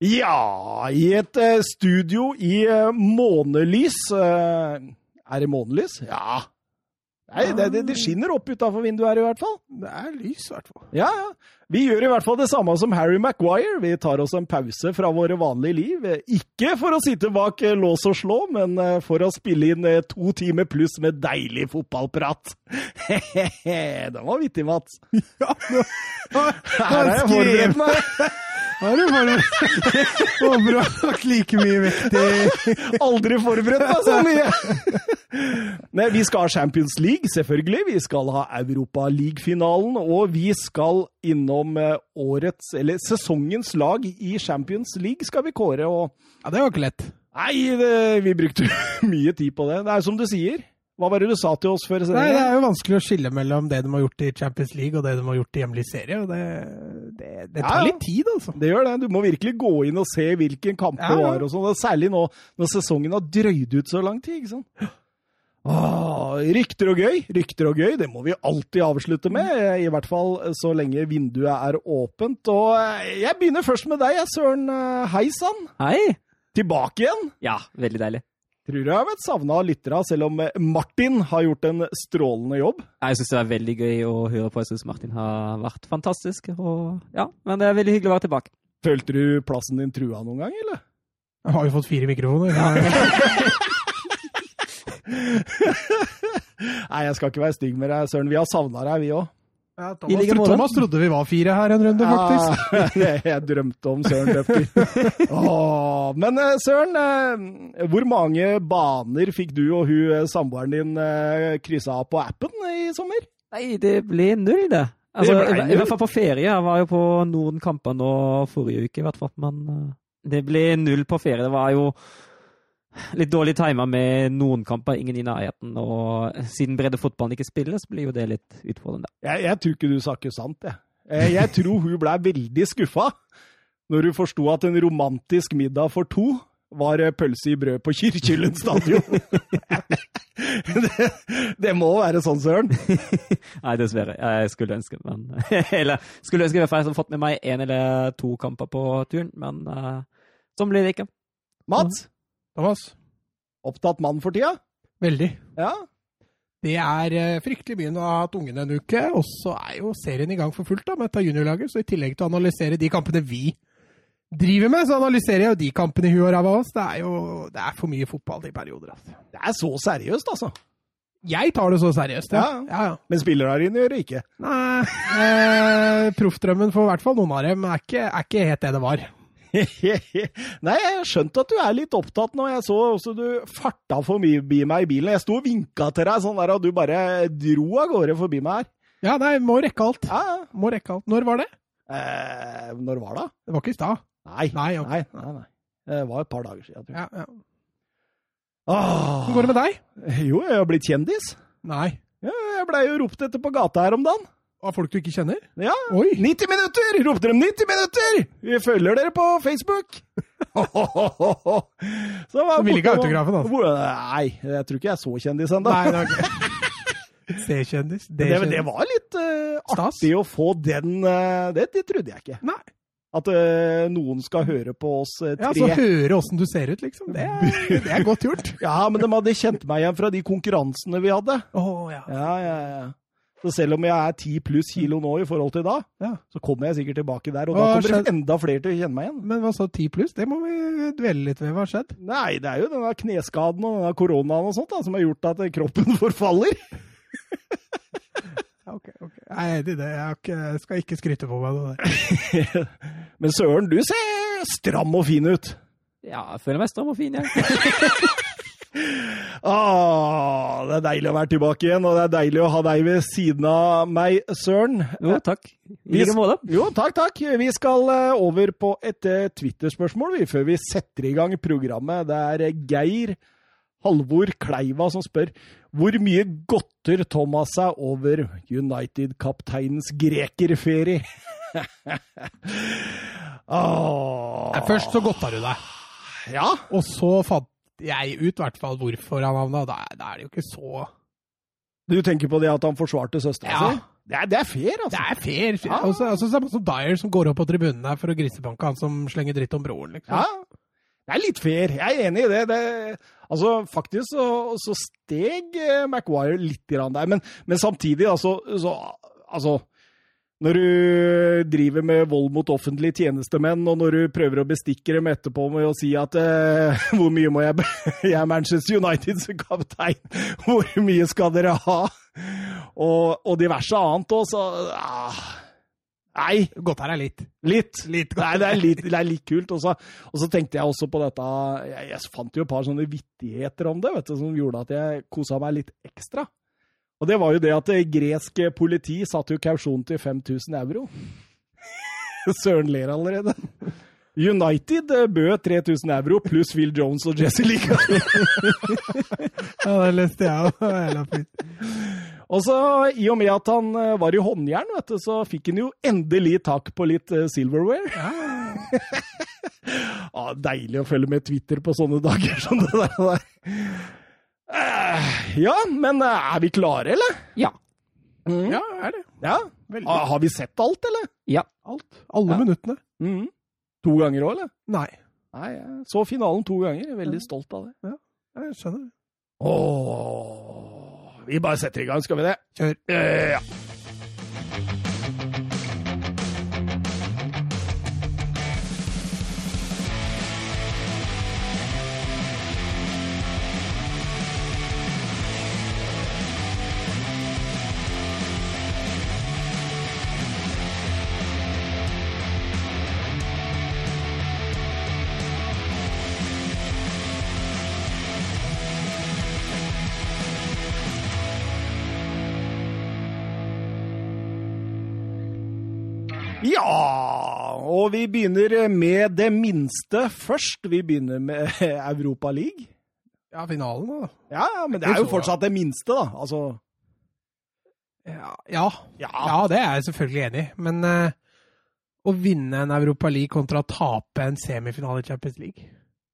Ja, i et eh, studio i eh, månelys eh, Er det månelys? Ja. Nei, det, det, det skinner opp utafor vinduet her i hvert fall. Det er lys, i hvert fall. Ja, ja. Vi gjør i hvert fall det samme som Harry Maguire. Vi tar oss en pause fra våre vanlige liv. Ikke for å sitte bak lås og slå, men for å spille inn to timer pluss med deilig fotballprat. Den var vittig, Mats. Ja, nå, nå, Her er jeg forberedt meg. Har du forberedt. Håper du har lagt like mye vekt i Aldri forberedt meg så mye! Nei, vi skal ha Champions League, selvfølgelig. Vi skal ha Europaliga-finalen. Og vi skal innom eh, årets, eller sesongens lag i Champions League skal vi kåre. Og Ja, det var ikke lett. nei, det, vi brukte mye tid på det. Det er som du sier. Hva var det du sa til oss før Nei, Det er jo vanskelig å skille mellom det de har gjort i Champions League og det de har gjort i hjemlig serie. og Det, det, det tar Ja. litt tid, altså. Det gjør det. Du må virkelig gå inn og se hvilken kamp det Ja, ja. var. og sånn. Særlig nå når sesongen har drøyd ut så lang tid. ikke sant? Åh, rykter og gøy. Rykter og gøy, det må vi alltid avslutte med. I hvert fall så lenge vinduet er åpent. Og eh, jeg begynner først med deg, Søren. eh, Hei sann. Hei! Tilbake igjen. Ja, veldig deilig. Tror jeg har vært savna av lyttere, selv om eh, Martin har gjort en strålende jobb. Jeg syns det er veldig gøy å høre på. Jeg syns Martin har vært fantastisk. Og, ja, men det er veldig hyggelig å være tilbake. Følte du plassen din trua noen gang, eller? Jeg har jo fått fire mikrofoner. Ja. Nei, jeg skal ikke være stygg med deg, Søren. Vi har savna deg, vi òg. Ja, I like Thomas, måte. Thomas trodde vi var fire her en runde, faktisk. Ja, jeg drømte om Søren. Åh, Men eh, Søren, eh, hvor mange baner fikk du og hun eh, samboeren din kryssa av på appen i sommer? Nei, det ble null, det. Altså, Det ble null? I hvert fall på ferie. Jeg var jo på noen kamper nå forrige uke, i hvert fall. Men det ble null på ferie. Det var jo litt dårlig timer med noen kamper, ingen i nærheten. Og siden breddefotballen ikke spiller, så blir jo det litt utfordrende. Jeg, jeg tror ikke du snakker sant, jeg. Eh, Jeg tror hun ble veldig skuffa når hun forsto at en romantisk middag for to var eh, pølse i brød på Kyrkjelen stadion. det, det må være sånn, Søren. Nei, dessverre. Jeg skulle ønske, men Eller skulle ønske i hvert fall jeg hadde fått med meg én eller to kamper på turen, men eh, sånn blir det ikke. Mats, Thomas, opptatt mann for tida? veldig. Ja. Det er eh, fryktelig mye å ha hatt ungene en uke, og så er jo serien i gang for fullt da, med dette juniorlaget. Så i tillegg til å analysere de kampene vi driver med, så analyserer jeg jo de kampene i huet og ræva av oss. Det er jo det er for mye fotball i perioder. Altså. Det er så seriøst, altså. Jeg tar det så seriøst, ja. Ja. ja. Men spillerne dine gjør det ikke. Nei, eh, proffdrømmen for i hvert fall noen av dem er ikke, er ikke helt det det var. Nei, jeg har skjønt at du er litt opptatt nå. Jeg så også du farta forbi meg i bilen. Jeg sto og vinka til deg sånn der, og du bare dro av gårde forbi meg her. Ja, nei, må rekke alt. Ja, ja. Må rekke alt. Når var det? Eh, når var det? Det var ikke i stad. Nei. Nei, okay. nei, nei, nei. Det var et par dager siden, tror jeg. Ja, ja. Åh. Hvordan går det med deg? Jo, jeg har blitt kjendis. Nei. Ja, jeg blei jo ropt etter på gata her om dagen. Av folk du ikke kjenner? Ja. Oi! 90 minutter! Ropte de 90 minutter! Vi følger dere på Facebook! Så var ville ikke autografen, altså? Nei, jeg tror ikke jeg er så kjendis ennå. C-kjendis. Det, det var litt Stas. artig å få den uh, det, det trodde jeg ikke. Nei. At eh, noen skal høre på oss tre. Ja, så høre åssen du ser ut, liksom. Det er, det er godt gjort. Ja, men de hadde kjent meg igjen fra de konkurransene vi hadde. Oh, ja. Ja, ja, ja. Så selv om jeg er 10 pluss kilo nå i forhold til da, Ja. så kommer jeg sikkert tilbake der. Og Hva da kommer skjedd? det enda flere til å kjenne meg igjen. Men hva sa 10 pluss? Det må vi dvele litt ved. Hva har skjedd? Nei, det er jo denne kneskaden og denne koronaen og sånt da, som har gjort at kroppen forfaller. Ja, ok, ok. Nei, det, det. Jeg, har ikke, jeg skal ikke skryte på meg noe der. Men Søren, du ser stram og fin ut. Ja, jeg føler meg stram og fin, jeg. Ah, det er deilig å være tilbake igjen, og det er deilig å ha deg ved siden av meg, Søren. Jo, takk. I Vi- like måte. Jo, takk, takk. Vi skal eh, over på et eh, Twitter-spørsmål før vi setter i gang programmet. Det er eh, Geir Halvor Kleiva som spør hvor mye godter Thomas seg over United-kapteinens grekerferie? Åh. Først så godta du deg. Ja, Og så fant jeg ut i hvert fall hvorfor han havna. Da, da er det jo ikke så du tenker på det at han forsvarte søstera Ja, si? Det er, det er fair, altså. Det er fair. fair. Ja. Også, altså, samme som Dyer som går opp på tribunen der for å grisebanke han som slenger dritt om broren. liksom. Ja, det er litt fair. Jeg er enig i det. det altså, faktisk så, så steg eh, Maguire litt grann der, men, men samtidig, altså, så, altså Når du driver med vold mot offentlige tjenestemenn, og når du prøver å bestikke dem etterpå med å si at eh, Hvor mye må jeg Jeg er Manchester Uniteds kaptein. Hvor mye skal dere ha? Og, og diverse annet òg, så ah, Nei. Godt her er litt. Litt. Litt Nei, det er litt, det er litt kult. Og så, og så tenkte jeg også på dette jeg, jeg fant jo et par sånne vittigheter om det vet du, som gjorde at jeg kosa meg litt ekstra. Og det var jo det at gresk politi satte jo kausjon til 5000 euro. Søren ler allerede. United bød 3000 euro pluss Will Jones og Jesse Lingard. Ja, det leste jeg òg. Og så, i og med at han eh, var i håndjern, vet du, så fikk han jo endelig tak på litt eh, silverware. Ja, deilig å følge med Twitter på sånne dager som det der. Eh, Ja, men eh, er vi klare, eller? Ja. Mm. Ja, er det. Ja. Veldig. Ah, Har vi sett alt, eller? Ja. Alt. Alle Ja. minuttene. Mm. To ganger òg, eller? Nei, Nei, jeg så finalen to ganger. Jeg er veldig stolt av det. Ja, jeg skjønner Ååå. Åh, vi bare setter i gang, skal vi det? Kjør. Eh, ja. Og vi begynner med det minste først. Vi begynner med Europa League. Ja, finalen, da. Ja, men det er jo fortsatt det minste, da. Altså, Ja, ja. ja. det er jeg selvfølgelig enig i. Men uh, å vinne en Europa League kontra å tape en semifinale i Champions League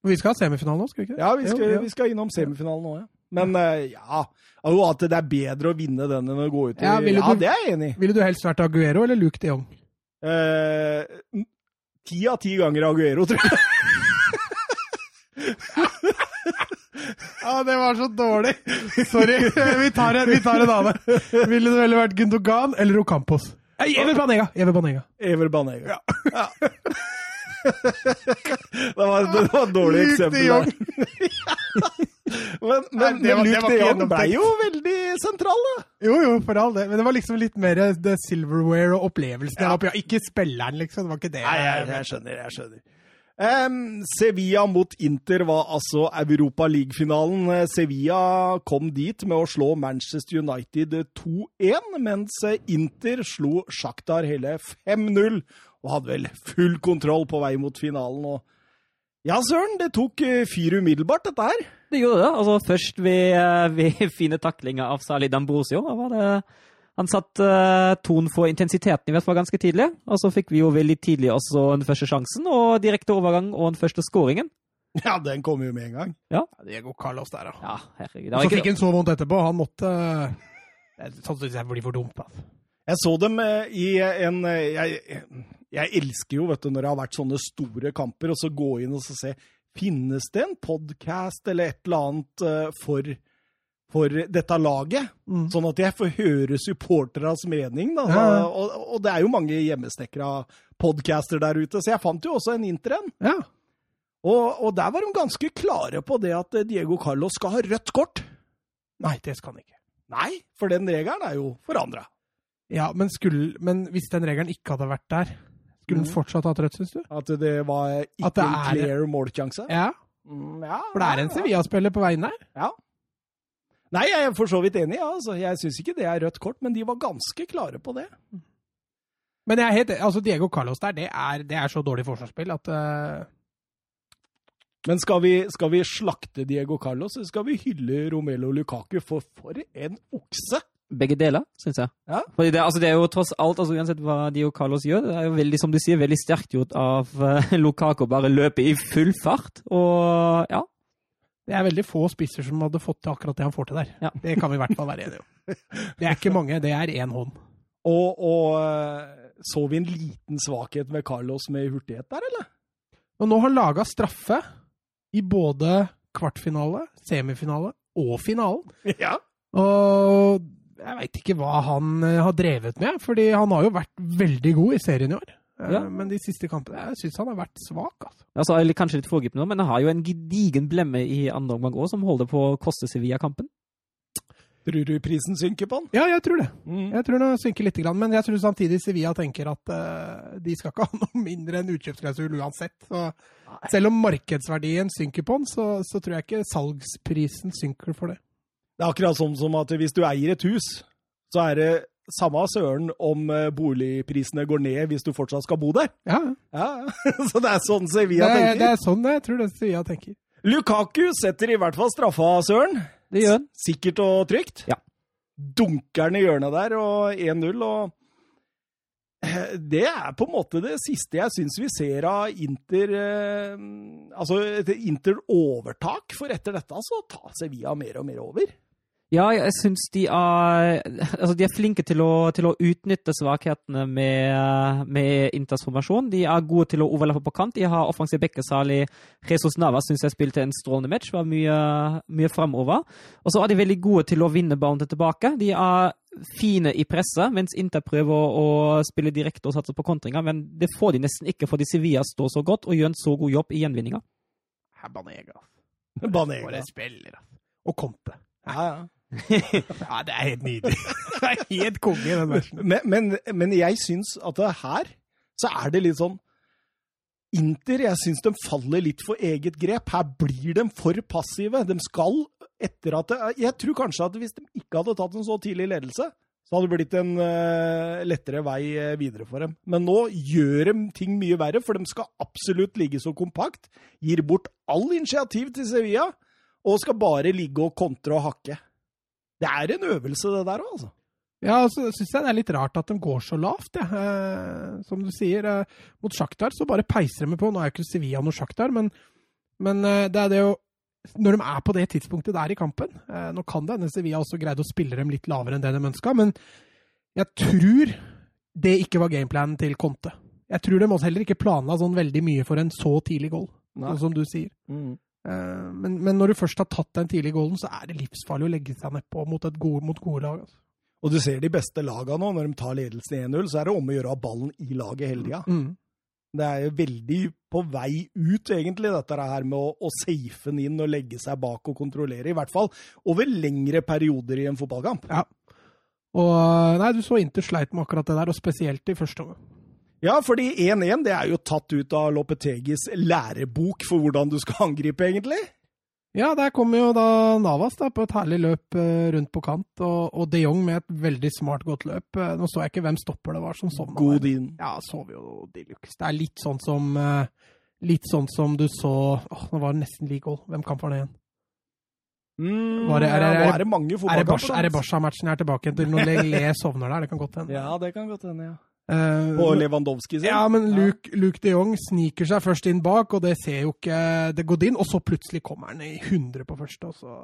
Vi skal ha semifinale nå, skal vi ikke det? Ja, vi skal, vi skal innom semifinalen nå, ja. Men uh, ja, jo, at det er bedre å vinne den enn å gå ut i Ja, Ja, du- det er jeg enig i. Ville du helst vært Aguero eller Luke de Jong? Eh, Ti av ti ganger Aguero, tror jeg. Ja, det var så dårlig! Sorry. Vi tar en, vi tar en annen. Ville du heller vært Gundogan eller Ocampos? Nei, Ever Banega! Ever Banega. Ever Banega. Ja. det, var, det var et dårlig eksempel. der. Men, Nei, men, det var- men Luke de Jong ble jo veldig sentral, da. Jo, jo, for all det. Men det var liksom litt mer the silverware og opplevelsen Ja. oppe. Ja, ikke spilleren, liksom. Det var ikke det. Nei, jeg, jeg skjønner, jeg skjønner. Um, Sevilla mot Inter var altså Europa League-finalen. Eh, Sevilla kom dit med å slå Manchester United 2-1, mens eh, Inter slo Shakhtar hele 5-0 og hadde vel full kontroll på vei mot finalen. Og ja, søren, det tok eh, fyr umiddelbart, dette her. Det gjorde det. Altså, først ved, eh, ved fine taklinger av Salid Ambrosio. Da var det, han satte uh, tonen for intensiteten i hvert fall ganske tidlig. Og så fikk vi jo veldig tidlig også den første sjansen, og direkte overgang og den første skåringen. Ja, den kom jo med en gang. Ja, Diego Carlos der, da. Ja, herregud. Og så fikk han så vondt etterpå. Han måtte Sånn syns jeg blir for dumt. Altså. Jeg så dem eh, i en eh, jeg, jeg elsker jo, vet du, når det har vært sånne store kamper, og så gå inn og så se Finnes det en podkast eller et eller annet eh, for, for dette laget? Mm. Sånn at jeg får høre supporternes mening, da. Ja. Og, og det er jo mange hjemmesnekra podcaster der ute, så jeg fant jo også en interen. Ja. Og, og der var de ganske klare på det at eh, Diego Carlos skal ha rødt kort. Nei, det skal han ikke. Nei, for den regelen er jo forandra. Ja, men, skulle, men hvis den regelen ikke hadde vært der, skulle han Mm. fortsatt hatt rødt, syns du? At det var ikke det en er- clear målsjanse. Ja, Mm, ja, for det er en Sevilla-spiller på veien der. Ja. Nei, jeg er for så vidt enig. Ja, altså. Jeg syns ikke det er rødt kort, men de var ganske klare på det. Men jeg er helt, altså Diego Carlos der, det er, det er så dårlig forsvarsspill at uh... Men skal vi, skal vi slakte Diego Carlos, eller skal vi hylle Romelo Lukaku for for en okse? Begge deler, syns jeg. Ja. Fordi det, altså, det er jo tross alt, altså, uansett hva Dio Carlos gjør, det er jo veldig, som du sier, veldig sterkt gjort av uh, Lukaku bare løpe i full fart. Og ja, det er veldig få spisser som hadde fått til akkurat det han får til der. Ja. Det kan vi i hvert fall være enige om. Det er ikke mange, det er én hånd. Og, og eh, så vi en liten svakhet med Carlos med hurtighet der, eller? Og nå har han laga straffe i både kvartfinale, semifinale og finalen. Ja. Og jeg veit ikke hva han eh, har drevet med, fordi han har jo vært veldig god i serien i år. Eh, Ja. Men de siste kampene Jeg syns han har vært svak, altså. Altså, jeg er kanskje litt foregripende nå, men han har jo en gedigen blemme i andre omgang òg, som holder på å koste Sevilla-kampen. Tror du prisen synker på han? Ja, jeg tror det. Mm. Jeg tror den synker litt, men jeg tror samtidig Sevilla tenker at uh, de skal ikke ha noe mindre enn utkjøpsklausul uansett. Så selv om markedsverdien synker på den, så, så tror jeg ikke salgsprisen synker for det. Det er akkurat sånn som at hvis du eier et hus, så er det samme søren om eh, boligprisene går ned hvis du fortsatt skal bo der. Ja, Ja, Så det er sånn Sevilla er- tenker. det er sånn jeg tror det Sevilla tenker. Lukaku setter i hvert fall straffa, Søren. Det gjør han. Sikkert og trygt. Ja. Dunker den i hjørnet der, og 1-0. Og det er på en måte det siste jeg syns vi ser av Inter eh, Altså et Inter-overtak, for etter dette så tar Sevilla mer og mer over. Ja, jeg syns de er Altså, de er flinke til å, til å utnytte svakhetene med, med Inters formasjon. De er gode til å overlappe på kant. De har offensiv bekke, særlig Jesus Navas syns jeg spilte en strålende match. Var mye, mye framover. Og så er de veldig gode til å vinne ballen tilbake. De er fine i presset, mens Inter prøver å, spille direkte og satse på kontringer. Men det får de nesten ikke, fordi Sevilla står så godt og gjør en så god jobb i gjenvinninga. Banega. Banega. For en spiller, altså. Og Conte. Ja, ja. Ja, det er helt nydelig. Det er helt konge, den versen. Men, men, men jeg syns at her så er det litt sånn Inter, jeg syns de faller litt for eget grep. Her blir de for passive. De skal etter at det, Jeg tror kanskje at hvis de ikke hadde tatt en så tidlig ledelse, så hadde det blitt en uh, lettere vei eh, videre for dem. Men nå gjør de ting mye verre, for de skal absolutt ligge så kompakt. Gir bort all initiativ til Sevilla, og skal bare ligge og kontre og hakke. Det er en øvelse, det der òg, altså. Ja, og så syns jeg det er litt rart at de går så lavt, jeg. Eh, som du sier, eh, mot Sjaktar så bare peiser de på. Nå er jo ikke Sevilla noe Sjaktar, men, men eh, det er det jo Når de er på det tidspunktet der i kampen eh, Nå kan det hende Sevilla også greide å spille dem litt lavere enn det de ønska, men jeg tror det ikke var gameplanen til Conte. Jeg tror de også heller ikke planla sånn veldig mye for en så tidlig goal, sånn som du sier. Mm. Eh, Men, men når du først har tatt den tidlige goalen, så er det livsfarlig å legge seg nedpå mot, et gode, mot gode lag. Altså. Og du ser de beste lagene nå, når de tar ledelsen 1-0, så er det om å gjøre å ha ballen i laget hele tida. Mm. Det er jo veldig på vei ut, egentlig, dette her med å, å safe den inn og legge seg bak og kontrollere. I hvert fall over lengre perioder i en fotballkamp. Ja. Og nei, du så Inter sleit med akkurat det der, og spesielt i første omgang. Ja, fordi 1-1 det er jo tatt ut av Lopetegis lærebok for hvordan du skal angripe, egentlig. Ja, der kommer jo da Navas da, på et herlig løp eh, rundt på kant, og, og de Jong med et veldig smart, godt løp. Eh, nå så jeg ikke hvem stopper det var som sovna. Godin. Ja, så vi jo de luxe. Det er litt sånn som eh, Litt sånn som du så Åh, nå var det nesten like goal. Hvem kamp var det igjen? Mm, Var det- er er er det mange Er fotballkamper. Er det Barca-matchen jeg er tilbake til når le sovner der? Det kan godt hende. Ja, det kan godt hende, ja. Eh, Og Lewandowski sin. Ja, men Luke, Luke de Jong sniker seg først inn bak, og det ser jo ikke det går inn. Og så plutselig kommer han i 100 på første, og så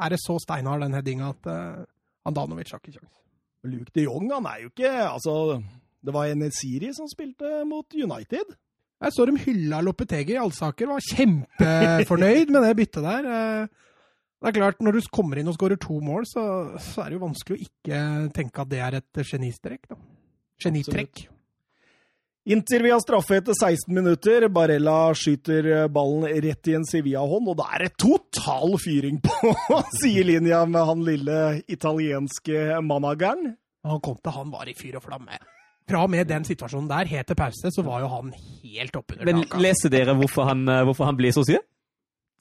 er det så steinhard den headinga at uh, Andanovic har ikke kjangs. Luke de Jong, han er jo ikke Altså, det var en Siri som spilte mot United. Jeg så de hylla Lopetegi i Alsaker, var kjempefornøyd med det byttet der. Eh, Det er klart, når du kommer inn og skårer to mål, så, så er det jo vanskelig å ikke tenke at det er et genistrek. da. Genitrekk. Inter via straffe etter 16 minutter. Barella skyter ballen rett i en Sevilla-hånd, og da er det total fyring på sidelinja med han lille italienske manageren. Han kom til han var i fyr og flamme. Fra og med den situasjonen der, helt til pause, så var jo han helt oppunder Men taket. leser dere hvorfor han, eh, hvorfor han blir så sur?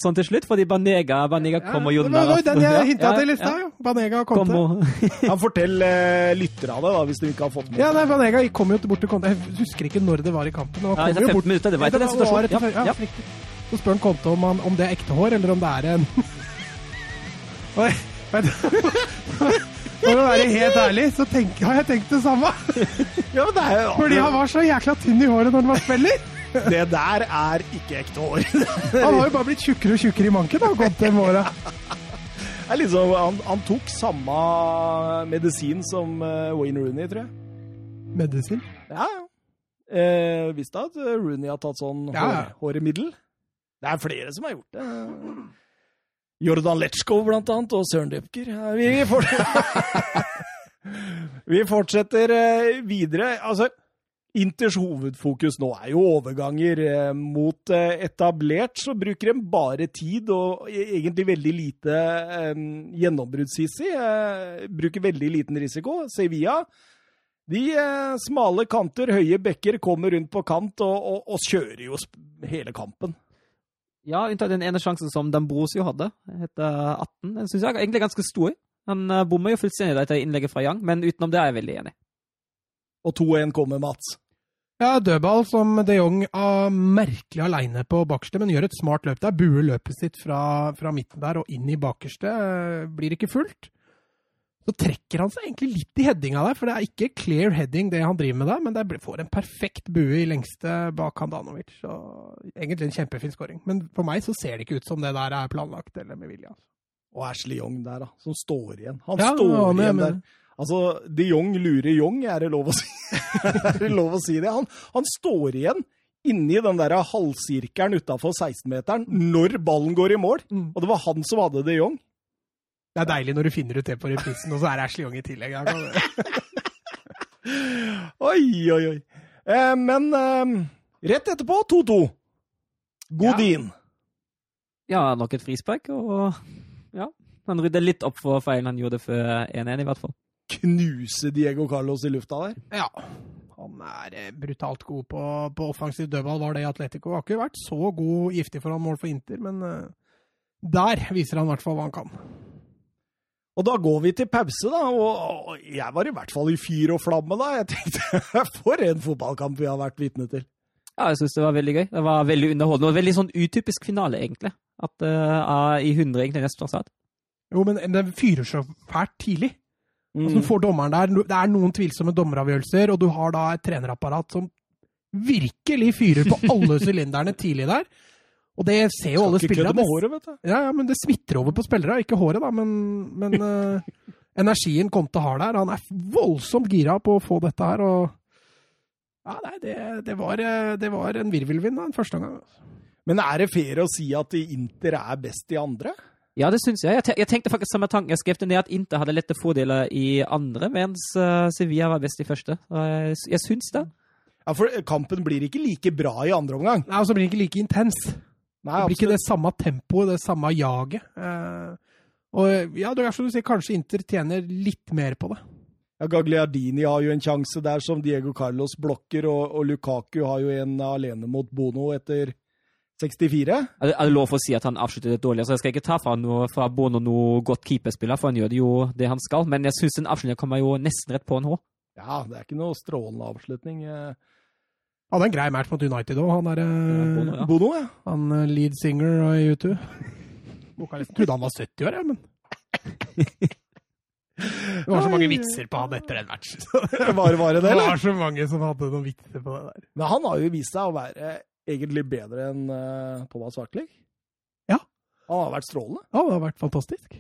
Sånn til slutt? Fordi Banega, Banega kom og det var jo den jeg hinta Ja, til i ja. stad, jo. Banega kom til. Kommer Han forteller eh, lytterne av det, da, hvis du ikke har fått med Ja, nei, Banega kom jo bort til Conte. Jeg husker ikke når det var i kampen. Det han Nei, kom det er jo 15 bort- minutter, det var etter den Ja, var situasjonen. Ja, ja, ja. riktig. Så spør han Conte om, han, om det er ekte hår, eller om det er en Oi, du For å være helt ærlig, så tenk, har jeg tenkt det samme. Ja, men det, er, jo... Fordi han var så jækla tynn i håret når han var spiller. Det der er ikke ekte hår. Han har jo bare blitt tjukkere og tjukkere i manken. da, gått med åra. Er liksom, han, han tok samme medisin som eh, Wayne Rooney, tror jeg. Medisin. Ja, ja. Eh, visste at eh, Rooney har tatt sånn Ja, ja. hår, håremiddel. Det er flere som har gjort det. Jordan Letchko, blant annet, og Søren Dupker. Vi, vi, vi fortsetter eh, videre. Altså, Inters hovedfokus nå er jo overganger. Eh, Mot eh, etablert så bruker de bare tid og e- egentlig veldig lite eh, gjennombruddshissig. Eh, bruker veldig liten risiko. Sevilla de smale kanter, høye bekker, kommer rundt på kant og, og, og kjører jo hele kampen. Ja, unntatt den ene sjansen som Dambrosio hadde, etter 18. Den syns jeg er egentlig ganske stor. Han bommer jo fullstendig etter innlegget fra Yang, men utenom det er jeg veldig enig. Og 2-1 kommer Mats. Ja, dødball som de Jong er merkelig aleine på bakerste, men gjør et smart løp der. Buer løpet sitt fra, fra midten der og inn i bakerste. Blir ikke fullt. Så trekker han seg egentlig litt i headinga der, for det er ikke clear heading det han driver med der, men det får en perfekt bue i lengste bak Handanovic. Så egentlig en kjempefin scoring. Men for meg så ser det ikke ut som det der er planlagt eller med vilje. altså. Og Ashley Young der, da, som står igjen. Han Ja, står han igjen med. der. Altså, de Jong lurer Jong, er det lov å si, er det, lov å si det? Han, han står igjen inni den der halvsirkelen utafor 16-meteren når ballen går i mål. Mm. Og det var han som hadde de Jong. Det er deilig når du finner ut det på reprisen, og så er det Ashley Young i tillegg. Oi, oi, oi. Eh, men eh, rett etterpå 2-2. Godin. Ja, nok et frispark, og ja. Han rydder litt opp for feilen han gjorde før 1-1, i hvert fall. Knuse Diego Carlos i lufta der. Ja. Han er eh, brutalt god på, på offensiv dødball, var det i Atletico. Har ikke vært så god giftig foran mål for Inter, men eh, der viser han i hvert fall hva han kan. Og da går vi til pause, da. Og og jeg var i hvert fall i fyr og flamme da. Jeg tenkte for en fotballkamp vi har vært vitne til. Ja, jeg syns det var veldig gøy. Det var veldig underholdende, og veldig sånn utypisk finale, egentlig. At uh, i 100 egentlig nesten var satt. Jo, men det fyrer så fælt tidlig. Mm. Altså, du får dommeren der. Det er noen tvilsomme dommeravgjørelser, og du har da et trenerapparat som virkelig fyrer på alle sylinderne tidlig der. Og det ser jo alle spillere. Skal ikke kødde med håret, vet du. Ja, ja, men det smitter over på spillere. Ikke håret, da, men, men uh, energien Conte har der. Han er voldsomt gira på å få dette her, og Ja, nei, det, det, var, eh, det var en virvelvind da, den første gangen. Men er det fair å si at Inter er best i andre? Ja, det syns jeg. Jeg, te jeg tenkte faktisk samme tanken. Jeg skrev ned at Inter hadde lette fordeler i andre, mens uh, Sevilla var best i første. Og jeg, jeg syns det. Ja, for kampen blir ikke like bra i andre omgang. Nei, Og så blir den ikke like intens. Nei, Det blir ikke det samme tempoet, det samme jaget. Eh, og ja, det er som du sier, kanskje Inter tjener litt mer på det. Ja, Gagliardini har jo en sjanse der som Diego Carlos blokker, og, og Lukaku har jo en alene mot Bono etter 64. Er det er det lov for å si at han avsluttet det dårlig? Altså, jeg skal ikke ta fra, noe, fra Bono noe godt keeperspiller, for han gjør det jo det han skal. Men jeg syns den avslutningen kommer jo nesten rett på en H. Ja, det er ikke noe strålende avslutning. Han Hadde en grei match mot United òg, han derre Bono, ja. Bono, ja. Han eh, lead singer i U2. Vokalisten. Trodde han var 70 år, jeg, men Det var så mange vitser på han etter den matchen. Var, var det det, Det eller? var så mange som hadde noen vitser på det der. Men han har jo vist seg å være egentlig bedre enn eh, Thomas Hartlig. Ja. Han har vært strålende. Ja, det har vært fantastisk.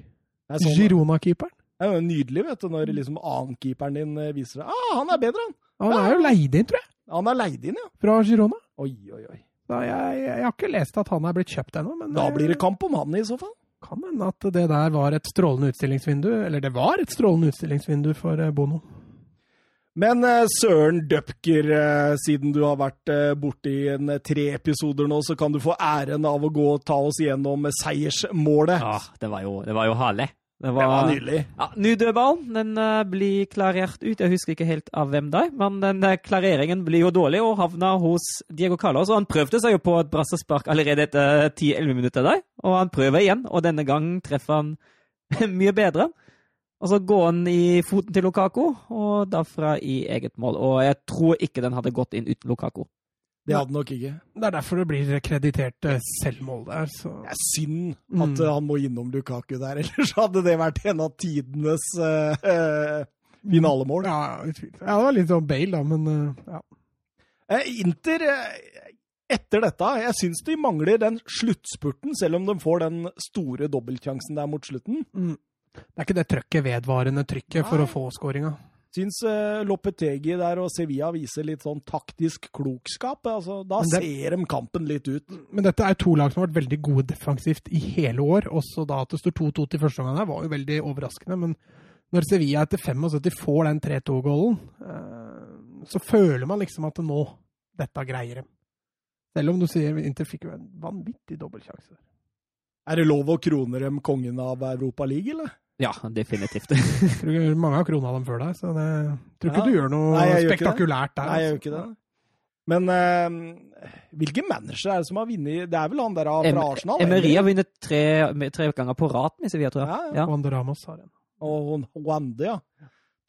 Sånn, Girona-keeperen. det er jo nydelig vet du, når liksom annenkeeperen din eh, viser seg. Ah, han er bedre, han! Han er jo leid inn, tror jeg, Han er leid inn, ja. fra Girona. Oi, oi, oi. Da jeg, jeg har ikke lest at han er blitt kjøpt ennå, men Da blir det kamp om han i så fall. kan hende at det der var et strålende utstillingsvindu. Eller det var et strålende utstillingsvindu for eh, Bono. Men eh, Søren Døpker, eh, siden du har vært eh, borte i en, tre episoder nå, så kan du få æren av å gå og ta oss gjennom seiersmålet. Ja, det var jo, det var jo herlig. Det Det var nydelig. Ja, Ny dødball. Den blir klarert ut. Jeg husker ikke helt av hvem der, men den klareringen blir jo dårlig og havna hos Diego Carlos. Og han prøvde seg jo på et brassespark allerede etter 10-11 minutter der, og han prøver igjen, og denne gangen treffer han mye bedre. Og så går han i foten til Lukaku, og derfra i eget mål. Og jeg tror ikke den hadde gått inn uten Lukaku. Det hadde nok ikke. Det er derfor det blir kreditert eh, selvmål der. Så. Det er synd at Mm. han må innom Lukaku der, ellers hadde det vært en av tidenes uh, finalemål. Ja, utvilsomt. ja, det var litt sånn Bale, da, men uh, ja. Eh, Inter, etter dette, jeg syns de mangler den sluttspurten, selv om de får den store dobbeltsjansen der mot slutten. Mm. Det er ikke det trøkket, vedvarende trykket, for å få skåringa. Syns uh, Lopetegi der og Sevilla viser litt sånn taktisk klokskap. Altså, da det- ser de kampen litt ut. Men dette er to lag som har vært veldig gode defensivt i hele år. Også da at det står 2-2 til første omgang her, var jo veldig overraskende. Men når Sevilla etter 75 får den 3-2-goalen, eh, så føler man liksom at nå Dette greier dem. Selv om du sier Inter fikk jo en vanvittig dobbeltsjanse. Er det lov å krone dem kongen av Europa League, eller? Ja, definitivt. Mange har krona dem før deg, så det, tror ikke Ja. du gjør noe Nei, gjør spektakulært der. Nei, jeg gjør altså. ikke det. Men uh, hvilken manager er det som har vunnet? Det er vel han der fra Arsenal? Emery har vunnet tre, tre ganger på rad med Sevilla, tror jeg. Ja, ja. Ja. Juan de Ramos har en. Og Wande, ja.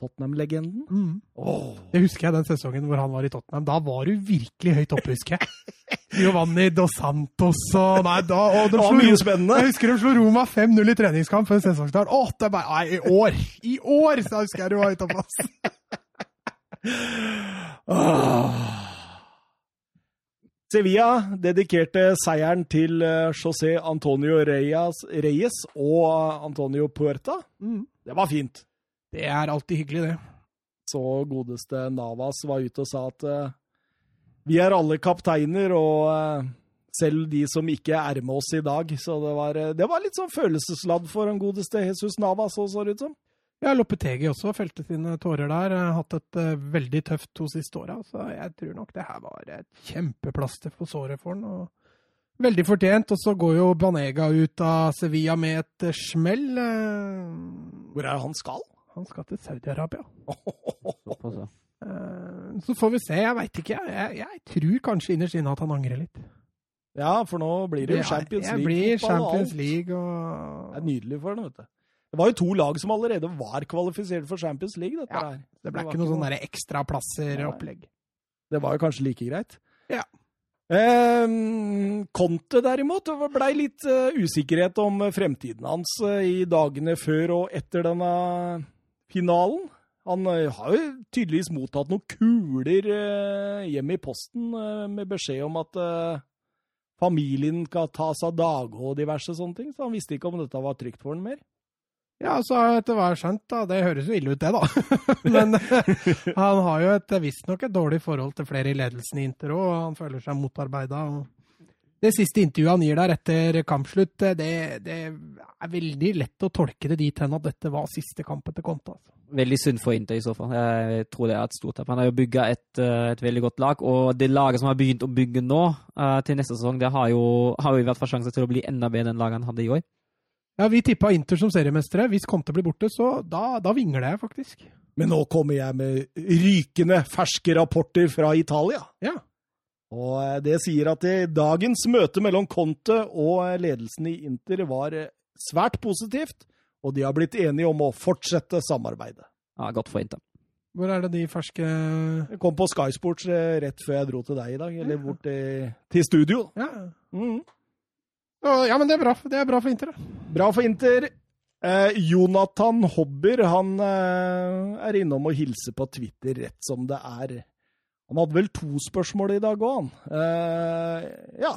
Tottenham-legenden. Mm. Oh. Det husker jeg den sesongen hvor han var i Tottenham. Da var du virkelig høyt oppe, husker jeg. Giovanni Dos Santos og Nei, da og de slo mye spennende. Jeg husker de slo Roma 5-0 i treningskamp før sesongstart. Å, det er bare Nei, i år! I år! Så husker jeg du var høyt oppe, ass. Sevilla dedikerte seieren til eh, José Antonio Reyes, Reyes og Antonio Puerta. Mm. Det var fint. Det er alltid hyggelig, det. Så godeste Navas var ute og sa at uh, vi er alle kapteiner, og uh, selv de som ikke er med oss i dag. Så det var, uh, det var litt sånn følelsesladd for den godeste Jesus Navas, så det ut som. Ja, Loppetegi også felte sine tårer der. Hatt et veldig tøft to siste åra. Så jeg tror nok det her var et kjempeplaster på såret for han. Og veldig fortjent. Og så går jo Banega ut av Sevilla med et smell. Hvor er det han skal? Han skal til Saudi-Arabia. Såpass, ja. Eh, Så får vi se. Jeg veit ikke. Jeg, jeg tror kanskje innerst inne at han angrer litt. Ja, for nå blir det jo Champions jeg blir Champions League og Det er nydelig for den, vet du. Det var jo to lag som allerede var kvalifisert for Champions League, dette Ja, her. Det ble det ikke noe sånn noe- ekstraplasser-opplegg. Det var jo kanskje like greit. Ja. Eh, Conte derimot, det blei litt uh, usikkerhet om fremtiden hans uh, i dagene før og etter denne finalen. Han eh, har jo tydeligvis mottatt noen kuler hjemme i posten eh, med beskjed om at eh, familien skal ta seg av dage og diverse sånne ting, så han visste ikke om dette var trygt for han mer. Ja, så etter hva jeg har skjønt, da. Det høres jo ille ut, det, da. Men han har jo visstnok et dårlig forhold til flere i ledelsen i Inter òg, og han føler seg motarbeida. Det siste intervjuet han gir der etter kampslutt, det, det er veldig lett å tolke det dit hen at dette var siste kampen til Conte. Altså. Veldig synd for Inter i så fall. Jeg tror det er et stort tap. Han har jo bygga et, eh, et veldig godt lag, og det laget som har begynt å bygge nå, eh, til neste sesong, det har jo, har jo i hvert fall sjanse til å bli enda bedre enn laget han hadde i år. Ja, vi tippa Inter som seriemestere. Hvis Conte blir borte, så da, da vingler jeg faktisk. Men nå kommer jeg med rykende ferske rapporter fra Italia. Ja. Og eh, det sier at det, dagens møte mellom Conte og eh, ledelsen i Inter var eh, svært positivt, og de har blitt enige om å fortsette samarbeidet. Ja, godt for Inter. Hvor er det de ferske Jeg kom på Sky Sports eh, rett før jeg dro til deg i dag, eller bort til, til studio. Ja. Mm. Ja, men det er bra. Det er bra for Inter, da. Bra for Inter. Eh, Jonathan Hobber han eh, er innom og hilser på Twitter rett som det er. Han hadde vel to spørsmål i dag òg, han. Eh, ja.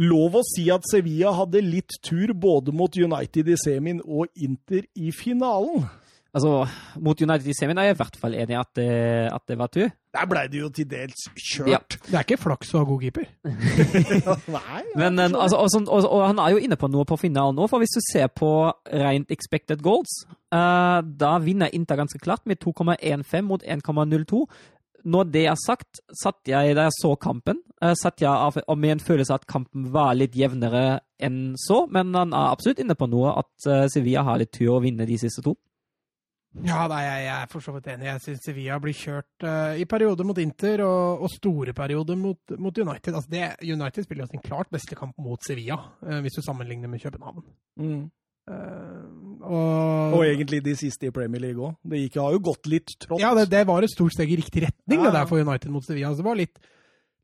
Lov å si at Sevilla hadde litt tur både mot United i semien og Inter i finalen. Altså, mot United i semien er jeg i hvert fall enig i at, det- at det var tur. Der blei det jo til dels Ja. kjørt. Det er ikke flaks å ha god keeper. Nei, Men eh, altså, og, sånn- og, og han er jo inne på noe på finalen nå, for hvis du ser på rent expected goals, uh, da vinner Inter ganske klart med 2,15 mot 1,02. Når det er sagt, satt jeg da jeg så kampen, uh, satt jeg av, og med en følelse at kampen var litt jevnere enn så, men han er absolutt inne på noe at eh, Sevilla har litt tur å vinne de siste to. Ja, nei, jeg, jeg er for så vidt enig. Jeg syns Sevilla blir kjørt uh, i perioder mot Inter og, og store perioder mot, mot United. Altså det, United spiller jo sin klart beste kamp mot Sevilla, uh, hvis du sammenligner med København. Mm. Eh, og, Og egentlig de siste i Premier League òg. Det gikk, har jo gått litt trått. ja, det, det var et stort steg i riktig retning Ja, det der for United mot Sevilla. Så det var litt,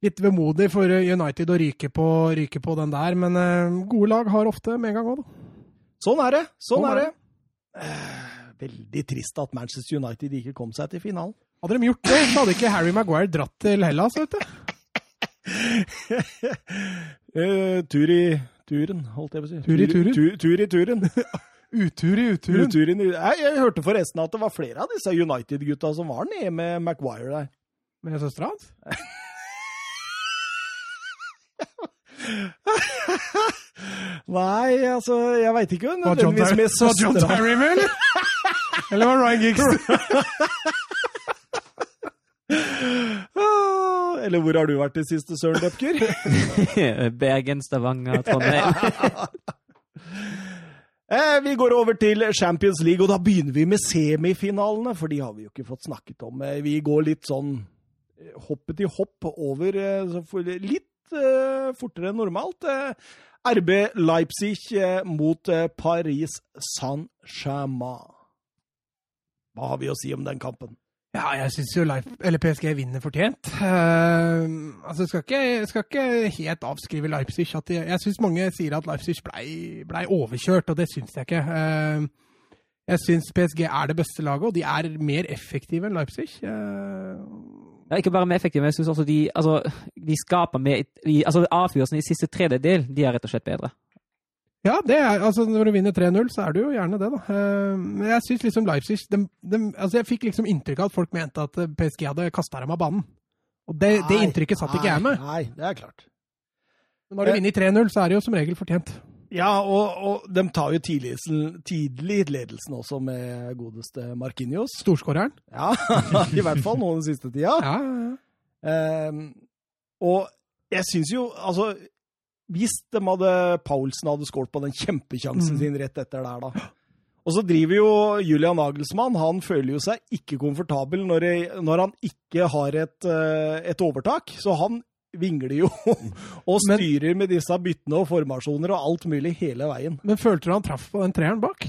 litt vemodig for United å ryke på, ryke på den der, men uh, gode lag har ofte medgang òg, da. Sånn er det. Sånn, Sånn er det. Eh, Veldig trist at Manchester United ikke kom seg til finalen. Hadde de gjort det, så hadde ikke Harry Maguire dratt til Hellas, vet du. uh, tur i turen, holdt jeg på å si. Tur i turen? Tur, tur i turen. Utur i uturen. Uturen i- jeg, jeg hørte forresten at det var flere av disse United-gutta som var nede med Maguire der. Med søstera hans? Nei, altså, jeg veit ikke. Var John, med var John. Terry med, eller? eller var Ryan Giggs? Eller hvor har du vært i siste, Søren Døpker? Bergen, Stavanger, Trondheim. Eh, vi går over til Champions League, og da begynner vi med semifinalene, for de har vi jo ikke fått snakket om. Eh, Vi går litt sånn hoppet i hopp over eh, litt eh, fortere enn normalt. Eh, RB Leipzig eh, mot eh, Paris Saint-Germain. Hva har vi å si om den kampen? Ja, jeg syns jo Leif, eller PSG vinner fortjent. Uh, altså, skal ikke, skal ikke helt avskrive Leipzig. At de, jeg syns mange sier at Leipzig blei ble overkjørt, og det syns jeg ikke. Uh, jeg syns PSG er det beste laget, og de er mer effektive enn Leipzig. Uh, Ja, ikke bare mer effektive, men jeg synes også de, altså, de skaper mer altså Avgjørelsen i siste tredjedel de er rett og slett bedre. Ja, det er, altså, når du vinner 3-0, så er du jo gjerne det, da. Uh, men jeg syns liksom Leipzig de, de, altså, Jeg fikk liksom inntrykk av at folk mente at PSG hadde kasta dem av banen. Og det, det inntrykket satt ikke jeg med. Nei, det er klart. Men Når du vinner 3-0, så er det jo som regel fortjent. Ja, og, og de tar jo tidlig, tidlig ledelsen også med godeste Marquinhos. Storskåreren. Ja, i hvert fall nå den siste tida. Ja, ja, ja. Um, og jeg syns jo Altså, hvis de hadde Paulsen hadde skåret på den kjempekjansen Mm. sin rett etter der, da. Og så driver jo Julian Nagelsmann Han føler jo seg ikke komfortabel når, jeg, når han ikke har et, eh, et overtak. Så han vingler jo og Men- styrer med disse byttene og formasjoner og alt mulig hele veien. Men følte du han traff på den treeren bak?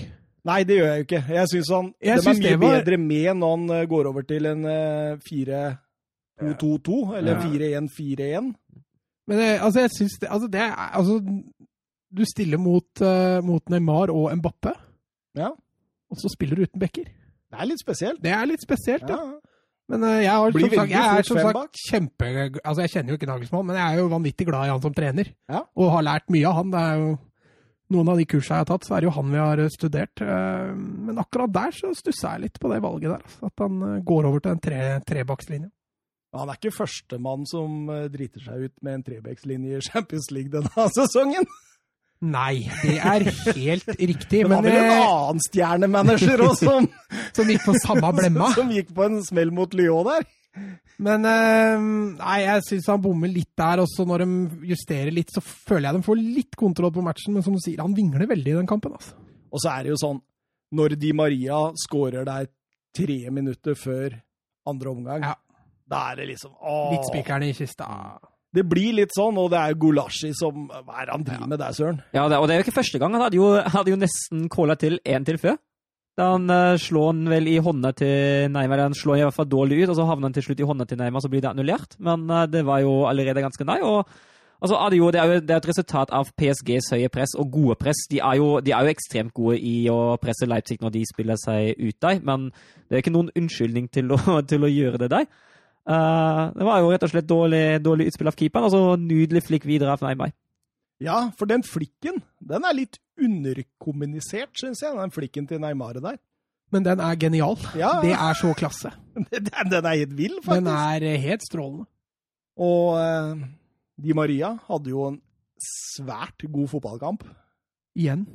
Nei, det gjør jeg jo ikke. Jeg syns han Jeg de er mye var- bedre med når han eh, går over til en eh, 4-2-2-2, eller 4-1-4-1. Men altså, jeg syns det, altså, det er Altså, du stiller mot, uh, mot Neymar og Mbappe, Ja. og så spiller du uten backer. Det er litt spesielt. Det er litt spesielt, ja. Ja. Men uh, jeg, har, som sagt, jeg er som sagt kjempe... Altså, jeg kjenner jo ikke Nagelsmann, men jeg er jo vanvittig glad i han som trener. Ja. Og har lært mye av han. Det er jo noen av de kursene jeg har tatt, så er det jo han vi har eh, studert. Eh, Men akkurat der så stusser jeg litt på det valget der. altså. At han eh, går over til en tre, trebakslinje. Han er ikke førstemann som eh, driter seg ut med en trebekslinje i Champions League denne sesongen. Nei, det er helt riktig. Det var Men vel en eh, annen stjernemanager òg som, som gikk på samme blemma. som gikk på en smell mot Lyon der. Men eh, nei, jeg syns han bommer litt der. Også når de justerer litt, så føler jeg de får litt kontroll på matchen. Men som du sier, han vingler veldig i den kampen. altså. Og så er det jo sånn, når Di Maria skårer der tre minutter før andre omgang, Ja. Da er det liksom åh. Litt spikeren i kista. Det blir litt sånn, og det er Gulashi som Hva er det han driver med der, Søren? Ja, det, og det er jo ikke første gang. Han hadde jo, hadde jo nesten calla til én til før. Da han uh, slår han vel i hånda til Neymar. Han slår i hvert fall dårlig ut, og så havner han til slutt i hånda til Neymar, så blir det annullert. Men uh, det var jo allerede ganske nei. og altså, Adio, det, det, er jo, det er et resultat av PSGs høye press og gode press. De er, jo, de er jo ekstremt gode i å presse Leipzig når de spiller seg ut der, men det er ikke noen unnskyldning til å, til å gjøre det der. Eh, det var jo rett og slett dårlig, dårlig utspill av keeperen, og så nydelig flikk videre av Neymar. Ja, for den flikken, den er litt underkommunisert, syns jeg, den flikken til Neymar der. Men den er genial. Ja, Det er så klasse. den den er helt vill, faktisk. Den er eh, helt strålende. Og uh, Di Maria hadde jo en svært god fotballkamp. Igjen.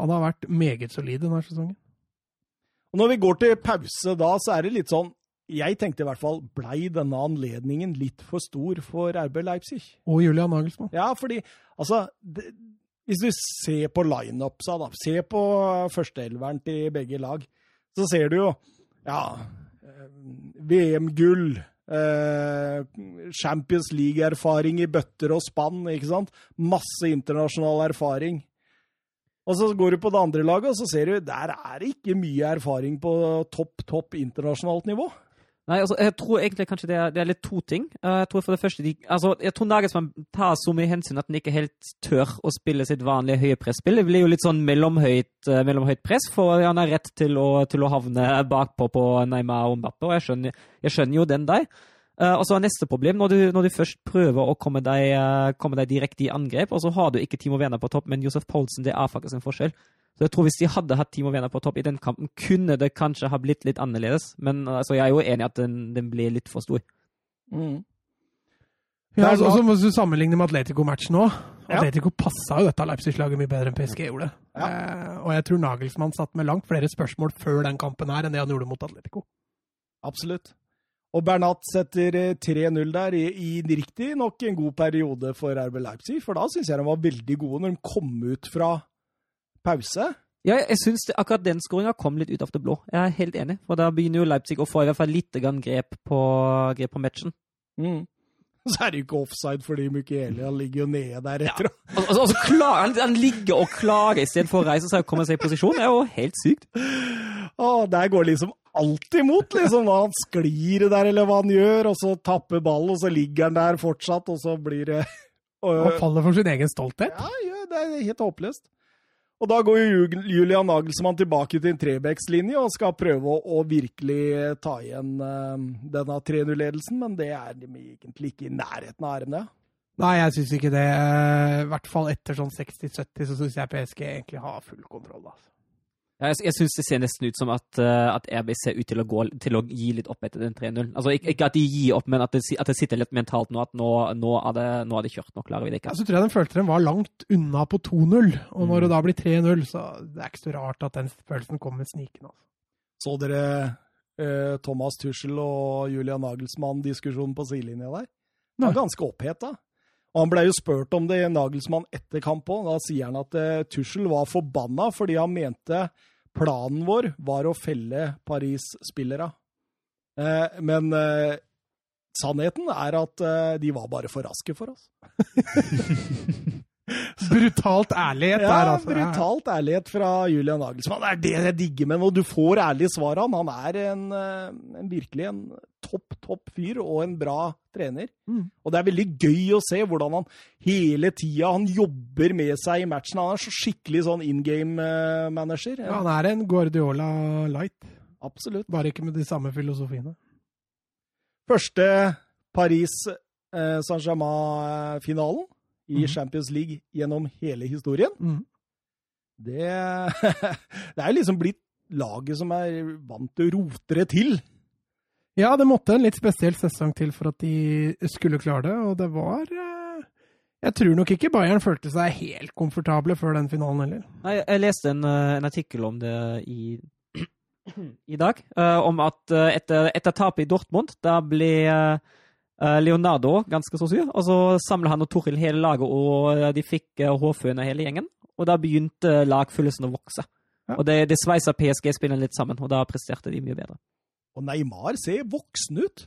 Han har vært meget solid denne sesongen. Og når vi går til pause da, så er det litt sånn Jeg tenkte i hvert fall, blei denne anledningen litt for stor for RB Leipzig? Og Julian Nagelsmann. Ja, fordi altså det, Hvis du ser på lineupsa, da, se på førsteelveren til begge lag, så ser du jo ja, eh, VM-gull, eh, Champions League-erfaring i bøtter og spann, ikke sant? Masse internasjonal erfaring. Og så går du på det andre laget, og så ser du der er det ikke mye erfaring på topp, topp internasjonalt nivå. Nei, altså, jeg tror egentlig kanskje det er, det er litt to ting. Uh, Jeg tror for det første, de, altså, jeg tror Nagelsmann tar så mye hensyn at han ikke helt tør å spille sitt vanlige høye presspill. Det blir jo litt sånn mellomhøyt, uh, mellomhøyt press, for han har rett til å, til å havne bakpå på Neymar og Mbappe, og jeg skjønner, jeg skjønner jo den der. Uh, og så er neste problem, når du, når du først prøver å komme deg, eh, komme deg direkte i angrep, og så har du ikke Timo Werner på topp, men Josef Poulsen, det er faktisk en forskjell. Så jeg tror hvis de hadde hatt Timo Werner på topp i den kampen, kunne det kanskje ha blitt litt annerledes. Men altså, jeg er jo enig i at den, den blir litt for stor. Mm. Ja, er altså, må du sammenligne med Atletico-matchen òg. Ja. Atletico passa jo dette Leipzig-laget mye bedre enn PSG gjorde. Ja. Eh, og jeg tror Nagelsmann satt med langt flere spørsmål før den kampen her enn det han gjorde mot Atletico. Absolutt. Og Bernat setter eh, 3-0 der i, i riktig nok en god periode for RB Leipzig, for da syns jeg de var veldig gode når de kom ut fra pause. Ja, jeg syns akkurat den skåringa kom litt ut av det blå. Jeg er helt enig. For da begynner jo Leipzig å få i hvert fall litt grep på, grep på matchen. Mm. Så er det jo ikke offside fordi Mukiele ligger jo nede der etter. Og, og, og så klar, han, han ligger og klager istedenfor å reise seg og komme seg i posisjon. Det er jo helt sykt. Å, der går liksom alt imot, liksom. Han sklir der, eller hva han gjør, og så tapper ballen, og så ligger han der fortsatt, og så blir det Han og, faller for sin egen stolthet. Ja, ja, det er helt håpløst. Og da går jo Julian Nagelsmann tilbake til en Trebekslinje og skal prøve å, virkelig ta igjen eh, denne 3-0-ledelsen, men det er de egentlig ikke i nærheten av, det? Nei, jeg syns ikke det. Eh, I hvert fall etter sånn 60-70 så syns jeg PSG egentlig har full kontroll. Altså. Ja, jeg jeg syns det ser nesten ut som at, eh, at RB ser ut til å, gå, til å gi litt opp etter den 3-0. Altså, ikke, ikke at de gir opp, men at det, at det sitter litt mentalt nå at nå, nå, er, det, nå er det kjørt. Nå klarer vi det ikke. Ja, så tror jeg den følte den var langt unna på 2-0, og når det da blir 3-0, så det er ikke så rart at den følelsen kommer snikende. Altså. Så dere eh, Thomas Tussel og Julian Nagelsmann-diskusjonen på sidelinja der? Det var ganske oppheta. Og han ble jo spurt om det i Nagelsmann etter kamp òg. Da sier han at eh, Tussel var forbanna fordi han mente planen vår var å felle Paris-spillere. Eh, men eh, sannheten er at eh, de var bare for raske for oss. Brutalt ærlighet Ja, der, altså. brutalt ærlighet fra Julian Nagelsmann. Det er det jeg digger med ham. Du får ærlige svar av han. Han er en, eh, en virkelig en topp, topp fyr og en bra trener. Mm. Og det er veldig gøy å se hvordan han hele tida han jobber med seg i matchen. Han er så skikkelig sånn in game-manager. Ja, han er en Guardiola light, Absolutt. bare ikke med de samme filosofiene. Første Paris eh, Saint-Germain-finalen i mm. Champions League gjennom hele historien. Mm. Det, det er jo liksom blitt laget som er vant til å rote det til. Ja, det måtte en litt spesiell sesong til for at de skulle klare det, og det var eh, Jeg tror nok ikke Bayern følte seg helt komfortable før den finalen heller. Nei, jeg leste en, eh, en artikkel om det i, i dag, eh, om at etter, etter tapet i Dortmund, da ble Leonardo ganske så sur, og så samla han og Toril hele laget, og eh, de fikk uh, hårføne hele gjengen. Og da begynte lagfølelsen å vokse. Ja. Og det, det sveisa PSG-spillerne litt sammen, og da presterte de mye bedre. Og Neymar ser voksen ut.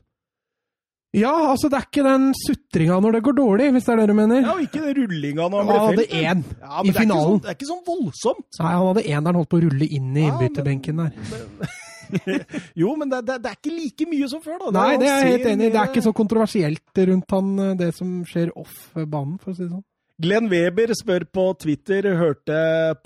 Ja, altså, det er ikke den sutringa når det går dårlig, hvis det er det du mener. Ja, og ikke den rullinga når han Han ble hadde felt. én Ja, i men det er finalen. sånn- Det er ikke sånn voldsomt. Nei, han hadde én der han holdt på å rulle inn i Ja, innbytterbenken der. Jo, men det, det, det er ikke like mye som før, da. Nei, det er jeg helt enig i. Det er ikke så kontroversielt rundt han, eh, det som skjer off banen, for å si det sånn. Glenn Weber spør på Twitter, hørte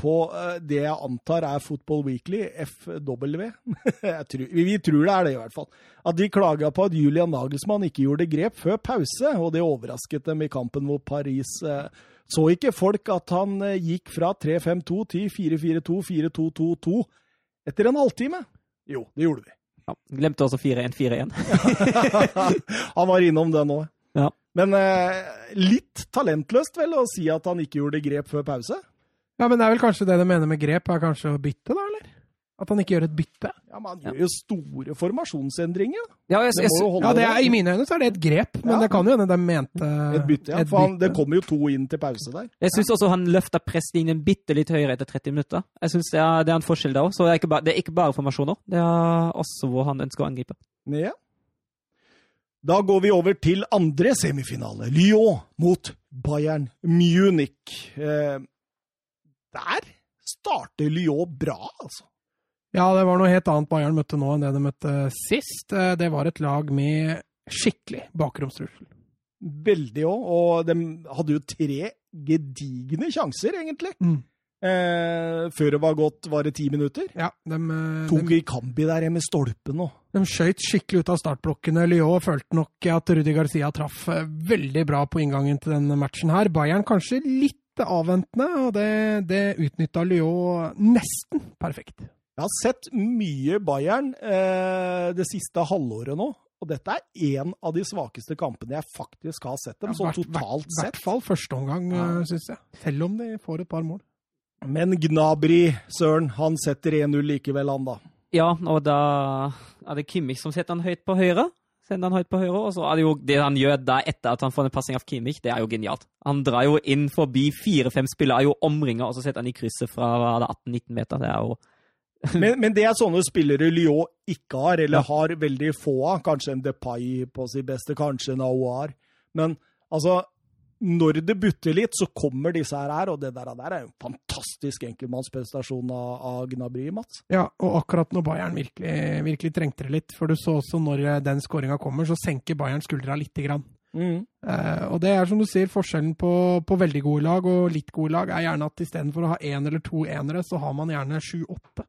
på eh, det jeg antar er Football Weekly, FW. Tror, vi tror det er det, i hvert fall. At de klaga på at Julian Nagelsmann ikke gjorde grep før pause, og det overrasket dem i kampen mot Paris. Eh, Så ikke folk at han eh, gikk fra 3-5-2 til 4-4-2, 4-2-2-2 etter en halvtime? Jo, det gjorde vi. Ja, glemte også 4-1-4-1. han var innom det nå. Ja. Men eh, litt talentløst vel å si at han ikke gjorde grep før pause? Ja, men det er vel kanskje det de mener med grep, er kanskje å bytte, da, eller? At han ikke gjør et bytte? Ja, men Han gjør jo store formasjonsendringer. Ja, jeg, Det jeg, må Ja, det er. I mine øyne så er det et grep, men Ja. det kan jo hende de mente Et bytte, ja. et For han, det kommer jo to inn til pause der. jeg syns også han løfta presslinjen bitte litt høyere etter 30 minutter. Jeg synes det er, det er en forskjell der òg. Så det er, ikke bare, det er ikke bare formasjoner. Det er også hvor han ønsker å angripe. Ja. Da går vi over til andre semifinale. Lyon mot Bayern Munich. Eh, der starter Lyon bra, altså. Ja, det var noe helt annet Bayern møtte nå enn det de møtte sist. Eh, Det var et lag med skikkelig bakromstrussel. Veldig òg. Og de hadde jo tre gedigne sjanser, egentlig. Mm. Eh, før det var gått var det ti minutter. Ja, de, eh, Tok de, Kambi der med stolpen òg. de skøyt skikkelig ut av startblokkene. Lyon følte nok at Rudi Garcia traff eh, veldig bra på inngangen til denne matchen her. Bayern kanskje litt avventende, og det, det utnytta Lyon nesten perfekt. Jeg har sett mye Bayern eh, det siste halvåret nå. Og dette er én av de svakeste kampene jeg faktisk har sett dem, Ja, sånn totalt totalt I hvert sett. fall første omgang, Ja. ja. syns jeg. Selv om de får et par mål. Men Gnabry, søren, han setter 1-0 likevel, han da. Ja, og da er det Kimmich som setter han høyt på høyre. Sender han høyt på høyre, og så er det jo det han gjør da etter at han får en passing av Kimmich, det er jo genialt. Han drar jo inn forbi fire-fem spillere, er jo omringa, og så setter han i krysset fra hva er det, 18-19 meter. Det er jo Men, men det er sånne spillere Lyon ikke har, eller Ja. har veldig få av. Kanskje en Depay på sitt beste, kanskje en Aouar. Men altså, når det butter litt, så kommer disse her, her og det der, der er jo en fantastisk enkeltmannsprestasjon av, av Gnabry, Mats. Ja, og akkurat når Bayern virkelig, virkelig trengte det litt, for du så også når eh, den skåringa kommer, så senker Bayern skuldra lite grann. Eh, og det er som du sier, forskjellen på, på veldig gode lag og litt gode lag er gjerne at istedenfor å ha én eller to enere, så har man gjerne sju-åtte.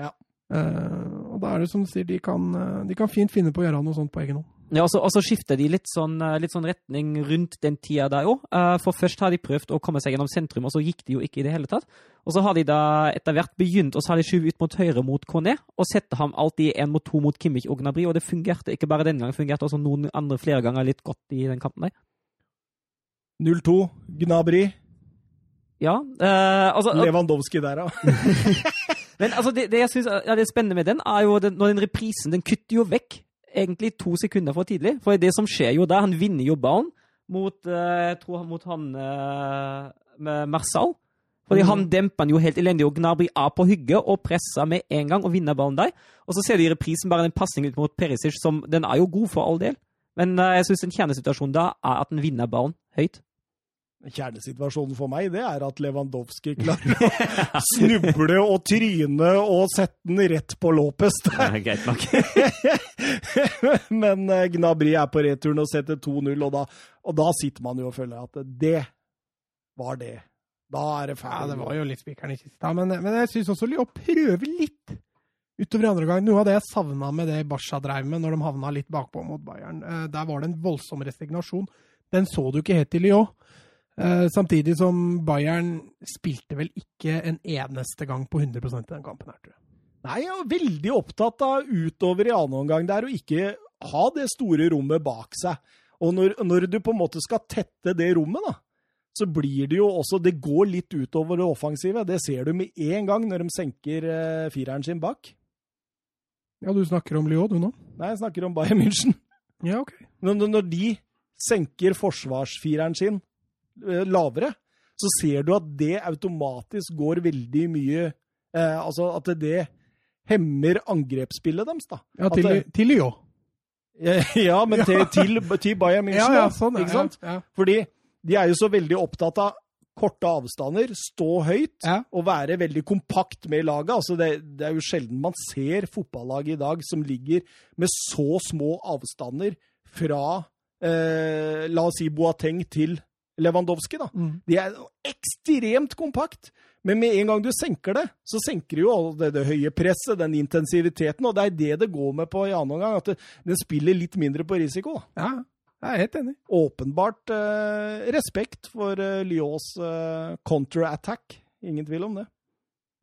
Ja. Uh, og da er det som du sier, de kan, eh, de kan fint finne på å gjøre noe sånt på egen hånd. Ja, og så, og så skifter de litt sånn, eh, litt sånn retning rundt den tida der òg. For først har de prøvd å komme seg gjennom sentrum, og så gikk de jo ikke i det hele tatt. Og så har de da etter hvert begynt, og så har de skjøvet ut mot høyre mot Kone, og setter ham alltid én mot to mot Kimmich og Gnabry, og det fungerte ikke bare denne gangen, fungerte også noen andre flere ganger litt godt i den kampen der. 0-2, Gnabry. Ja, uh, altså Lewandowski der, ja. Men altså, det, det jeg synes er spennende med den, er jo den, når den reprisen den kutter jo vekk egentlig to sekunder for tidlig. For det som skjer jo der, han vinner jo ballen mot, uh, tror mot han uh, Marsal. Fordi han demper han jo helt elendig, og Gnabry er på hygge og presser med en gang og vinner ballen der. Og så ser du i reprisen bare den pasningen ut mot Perisic, som den er jo god for all del. Men eh, jeg syns en kjernesituasjon da er at den vinner ballen høyt. Kjernesituasjonen for meg, det er at Lewandowski klarer å snuble og tryne og sette den rett på Lopez der. greit nok. Men eh, Gnabry er på returen og setter 2-0, og da, og da sitter man jo og føler at det var det. Da er det Ja, det var jo litt spikeren i kista, men, men jeg syns også Lyon prøver litt utover i andre gang. Noe av det jeg savna med det Barca dreiv med når de havna litt bakpå mot Bayern. Eh, Der var det en voldsom resignasjon. Den så du ikke helt i Lyon. Eh, Samtidig som Bayern spilte vel ikke en eneste gang på 100% i den kampen her, tror jeg. Nei, jeg er veldig opptatt av utover i annen omgang der å ikke ha det store rommet bak seg. Og når, når du på en måte skal tette det rommet, da, så blir det jo også Det går litt utover det offensive. Det ser du med en gang når de senker eh, fireren sin bak. Ja, du snakker om Lyon, du nå? Nei, jeg snakker om Bayern München. Ja, OK. Når, når- de senker forsvarsfireren sin lavere, så ser du at det automatisk går veldig mye eh, Altså at det hemmer angrepsspillet deres, da. Ja, til, det- til jo. Ja, men til, til, til Bayern München, Ja, ja, sånn. ikke sant? Ja. Fordi de er jo så veldig opptatt av korte avstander, stå høyt og være veldig kompakt med laget. Altså det, det er jo sjelden man ser fotballag i dag som ligger med så små avstander fra eh, la oss si Boateng til Lewandowski. da. Mm. De er ekstremt kompakt. Men med en gang du senker det, så senker du jo all det, det høye presset, den intensiviteten, og det er det det går med på i annen omgang. At den spiller litt mindre på risiko. da. ja, jeg er helt enig. Åpenbart eh, respekt for eh, Lyons eh, counterattack. Ingen tvil om det.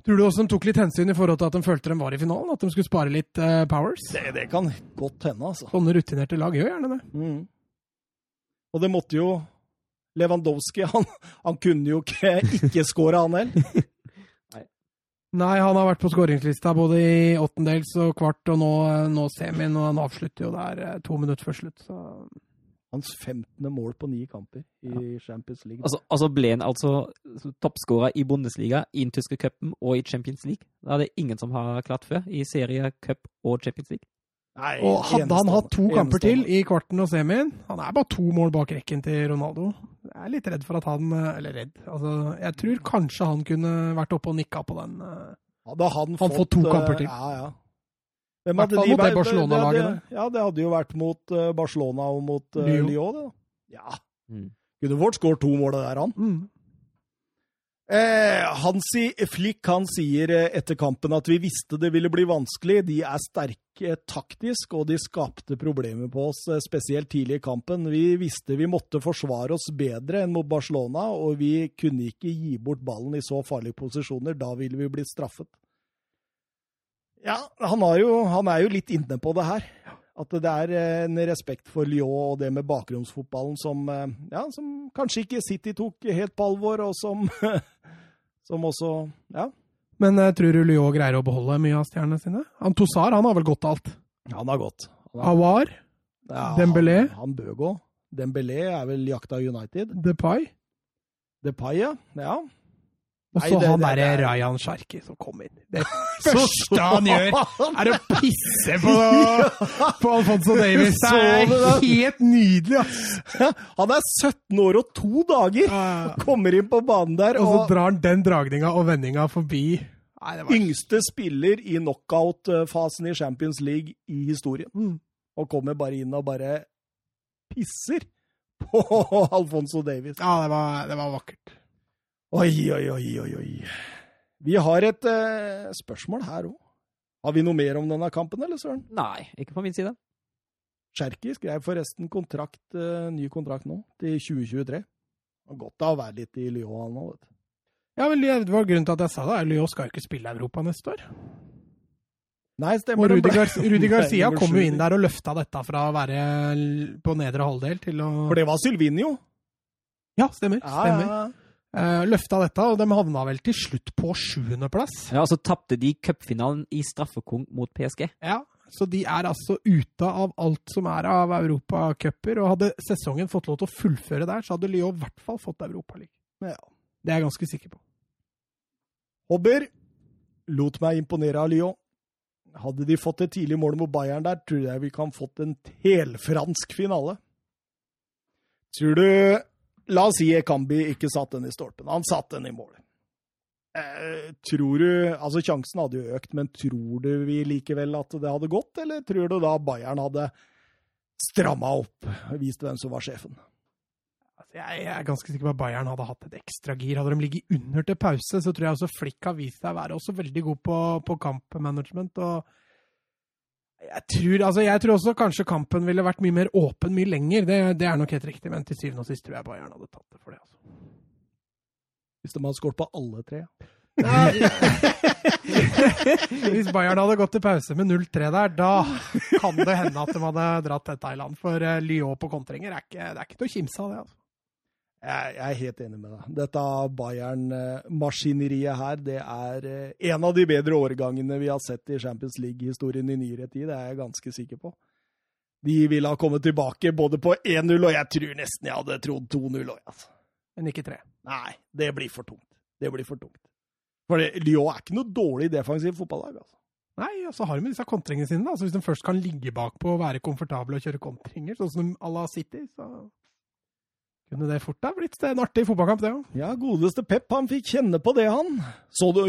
Tror du også de tok litt hensyn i forhold til at de følte de var i finalen? At de skulle spare litt eh, powers? det. Det kan godt hende, altså. Sånne rutinerte lag gjør gjerne det. Mm. Og det måtte jo Lewandowski han, han kunne jo ikke ikke skåre, han heller. Nei, han har vært på skåringslista både i åttendels og kvart, og nå, nå semien, og han avslutter jo der eh, to minutter før slutt. Så Hans 15. mål på ni kamper i Champions League. Altså, altså ble han altså toppskårer i Bundesliga, i den tyske cupen og i Champions League. Det er det ingen som har klart før i serie, cup og Champions League. Nei, Og hadde han hatt to kamper til i kvarten og semien Han er bare to mål bak rekken til Ronaldo. Jeg er litt redd for at han eh, Eller redd. Altså, jeg tror kanskje han kunne vært oppe og nikka på den. eh. Hadde han, Han fått to eh, kamper til. Ja, ja. Hvem hadde de mot det vært- Barcelona-laget det Ja, det hadde jo vært mot Barcelona og mot uh, Lyon. Lyon, det da. Ja. Mm. Kunne fort skåret to mål der, han. Mm. Eh, Hansi Flick han sier eh, etter kampen at vi visste det ville bli vanskelig. De er sterke taktisk, og de skapte problemer på oss, eh, spesielt tidlig i kampen. Vi visste vi måtte forsvare oss bedre enn mot Barcelona, og vi kunne ikke gi bort ballen i så farlige posisjoner. Da ville vi blitt straffet. Ja, han, jo, han er jo litt inne på det her. At det er en respekt for Lyon og det med bakgrunnsfotballen som, ja, som kanskje ikke City tok helt på alvor, og som Som også Ja. Men uh, tror du Lyon greier å beholde mye av stjernene sine? Antosar han har vel gått alt? Han har gått. Awar? Ja, Dembélé? Han, han bør gå. Dembélé er vel jakta United. Depay? Depay, ja. ja. Og så han derre Ryan Sharkey som kom inn. Det første han gjør, er å pisse på, på Alfonso Davies. Det er helt nydelig, ass! Han er 17 år og to dager og kommer inn på banen der. Og så drar han den dragninga og vendinga forbi. Nei, var... Yngste spiller i knockout-fasen i Champions League i historien. Mm. Og kommer bare inn og bare pisser på Alfonso Davies. Ja, det var, det var vakkert. Oi, oi, oi, oi, oi. Vi har et eh, spørsmål her òg. Har vi noe mer om denne kampen, eller Søren? Nei, ikke på min side. Cherky skrev forresten kontrakt, eh, ny kontrakt nå, til 2023. Det var godt av å være litt i Lyon nå, vet du. Ja, vel, det var grunnen til at jeg sa det. Lyon skal jo ikke spille Europa neste år. Nei, stemmer. Og Rudi, Gar Rudi Garcia kom jo inn der og løfta dette fra å være på nedre halvdel til å For det var Sylvinio? Ja, stemmer. stemmer. Ja, ja, ja løfta dette, og de havna vel til slutt på sjuendeplass. Ja, og så tapte de cupfinalen i straffekong mot PSG. Ja, så de er altså ute av alt som er av europacuper. Og hadde sesongen fått lov til å fullføre der, så hadde Lyon i hvert fall fått Europaligaen. Ja. Det er jeg ganske sikker på. Hobber lot meg imponere av Lyon. Hadde de fått et tidlig mål mot Bayern der, tror jeg vi kan fått en helfransk finale. Tror du La oss si Ekambi ikke satt den i stolpen. Han satt den i mål. Eh, tror du Altså, sjansen hadde jo økt, men tror du vi likevel at det hadde gått, eller tror du da Bayern hadde stramma opp, vist hvem som var sjefen? Altså, jeg er ganske sikker på at Bayern hadde hatt et ekstra gir. Hadde de ligget under til pause, så tror jeg også Flick har vist seg å være også veldig god på, på kampmanagement. og jeg tror, altså, jeg tror, også kanskje kampen ville vært mye mer åpen mye lenger. Det, det er nok helt riktig, men til syvende og sist tror jeg Bayern hadde tatt det for det. Altså. Hvis de hadde skåret på alle tre? Hvis Bayern hadde gått til pause med 0-3 der, da kan det hende at de hadde dratt til Thailand. For uh, Lyon på kontringer er ikke, det er ikke noe å kimse av det. altså. Jeg, er helt enig med deg. Dette Bayern-maskineriet her, det er eh, en av de bedre årgangene vi har sett i Champions League-historien i nyere tid. Det er jeg ganske sikker på. De ville ha kommet tilbake både på 1-0, og jeg tror nesten jeg hadde trodd 2-0 òg. Altså. Men ikke 3? Nei, det blir for tungt. Det blir for tungt. For Lyon er ikke noe dårlig defensivt fotballag. altså. Nei, og så har de disse kontringene sine. da. Altså, hvis de først kan ligge bakpå og være komfortable og kjøre kontringer, sånn som à la City, så kunne det fort ha blitt en artig fotballkamp, det òg. Ja, godeste Pep, han fikk kjenne på det, han. Så du,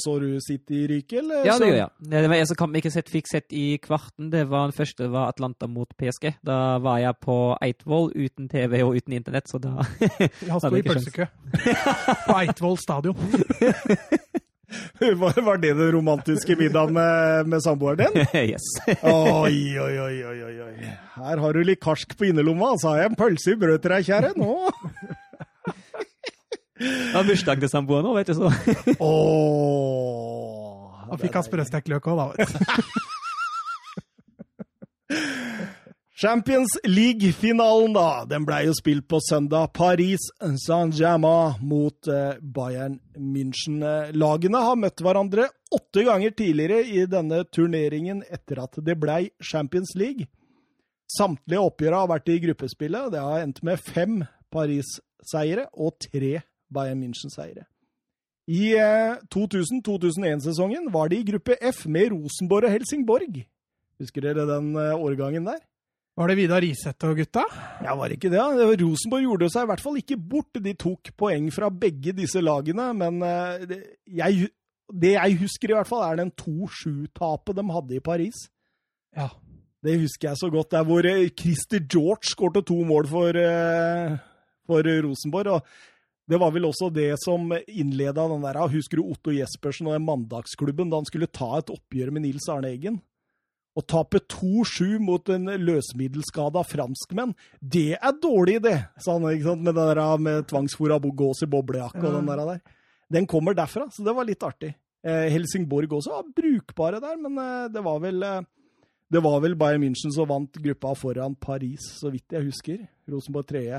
så du City ryke, eller? Ja, det gjør jeg. Det var en som kamp jeg ikke fikk sett i kvarten. Det var Den første var Atlanta mot PSG. Da var jeg på Eidsvoll uten TV og uten internett, så da Han sto i pølsekø på Eidsvoll stadion. Var det den romantiske middagen med, med samboeren din? yes. oi, oi, oi, oi, oi. Her har du litt karsk på innerlomma, så har jeg en pølse i brød til deg, kjære. Nå! Det har bursdag til samboeren nå, vet du, så. oh, Han fikk han sprøstekt løk òg, da. Champions League-finalen, da. Den ble jo spilt på søndag. Paris Saint-Germain mot eh, Bayern München. Lagene har møtt hverandre åtte ganger tidligere i denne turneringen etter at det ble Champions League. Samtlige oppgjør har vært i gruppespillet. Det har endt med fem Paris-seiere og tre Bayern München-seiere. I 2000-2001-sesongen var de i gruppe F med Rosenborg og Helsingborg. Husker dere den eh, årgangen der? Var det Vidar Riseth og gutta? Ja, var det ikke det? Rosenborg gjorde seg i hvert fall ikke bort. De tok poeng fra begge disse lagene, men eh, det jeg, det jeg husker i hvert fall, er den 2-7-tapet de hadde i Paris. Ja. Det husker jeg så godt. Der hvor eh, Christer George skårte to mål for, eh, for Rosenborg. og Det var vel også det som innleda den der Husker du Otto Jespersen og den mandagsklubben da han skulle ta et oppgjør med Nils Arne Eggen? Å tape 2-7 mot en løsmiddelskada franskmenn, det er dårlig det! sa han ikke sant? med det der med tvangsfôra gås i boblejakke og den der, der. Den kommer derfra, så det var litt artig. Eh, Helsingborg også var brukbare der, men eh, det var vel eh, det var vel Bayern München som vant gruppa foran Paris, så vidt jeg husker. Rosenborg tredje.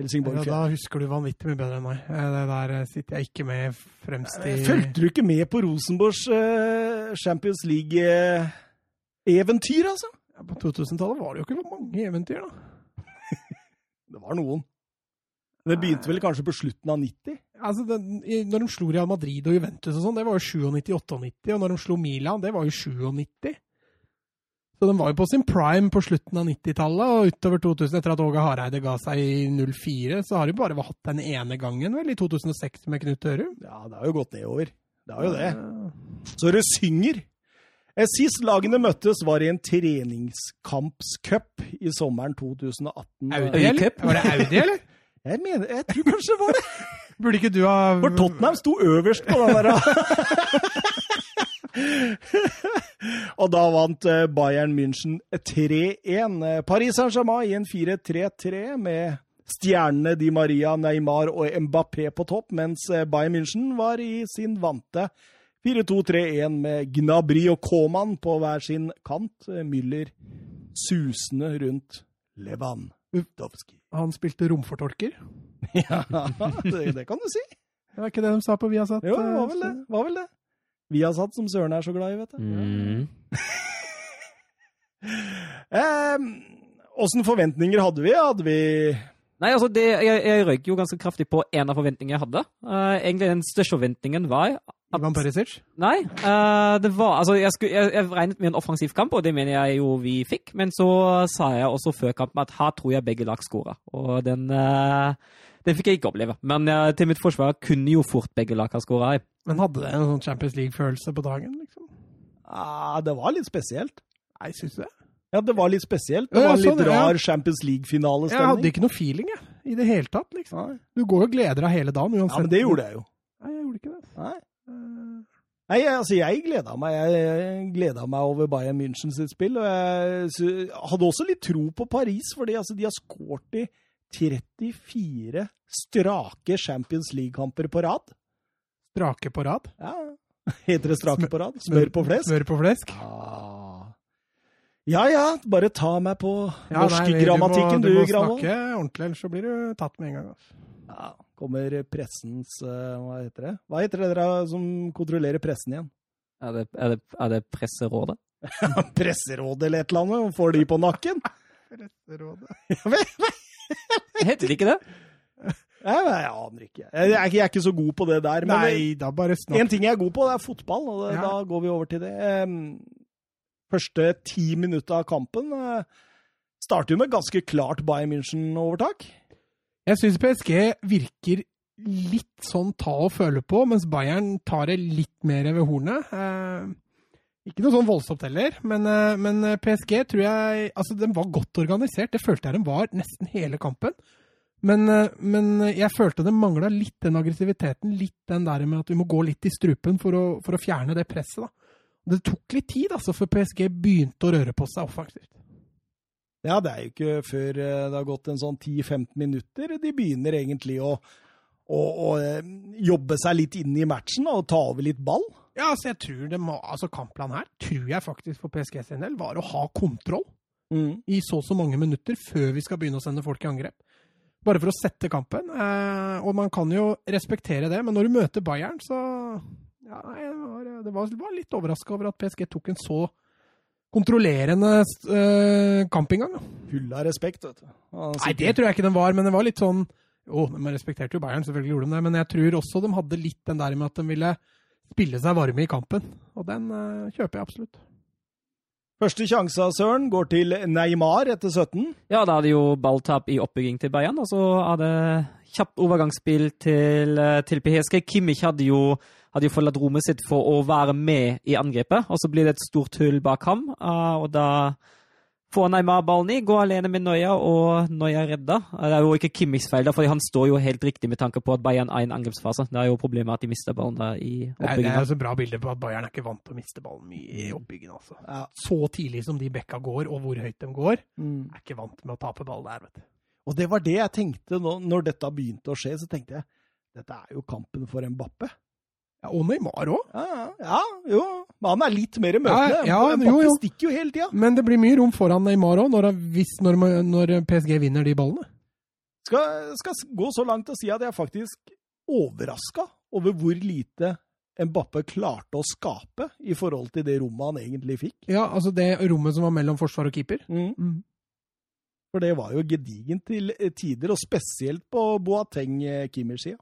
Helsingborg Ja, da husker du vanvittig mye bedre enn meg. Det der sitter jeg ikke med fremst i Fulgte du ikke med på Rosenborgs Champions Champions League-eventyr, altså? Ja, På 2000-tallet var det jo ikke mange eventyr, da. Det var noen. Det begynte vel kanskje på slutten av 90? Altså, den, Når de slo Real Madrid og Juventus og sånn, det var jo 97-98, og når de slo Milan, det var jo 97. Så de var jo på sin prime på slutten av 90-tallet, og utover 2000, etter at Åge Hareide ga seg i 04, så har de bare hatt den ene gangen, vel, i 2006 med Knut Ørum. Ja, det har jo gått nedover. Det har jo det. Så det synger. Eh, Sist lagene møttes, var i en treningskampscup i sommeren 2018. Audi, eller? Var det Audi, eller? Jeg mener, jeg tror kanskje det var det. Burde ikke du ha For Tottenham sto øverst på den der. Og da vant eh, Bayern München 3-1. Eh, Paris Saint-Germain i en 4-3-3 med stjernene Di Maria, Neymar og Mbappé på topp, mens Bayern München var i sin vante 4-2-3-1 med Gnabry og Koman på hver sin kant. Eh, Müller susende rundt Levan. Uftovski. Han spilte romfortolker. Ja, det, det kan du si. Det var ikke det de sa på Viasat? Jo, det var eh, vel det. Var vel det. Vi har satt som Søren er så glad i, vet du. Mm. Åssen forventninger hadde vi? Hadde vi Nei, altså, det, jeg, jeg røyk jo ganske kraftig på en av forventningene jeg hadde. Uh, egentlig den største forventningen var Ivan Perisic? Nei, Uh, det var Altså, jeg, skulle, jeg, jeg regnet med en offensiv kamp, og det mener jeg jo vi fikk. Men så sa jeg også før kampen at her tror jeg begge lag skåra. Og den, uh, den fikk jeg ikke oppleve. Men uh, til mitt forsvar kunne jo fort begge lag ha skåra. Men hadde det en sånn Champions League-følelse på dagen, liksom? ah, Det var litt spesielt. Nei, syns du det? Ja, det var litt spesielt. Det var en litt rar Champions League-finalestemning. Jeg hadde ikke noe feeling, jeg. I det hele tatt, liksom. Du går og gleder deg hele dagen uansett. Ja, men det gjorde jeg jo. Nei, jeg gjorde ikke det. Nei. Nei, altså, jeg gleda meg. Jeg gleda meg over Bayern München sitt spill. Og jeg hadde også litt tro på Paris, fordi altså, de har skåret i 34 strake Champions League-kamper på rad. Strake på rad. Ja, Heter det strake på rad? Smør på flesk? Smør på flesk. Ah. Ja ja, bare ta meg på Ja, norskgrammatikken, du du, må, du må snakke ordentlig, ellers så blir du tatt med en gang. Altså. Ja, kommer pressens eh, Hva heter det? Hva heter det dere som kontrollerer pressen igjen? Er det, er det, er det presserådet? Presserådet eller et eller annet? Får de på nakken? presserådet Heter det ikke det? Jeg, jeg aner ikke. Jeg, jeg, er ikke- jeg er ikke så god på det der. Men Nei, da bare snakk. en ting jeg er god på, det er fotball, og det, Ja. da går vi over til det. Første ti minutter av kampen eh, starter jo med ganske klart Bayern München-overtak. Jeg syns PSG virker litt sånn ta og føle på, mens Bayern tar det litt mer ved hornet. Eh, ikke noe sånn voldsomt heller, men, eh, men PSG tror jeg Altså, den var godt organisert. Det følte jeg den var nesten hele kampen. Men, eh, men jeg følte det mangla litt den aggressiviteten, litt den der med at vi må gå litt i strupen for å, for å fjerne det presset. da. Det tok litt tid, altså, før PSG begynte å røre på seg offensivt. Ja, det er jo ikke før eh, det har gått en sånn 10-15 minutter de begynner egentlig å, å, å eh, jobbe seg litt inn i matchen og ta over litt ball. Ja, altså, jeg tror det må, altså Kampplanen her tror jeg faktisk for PSG sin del var å ha kontroll. i så og så mange minutter før vi skal begynne å sende folk i angrep. Bare for å sette kampen. Eh, og man kan jo respektere det, men når du møter Bayern, så ja, jeg var, det var, var litt overraska over at PSG tok en så kontrollerende uh, kampinngang. da. Full av respekt, vet du. Altså, Nei, det tror jeg ikke den var, men det var litt sånn Jo, de respekterte jo Bayern, selvfølgelig gjorde de det, men jeg tror også de hadde litt den der med at de ville spille seg varme i kampen. Og den uh, kjøper jeg absolutt. Første sjanse av Søren går til Neymar etter 17. Ja, da hadde jo balltap i oppbygging til Bayern, og så hadde kjapt overgangsspill til, eh, til PSG. Kimmich hadde jo, hadde jo forlatt rommet sitt for å være med i angrepet, og så blir det et stort hull bak ham, eh, og da Får Neymar ballen i, går alene med Noya, og Noya redda. Det er jo ikke Kimmichs feil, for han står jo helt riktig med tanke på at Bayern er i en angrepsfase. Det er jo problemet at de mister ballen der i oppbyggingen. er, det er altså bra bilde på at Bayern er ikke vant til å miste ballen mye i oppbyggingen. Altså. Ja. Så tidlig som de bekka går, og hvor høyt de går, Mm. er ikke vant med å tape ball der, vet du. Og det var det jeg tenkte nå, når dette begynte å skje. Så tenkte jeg dette er jo kampen for Mbappe. Ja, og Neymar òg. Ja, ja, ja, jo. Han er litt mer møtende. Ja, ja, jo, jo. stikker jo hele tida. Men det blir mye rom foran Neymar òg, når, når, når PSG vinner de ballene. Skal, skal gå så langt og si at jeg er faktisk overraska over hvor lite Mbappe klarte å skape i forhold til det rommet han egentlig fikk. Ja, altså det rommet som var mellom forsvar og keeper. Mm. For det var jo gedigent til tider, og spesielt på Boateng-Kimmers-sida.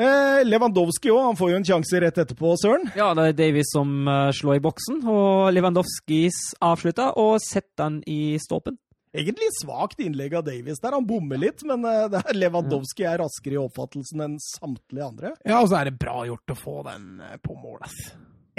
Eh, Lewandowski òg, han får jo en sjanse rett etterpå, Søren. Ja, det er Davies som eh, slår i boksen, og Lewandowskis avslutta og setter han i stolpen. Egentlig svakt innlegg av Davies der. Han bommer litt, men eh, det er Lewandowski er raskere i oppfattelsen enn samtlige andre. Ja, og så er det bra gjort å få den på mål, ass.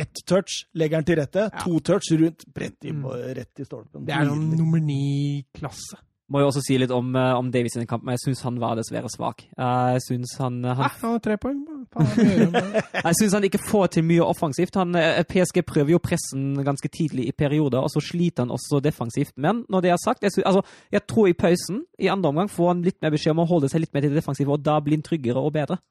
Ett touch legger han til rette, Ja. to touch rundt, rett i, Mm. rett i stolpen. Det er noen nummer ni-klasse. Må jo også si litt om, eh, om Davies kampen, men jeg syns han var dessverre svak. Jeg syns han, han, Hæ, han har tre poeng. Jeg synes han ikke får til mye offensivt. Han, eh, PSG prøver jo pressen ganske tidlig i perioder, og så sliter han også defensivt. Men når det er sagt, jeg, synes, altså, jeg tror i pausen, i andre omgang, får han litt mer beskjed om å holde seg litt mer til det defensive, og da blir han tryggere og bedre.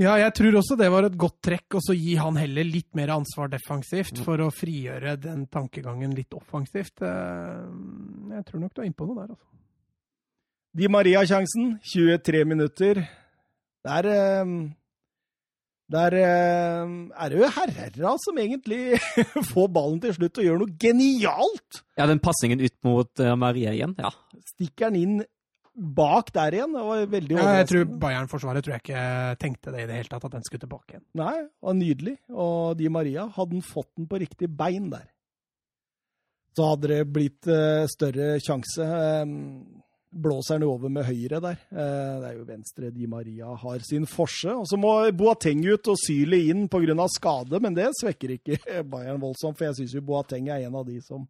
Ja, jeg tror også det var et godt trekk, og så gi han heller litt mer ansvar defensivt for å frigjøre den tankegangen litt offensivt. Eh, Jeg tror nok du er innpå noe der, altså. Di Maria-sjansen, 23 minutter. Der eh, Der eh, er det jo Herrera som egentlig får ballen til slutt og gjør noe genialt! Ja, den passingen ut mot eh, Maria igjen, ja. Stikker den inn bak der igjen. Det var veldig Ja, jeg tror. Bayern-forsvaret tror jeg ikke tenkte det i det hele tatt, at den skulle tilbake igjen. Nei, det var nydelig. Og Di Maria, hadde han fått den på riktig bein der, så hadde det blitt eh, større sjanse. Eh, blåser han over med høyre der. Eh, det er jo venstre Di Maria har sin forse. Og så må Boateng ut og Syle inn pga. skade, men det svekker ikke Bayern voldsomt, for jeg syns jo Boateng er en av de som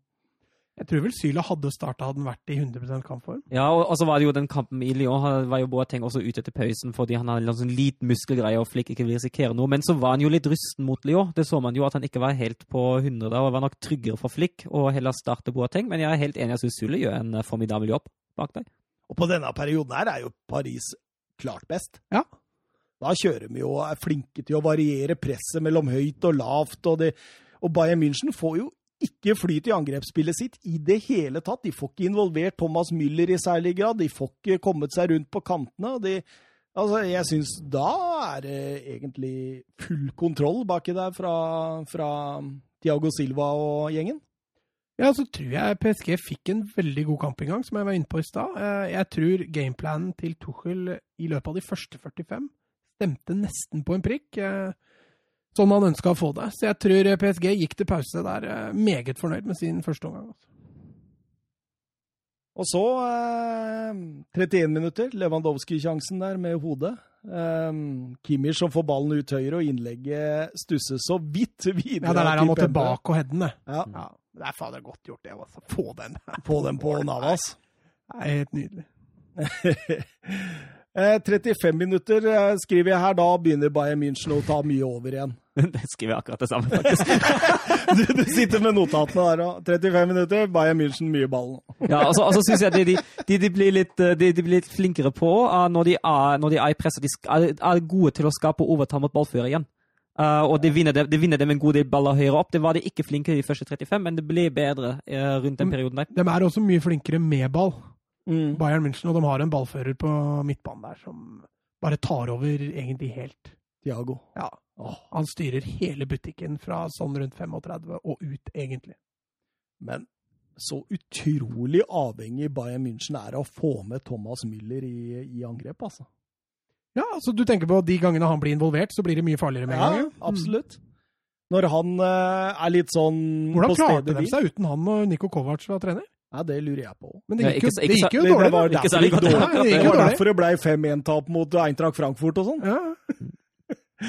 Jeg tror vel Syla hadde starta hadde han vært i 100% kampform. Ja, og, og så var det jo den kampen i Lyon. Han var jo Boateng også ute etter pausen fordi han hadde en sånn liten muskelgreie og Flick ikke vil risikere noe. Men så var han jo litt rusten mot Lyon. Det så man jo at han ikke var helt på 100 da, og var nok tryggere for Flick og heller starte Boateng. Men jeg er helt enig, jeg syns Syle gjør en eh, formidabel jobb bak der. Og på denne perioden her er jo Paris klart best. Ja. Da kjører vi jo og er flinke til å variere presset mellom høyt og lavt. Og, det, og Bayern München får jo ikke flyt i angrepsspillet sitt i det hele tatt. De får ikke involvert Thomas Müller i særlig grad. De får ikke kommet seg rundt på kantene. de Altså, jeg syns da er det egentlig full kontroll baki der fra, fra Tiago Silva og gjengen. Ja, så tror jeg PSG fikk en veldig god kamp som jeg var inne på i stad. Eh, Jeg tror gameplanen til Tuchel i løpet av de første 45 stemte nesten på en prikk. Eh, Sånn man ønska å få det. Så jeg tror PSG gikk til pause der eh, meget fornøyd med sin første omgang. Altså. Og så eh, 31 minutter, Lewandowski-sjansen der med hodet. Eh, Kimmich som får ballen ut høyre, og innlegget stusser så vidt videre. Ja, det er der han må tilbake og heade den, det. Ja, Ja, det er fader godt gjort, det. Altså. Få den. Få den på Navas. Det er helt nydelig. Eh, 35 minutter eh, skriver jeg her, da begynner Bayern München å ta mye over igjen. det skriver jeg akkurat det samme, faktisk. Du, du sitter med notatene der òg. 35 minutter, Bayern München mye ball. Ja, og så altså, synes jeg de, de, de, de, blir litt, eh, de, de blir litt flinkere på eh, når de er, når de er i presset. De er, er gode til å skape overtall mot ballfører igjen. Uh, og de vinner, det, de vinner dem en god del baller høyere opp. Det var de ikke flinke i de første 35, men det ble bedre uh, rundt den perioden der. De er også mye flinkere med ball, Mm. Bayern München, og de har en ballfører på midtbanen der som bare tar over egentlig helt. Diago. Ja, Han styrer hele butikken fra sånn rundt 35 og ut, egentlig. men så utrolig avhengig Bayern München er av å få med Thomas Müller i, i angrep, altså. Ja, altså du tenker på de gangene han blir involvert, så blir det mye farligere med en Ja, gang. ja. absolutt. Når han uh, er litt sånn Mm. Hvordan på klarte de seg uten han og Nico Kovac var trener? Ja, det lurer jeg på. Men det Ja, gikk ikke jo, det gikk jo dårlig. det var det derfor det ble 5-1-tap mot Eintracht Frankfurt og sånn. Ja.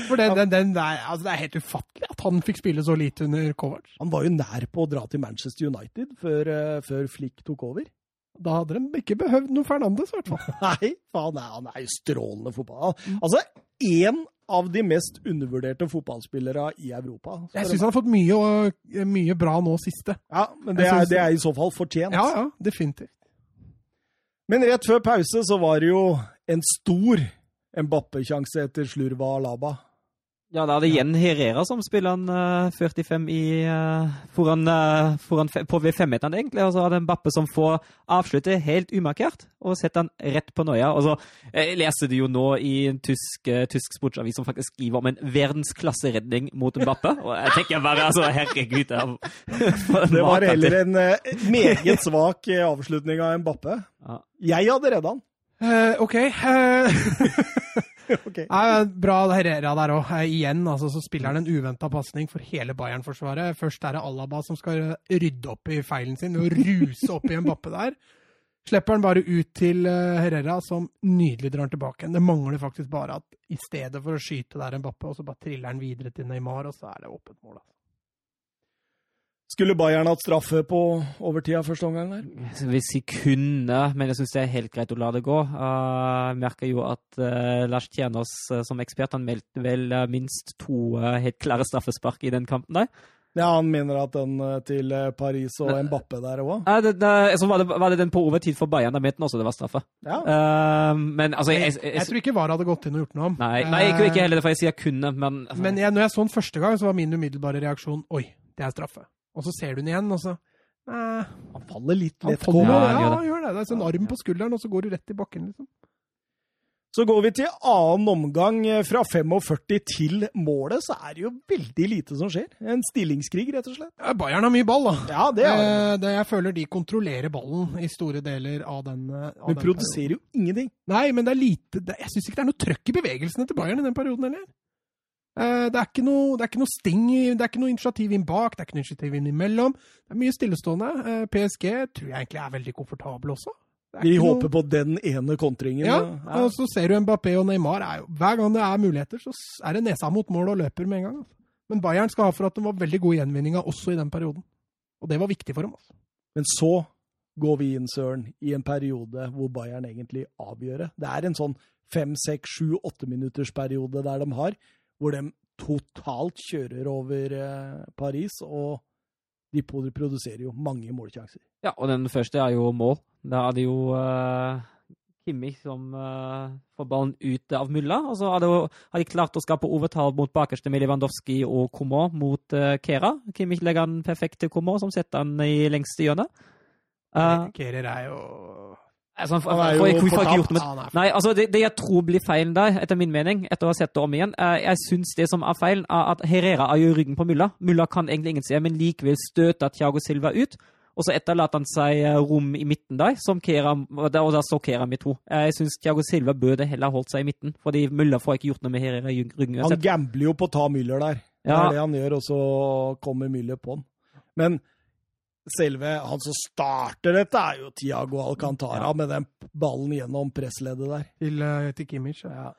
For den, den, den der, altså Det er helt ufattelig at han fikk spille så lite under Kovac. Han var jo nær på å dra til Manchester United før, eh, før Flick tok over. Da hadde de ikke behøvd noe Fernandes, i hvert fall. Nei, faen, han er jo strålende fotball. Altså, én av de mest undervurderte fotballspillere i Europa. Jeg syns han har fått mye, og, mye bra nå siste. Ja, men det er, det er i så fall fortjent. Ja, ja, definitivt. Men rett før pause så var det jo en stor Mbappe-sjanse etter slurva Alaba. Ja, da er det igjen Herrera som spiller en uh, 45 i, uh, foran, uh, foran på V5-meteren, egentlig. Og så er det en Bappe som får avslutte helt umarkert og setter han rett på nøya. Og så Jeg leser du jo nå i en tysk, eh, tysk sportsavis som faktisk skriver om en verdensklasseredning mot Mbappe. Og jeg tenker bare altså, herregud det en var heller en eh, meget svak eh, avslutning av Mbappe. Ja. Jeg hadde redda han. Eh, OK. Uh, okay. Uh, bra Herrera der òg. Igjen altså, så spiller han en uventa pasning for hele Bayern-forsvaret. Først er det Alaba som skal rydde opp i feilen sin ved å ruse opp i en bappe der. Slipper han bare ut til eh, Herrera, som nydelig drar han tilbake igjen. Det mangler faktisk bare at i stedet for å skyte der en bappe, og så bare triller han videre til Neymar, og så er det åpent mål. Altså. Skulle Bayern hatt straffe på overtida første omgang der? Hvis de kunne, men jeg syns det er helt greit å la det gå. Jeg merker jo at uh, Lars Tjernås uh, som ekspert han meldte vel minst to helt klare straffespark i den kampen der. Ja, han mener at den eh, til eh, Paris og Mbappe der òg. Så var, det, var det den på overtid for Bayern? Da mente han også det var straffe. Ja. Uh, men altså jeg, Jeg, jeg, jeg tror ikke VAR hadde gått inn og gjort noe om. Nei, nei ikke, ikke heller, for jeg sier kunne, men altså, Men jeg, når jeg så den første gang, så var min umiddelbare reaksjon oi, det er straffe. Og så ser du den igjen, og så Nei, Han faller litt han lett faller. over. Ja, Ja, han gjør det. Det er sånn arm på skulderen, og så går du rett i bakken, liksom. Så går vi til annen omgang. eh, Fra 45 til målet, så er det jo veldig lite som skjer. En stillingskrig, rett og slett. Bayern har mye ball, da. Ja, det er det. Eh, det, jeg føler de kontrollerer ballen i store deler av den. eh, Av Men den produserer jo ingenting. Nei, men det er lite det, Jeg syns ikke det er noe trøkk i bevegelsene til Bayern i den perioden heller. Eh, det, er ikke noe, det er ikke noe sting, det er ikke noe initiativ inn bak, det er ikke noe initiativ inn imellom. Det er mye stillestående. Eh, PSG tror jeg egentlig er veldig komfortable også. Vi ikke noe- håper på den ene kontringen. Ja, og- og så ser du Mbappé og Neymar. Jo, hver gang det er muligheter, så er det nesa mot mål og løper med en gang. Altså. Men Bayern skal ha for at de var veldig gode i gjenvinninga også i den perioden. Og det var viktig for dem. Altså. Men så går vi inn, Søren, i en periode hvor Bayern egentlig avgjør det. Det er en sånn fem, seks, sju, åtte minutters periode der de har, hvor de totalt kjører over eh, Paris, og de pro- produserer jo mange målsjanser. Ja, og den første er jo mål. Da er det jo uh, Kimmich som uh, får ballen ut av Mulla. Og så har, de klart å skape overtall mot bakerste med Lewandowski og Coman mot uh, Kera. Kimmich legger den perfekt til Coman, som setter den i lengste hjørnet. Uh, Kerer er jo altså, Han er jo får jeg- hvorfor ikke gjort noe med Ja, han Nei, altså det, det jeg tror blir feilen der, etter min mening, etter å ha sett det om igjen eh, Jeg syns det som er feilen, er at Herrera er jo i ryggen på Mulla. Mulla kan egentlig ingen se, men likevel støter Thiago Silva ut. Og så etterlater han seg eh, rom i midten der, som Kera, og da, står Kera med to. Jeg syns Thiago Silva burde heller holdt seg i midten, fordi Mulla får ikke gjort noe med Herrera i ryggen Han gambler jo på å ta Müller der. Det er det han gjør, og så kommer Müller på han. Men selve han som starter dette, er jo Tiago Alcantara Ja. med den ballen gjennom pressleddet der. til, eh, til Kimmich. Ja.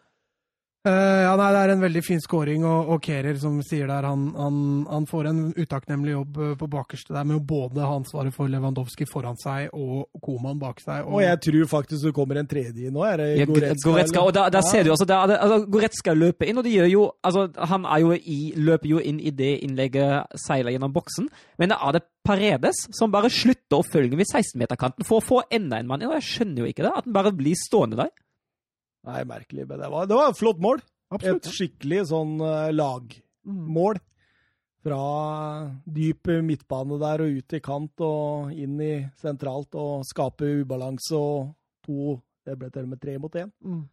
Eh, ja, nei, Det er en veldig fin scoring, og, og Kerer som sier der, han, han, han får en utakknemlig jobb eh, på bakerste der med å både ha ansvaret for Lewandowski foran seg og Koman bak seg. Og jeg tror faktisk det kommer en tredje nå. Er det Ja, Goretzka? Goretzka, og da, da ser du altså, da, altså Goretzka løper inn, og det gjør jo altså, Han er jo i, løper jo inn i det innlegget seiler gjennom boksen, men det er det Paredes som bare slutter å følge ved 16-meterkanten for å få enda en mann inn, og jeg skjønner jo ikke det, at han bare blir stående der. Nei, merkelig. Men det var, det var et flott mål. Et skikkelig sånn eh, lagmål. Fra dyp midtbane der og ut i kant og inn i sentralt og skape ubalanse og to Det ble til og med tre mot én. Mm.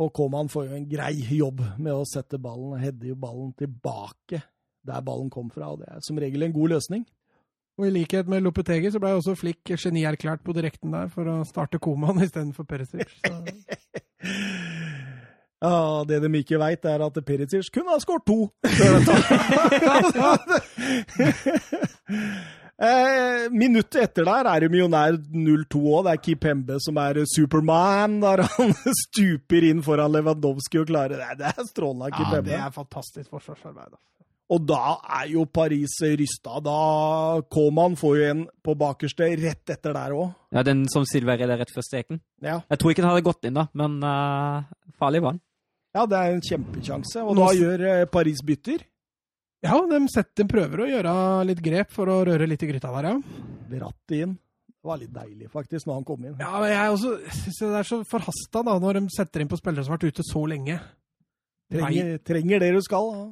Og Koman får jo en grei jobb med å sette ballen, heade jo ballen tilbake der ballen kom fra. og Det er som regel en god løsning. Og I likhet med Lopetegi så ble også Flikk genierklært på direkten der for å starte Koman istedenfor Perisic. Så. Ja, Det de ikke veit, er at Perisic kunne ha skåret to. Eh, minuttet etter der er det jo nær 0-2 òg. Det er Kipembe som er Superman, der han stuper inn foran Lewandowski og klarer det. Det er strålende av Ja, det er fantastisk forsvarsarbeid. Og da er jo Paris rysta. Da Coman får jo en på bakerste rett etter der òg. Ja, den som Silver redder rett før streken. Ja. Jeg tror ikke den hadde gått inn, da, men uh, farlig var den. ja, det er en kjempekjanse. Og Nå da gjør eh, Paris bytter. Ja, de, setter, de prøver å gjøre litt grep for å røre litt i gryta der, ja. Bratt inn. Det var litt deilig, faktisk, når han kom inn. Ja, men jeg også synes det er så forhasta da, når de setter inn på spillere som har vært ute så lenge. Trenger, trenger det du skal. Ja.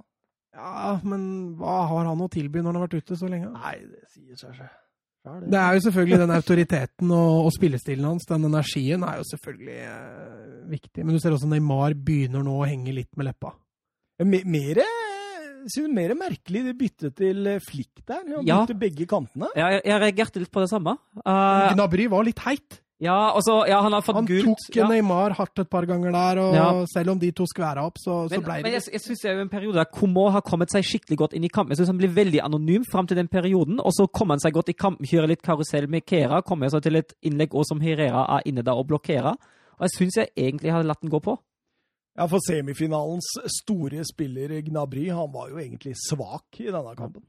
Ja, men hva har han å tilby når han har vært ute så lenge? Nei, det sier seg selv. Det er jo selvfølgelig den autoriteten og, og spillestilen hans, den energien, er jo selvfølgelig eh, viktig. Men du ser også Neymar begynner nå å henge litt med leppa. Me- Mere, mer merkelig det byttet til eh, Flick der. Han Ja. begge kantene. Ja, jeg, jeg reagerte litt på det samme. Uh, Gnabry var litt heit. Ja, også, ja, han har fått Han gult. tok ja. Neymar hardt et par ganger der, og Ja. selv om de to skværa opp, så, så Men, ble men det jeg, jeg synes det er jo en periode der Komo har kommet seg skikkelig godt inn i kampen. Jeg synes han blir veldig anonym fram til den perioden, og så kommer han seg godt i kampen, kjører litt karusell med Kera, kommer seg til et innlegg også som Herrera er inne der og blokkerer. Og jeg synes jeg egentlig har latt den gå på. Ja, For semifinalens store spiller Gnabry, han var jo egentlig svak i denne kampen.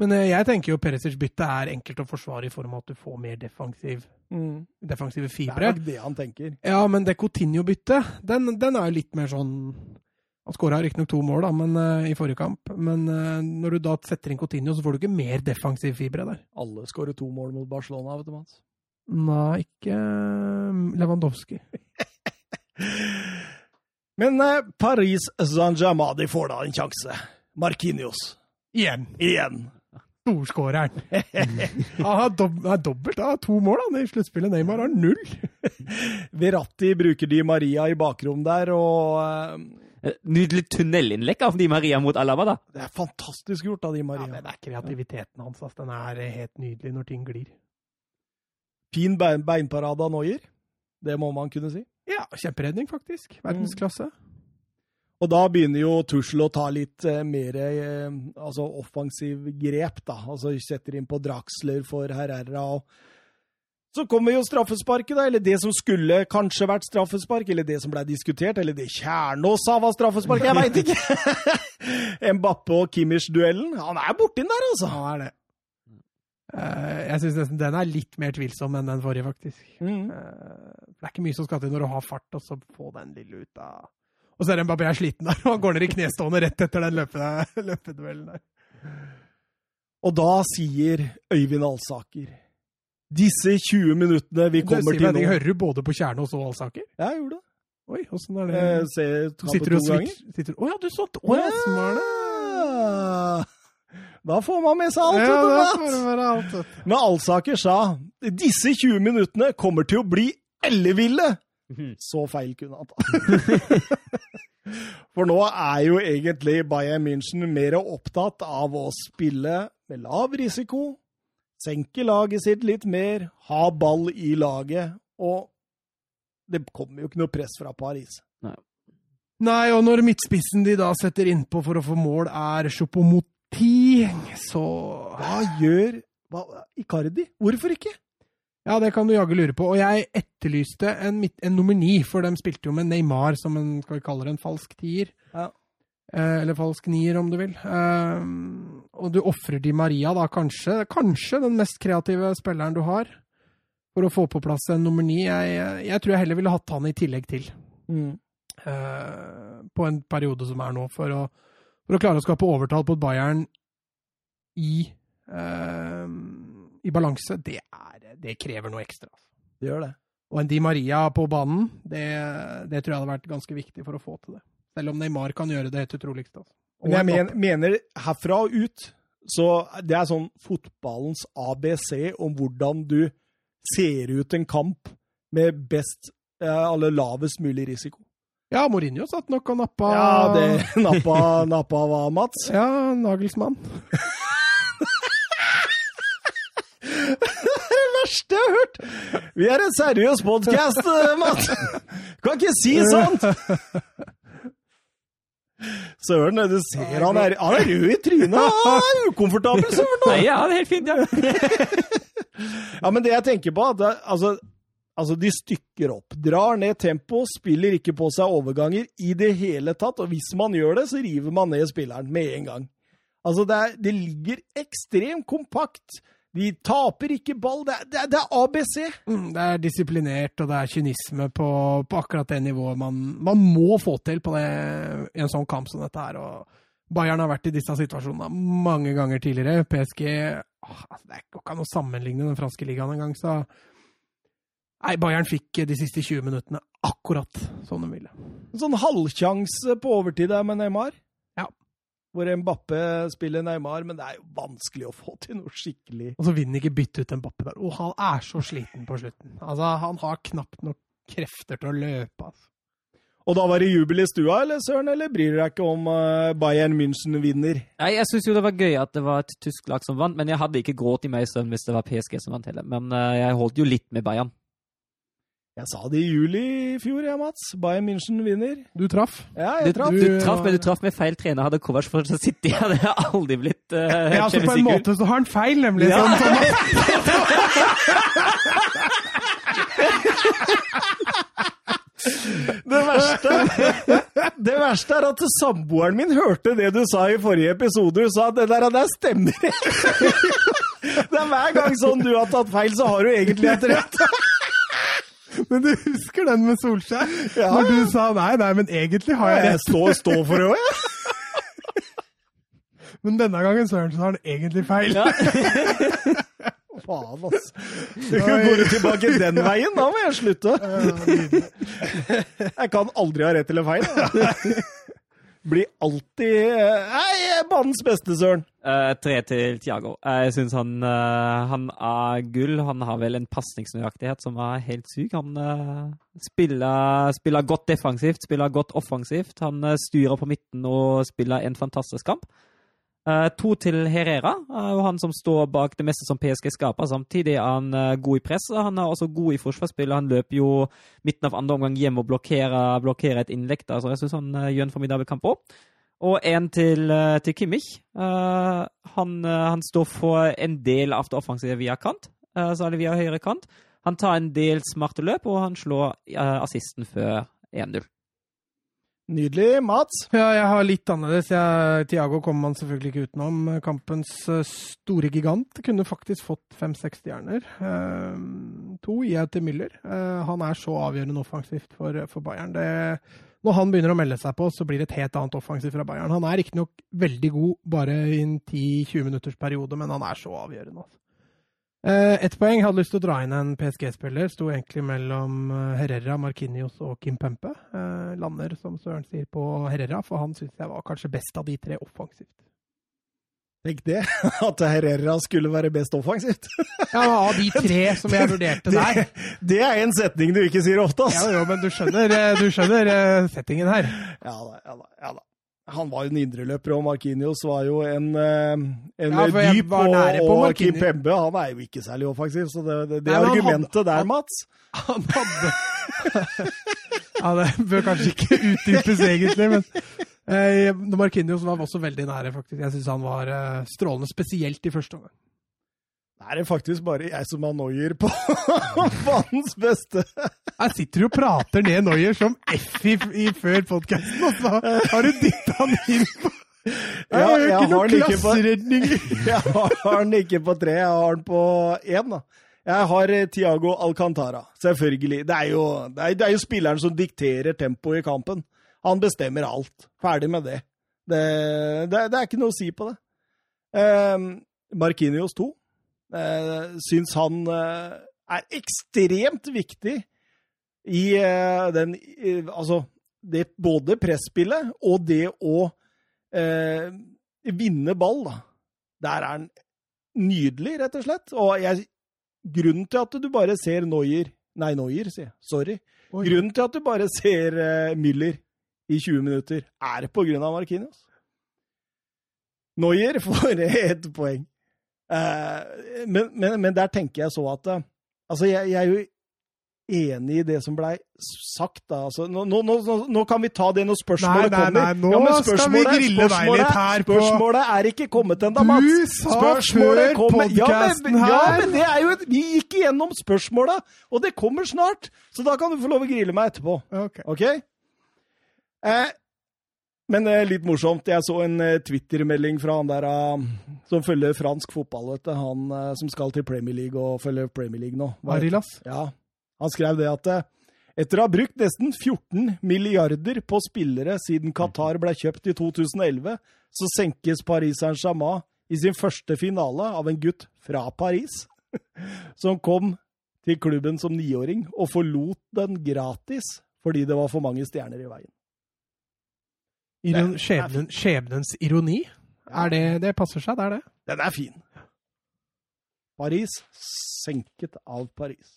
Men eh, jeg tenker jo Perisic bytte er enkelt å forsvare i form av at du får mer defensiv, defensive Det er fibre. nok det han tenker. Ja, men det Coutinho-byttet, den, den er jo litt mer sånn Han skåra riktignok to mål da, men, uh, i forrige kamp, men uh, når du da setter inn Coutinho, så får du ikke mer defensiv fibre der. Alle skårer to mål mot Barcelona, vet du, Mats. Nei, ikke eh, Lewandowski. Men eh, Paris Saint-Germain de får da en sjanse. Markinios. Igjen! Igjen. Storskåreren. Han har dob er dobbelt, da. To mål han i sluttspillet. Neymar har null. Verratti bruker Di Maria i bakrom der, og eh, Eh, Nydelig tunnelinnlegg av Di Maria mot Alaba, da. det er fantastisk gjort av Di Ja, Maria. men det er kreativiteten hans. Altså. Den er helt nydelig når ting glir. Fin bein beinparade av Noyer. Det må man kunne si. Ja, kjemperedning, faktisk. Verdensklasse. Og da begynner jo Tussel å ta litt eh, mer eh, altså offensiv grep, da. Altså setter inn på Draxler for Herrera. og så kommer jo straffesparket, da, eller det som skulle kanskje vært straffespark, eller det som ble diskutert, eller det Kjernås sa var straffespark, jeg veit ikke! Mbappe og Kimmich-duellen. Han er borti den der, altså! Han er det. Eh, jeg syns nesten den er litt mer tvilsom enn den forrige, faktisk. Mm. Eh, det er ikke mye som skal til når du har fart, og så få den lille ut av Og så er Mbappé er sliten der, og han går ned i knestående rett etter den løpe, løpeduellen der. Og da sier Øyvind Alsaker Disse 20 minuttene vi kommer til nå Jeg Hører du både på Kjernås og Alsaker? Ja, jeg gjorde det. Oi, åssen er det? jeg ser, kampen Sitter du og switcher? Å ja, du så Å ja, smart. Da får man med seg alt. Ja, vet du, være alt. Men Alsaker sa disse 20 minuttene kommer til å bli elleville. Så feil kunne han ta. For nå er jo egentlig Bayern München mer opptatt av å spille med lav risiko, senke laget sitt litt mer, ha ball i laget, og det kommer jo ikke noe press fra Paris. Nei, og når midtspissen de da setter innpå for å få mål, er Choupo-Moting, så Hva gjør hva, Icardi? Hvorfor ikke? Ja, det kan du jaggu lure på. Og jeg etterlyste en, en nummer ni, for de spilte jo med Neymar som en skal vi kalle det en falsk tier. Ja. Eh, eller falsk nier, om du vil. Eh, og du ofrer Di Maria, da, kanskje, kanskje den mest kreative spilleren du har, for å få på plass en nummer ni. Jeg, jeg tror jeg heller ville hatt han i tillegg til. eh, på en periode som er nå, for å, for å klare å skape overtall på Bayern i, eh, i balanse. Det, er, det krever noe ekstra. Det gjør det. Og en Di Maria på banen, det, det tror jeg hadde vært ganske viktig for å få til det. Selv om Neymar kan gjøre det helt utroligste. Altså. Men jeg men, mener herfra og ut Så det er sånn fotballens ABC om hvordan du ser ut en kamp med best eh, eller lavest mulig risiko. Ja, Mourinho satt nok og nappa Ja, det nappa, nappa hva, Mats? Ja, Nagelsmann. Det verste jeg har hørt! Vi er en seriøs podkast, Matt! Kan ikke si sånt! Søren, du ser han er, han er rød i trynet! Han er ukomfortabel, Søren! Nei, ja, det er helt fint, ja. Ja, men det jeg tenker på, det, altså, altså de stykker opp, drar ned tempo, spiller ikke på seg overganger i det hele tatt, og hvis man gjør det, så river man ned spilleren med en gang. Altså, det, er, det ligger ekstremt kompakt. De taper ikke ball. Det er, det er, det er ABC. Mm, Det er disiplinert, og det er kynisme på, på akkurat det nivået man, man må få til på det, i en sånn kamp som dette her. Og Bayern har vært i disse situasjonene mange ganger tidligere. PSG åh, altså, Det går ikke an å sammenligne den franske ligaen engang, så Nei, Bayern fikk de siste 20 minuttene akkurat som de ville. En sånn halvsjanse på overtid der med Neymar. Hvor Mbappe spiller Neymar, men det er jo vanskelig å få til noe skikkelig Og så vinner ikke bytte ut Mbappe der. Oh, han er så sliten på slutten. Altså, Han har knapt nok krefter til å løpe. altså. Og da var det jubel i stua, eller søren? Eller bryr deg ikke om uh, Bayern München vinner? Nei, Jeg syns jo det var gøy at det var et tysk lag som vant, men jeg hadde ikke grått i meg i søvn hvis det var PSG som vant heller. Men uh, jeg holdt jo litt med Bayern. Jeg sa det i juli i fjor, ja, Mats. Bayern München vinner. Du traff. Ja, Du, jeg traff. du Du- traff, men du traff med feil trener. Hadde Kovac fortsatt sittet, hadde jeg aldri blitt uh, Ja, altså På en måte så har han feil, nemlig. Ja. Sånn, sånn, Det verste, det verste er at samboeren min hørte det du sa i forrige episode. Hun sa at det der, det der stemmer. Det er hver gang sånn du har tatt feil, så har du egentlig et rett. Men du husker den med Solskjær? Ja. Når du sa nei, nei, men egentlig har jeg Jeg rett. står stå for det òg, jeg. Men denne gangen Søren, så har han egentlig feil. Faen, Du Går du tilbake den veien, da må jeg slutte. Jeg kan aldri ha rett eller feil. da. Blir alltid eh, Nei, banens beste, søren. Uh, tre til Thiago. Jeg syns han, uh, han er gull. Han har vel en pasningsnøyaktighet som er helt syk. Han uh, spiller, spiller godt defensivt, spiller godt offensivt. Han eh, styrer på midten og spiller en fantastisk kamp. Eh, to til Herrera, eh, han som står bak det meste som PSG skaper. Samtidig er han eh, god i press, han er også god i forsvarsspillet. Han løper jo midten av andre omgang hjem og blokkerer, blokkerer et innlegg. så jeg syns han gjør en formidabel kamp òg. Og en til, til Kimmich. Han, han står for en del av det offensive via kant, så er det via høyre kant. Han tar en del smarte løp, og han slår assisten før 1-0. Nydelig. Mats? Ja, jeg har litt annerledes. Jeg, Tiago kommer man selvfølgelig ikke utenom. Kampens eh, store gigant kunne faktisk fått fem-seks stjerner. Eh, to gir jeg til Müller. Eh, han er så avgjørende offensivt for, for Bayern. Det, når han begynner å melde seg på, så blir det et helt annet offensivt fra Bayern. Han er riktignok veldig god bare i en 10-20 minutters periode, men han er så avgjørende. Altså. Eh, Ett poeng. Hadde lyst til å dra inn en PSG-spiller. Sto egentlig mellom eh, Herrera, Markinios og Kim Pempe. Eh, lander, som Søren sier, på Herrera, for han syns jeg var kanskje best av de tre offensivt. Tenk det, at Herrera skulle være best offensivt. Ja, av de tre som jeg vurderte der. Det er en setning du ikke sier ofte, Ja, jo, men du skjønner, du skjønner settingen her. Ja da, ja da. ja da. Han var jo en indreløper, og Markinios var jo en, eh, en Ja, dyp, og, og Kim Pembe han er jo ikke særlig offensiv, så det, det, det Nei, argumentet hadde- der, Mats Han hadde Ja, det bør kanskje ikke utdypes egentlig, men eh, Markinios var også veldig nære, faktisk. Jeg syns han var eh, strålende, spesielt i første omgang. Det er faktisk bare jeg som har Noyer på banens beste. Jeg sitter og prater ned Noyer som F i, i før podkasten, og så har du dytta han inn på Ja, Jeg jeg har ikke noen den ikke på- Jeg har den ikke på tre, jeg har den på én, da. Jeg har eh, Tiago Alcantara, selvfølgelig. Det er, jo, det, er, det er jo spilleren som dikterer tempoet i kampen. Han bestemmer alt. Ferdig med det. Det, det, det er ikke noe å si på det. Eh, Markinios 2 eh, syns han eh, er ekstremt viktig i eh, den Altså, det både presspillet og det å eh, vinne ball, da. Der er han nydelig, rett og slett. Og jeg, grunnen til at du bare ser Noyer Nei, Noyer, sier jeg. Sorry. Oi. Grunnen til at du bare ser eh, Müller i 20 minutter, er på grunn av Markinios. Neuer får ett poeng. Eh, men, men, men der tenker jeg så at eh, Altså, jeg, jeg er jo enig i det som blei sagt. Da. Altså, nå, nå, nå, nå kan vi ta det når spørsmålet nei, nei, kommer. nå men skal vi spørsmålet- grille deg litt her på- Spørsmålet er ikke kommet ennå, Mats. Du sa Spørsmålet før kommer- ja, men, ja, men det er jo et, Vi gikk igjennom spørsmåla, og det kommer snart. Så da kan du få lov å grille meg etterpå. Ok. OK? Eh, men eh, litt morsomt. Jeg så en eh, Twitter-melding fra han der ah, som følger fransk fotball, vet du. Han eh, som skal til Premier League og følger Premier League nå. Hva- Arilas. Ja. Han skrev det at eh, etter å ha brukt nesten 14 milliarder på spillere siden Qatar ble kjøpt i 2011, så senkes Paris Saint-Germain i sin første finale av en gutt fra Paris, som kom til klubben som niåring og forlot den gratis fordi det var for mange stjerner i veien. Iron, skjebnen, skjebnens ironi? Er det, det passer seg, det er det. Den er fin. Paris senket av Paris.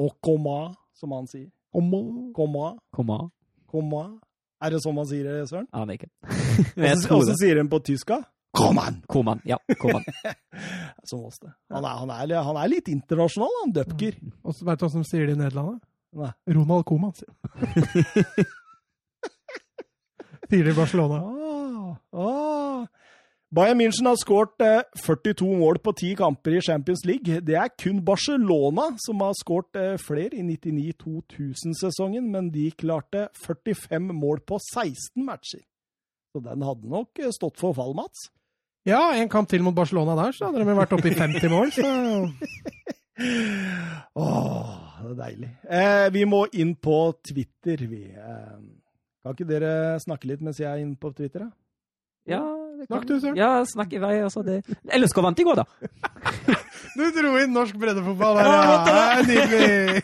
Og Coma, som han sier. Coma, Kom an. Coma. Er det sånn man sier det, Søren? Aner ikke. Og så- Og sier de på tyska Koman Koman, Kom. Ja, Koman. Som oss, det. Han er, han, er, han er litt internasjonal, han Dupker. Og så Vet du hva som sier det i Nederland? Nei. Ronald Koeman, sier I Barcelona. Ah, ah. Bayern München har skåret eh, 42 mål på 10 kamper i Champions League. Det er kun Barcelona som har skåret eh, flere i 99-2000-sesongen, men de klarte 45 mål på 16 matcher. Så den hadde nok eh, stått for fall, Mats. Ja, en kamp til mot Barcelona der, så hadde de vært oppe i 50 mål. Så Åh, det er deilig. Eh, vi må inn på Twitter, vi. Eh, kan ikke dere snakke litt mens jeg er inne på Twitter? da? Ja, det Snakk kan- du, Søren. Ja, snakk i vei. Altså, det. LSK vant i går, da. Du dro inn norsk breddefotball her, Ja, er Nydelig.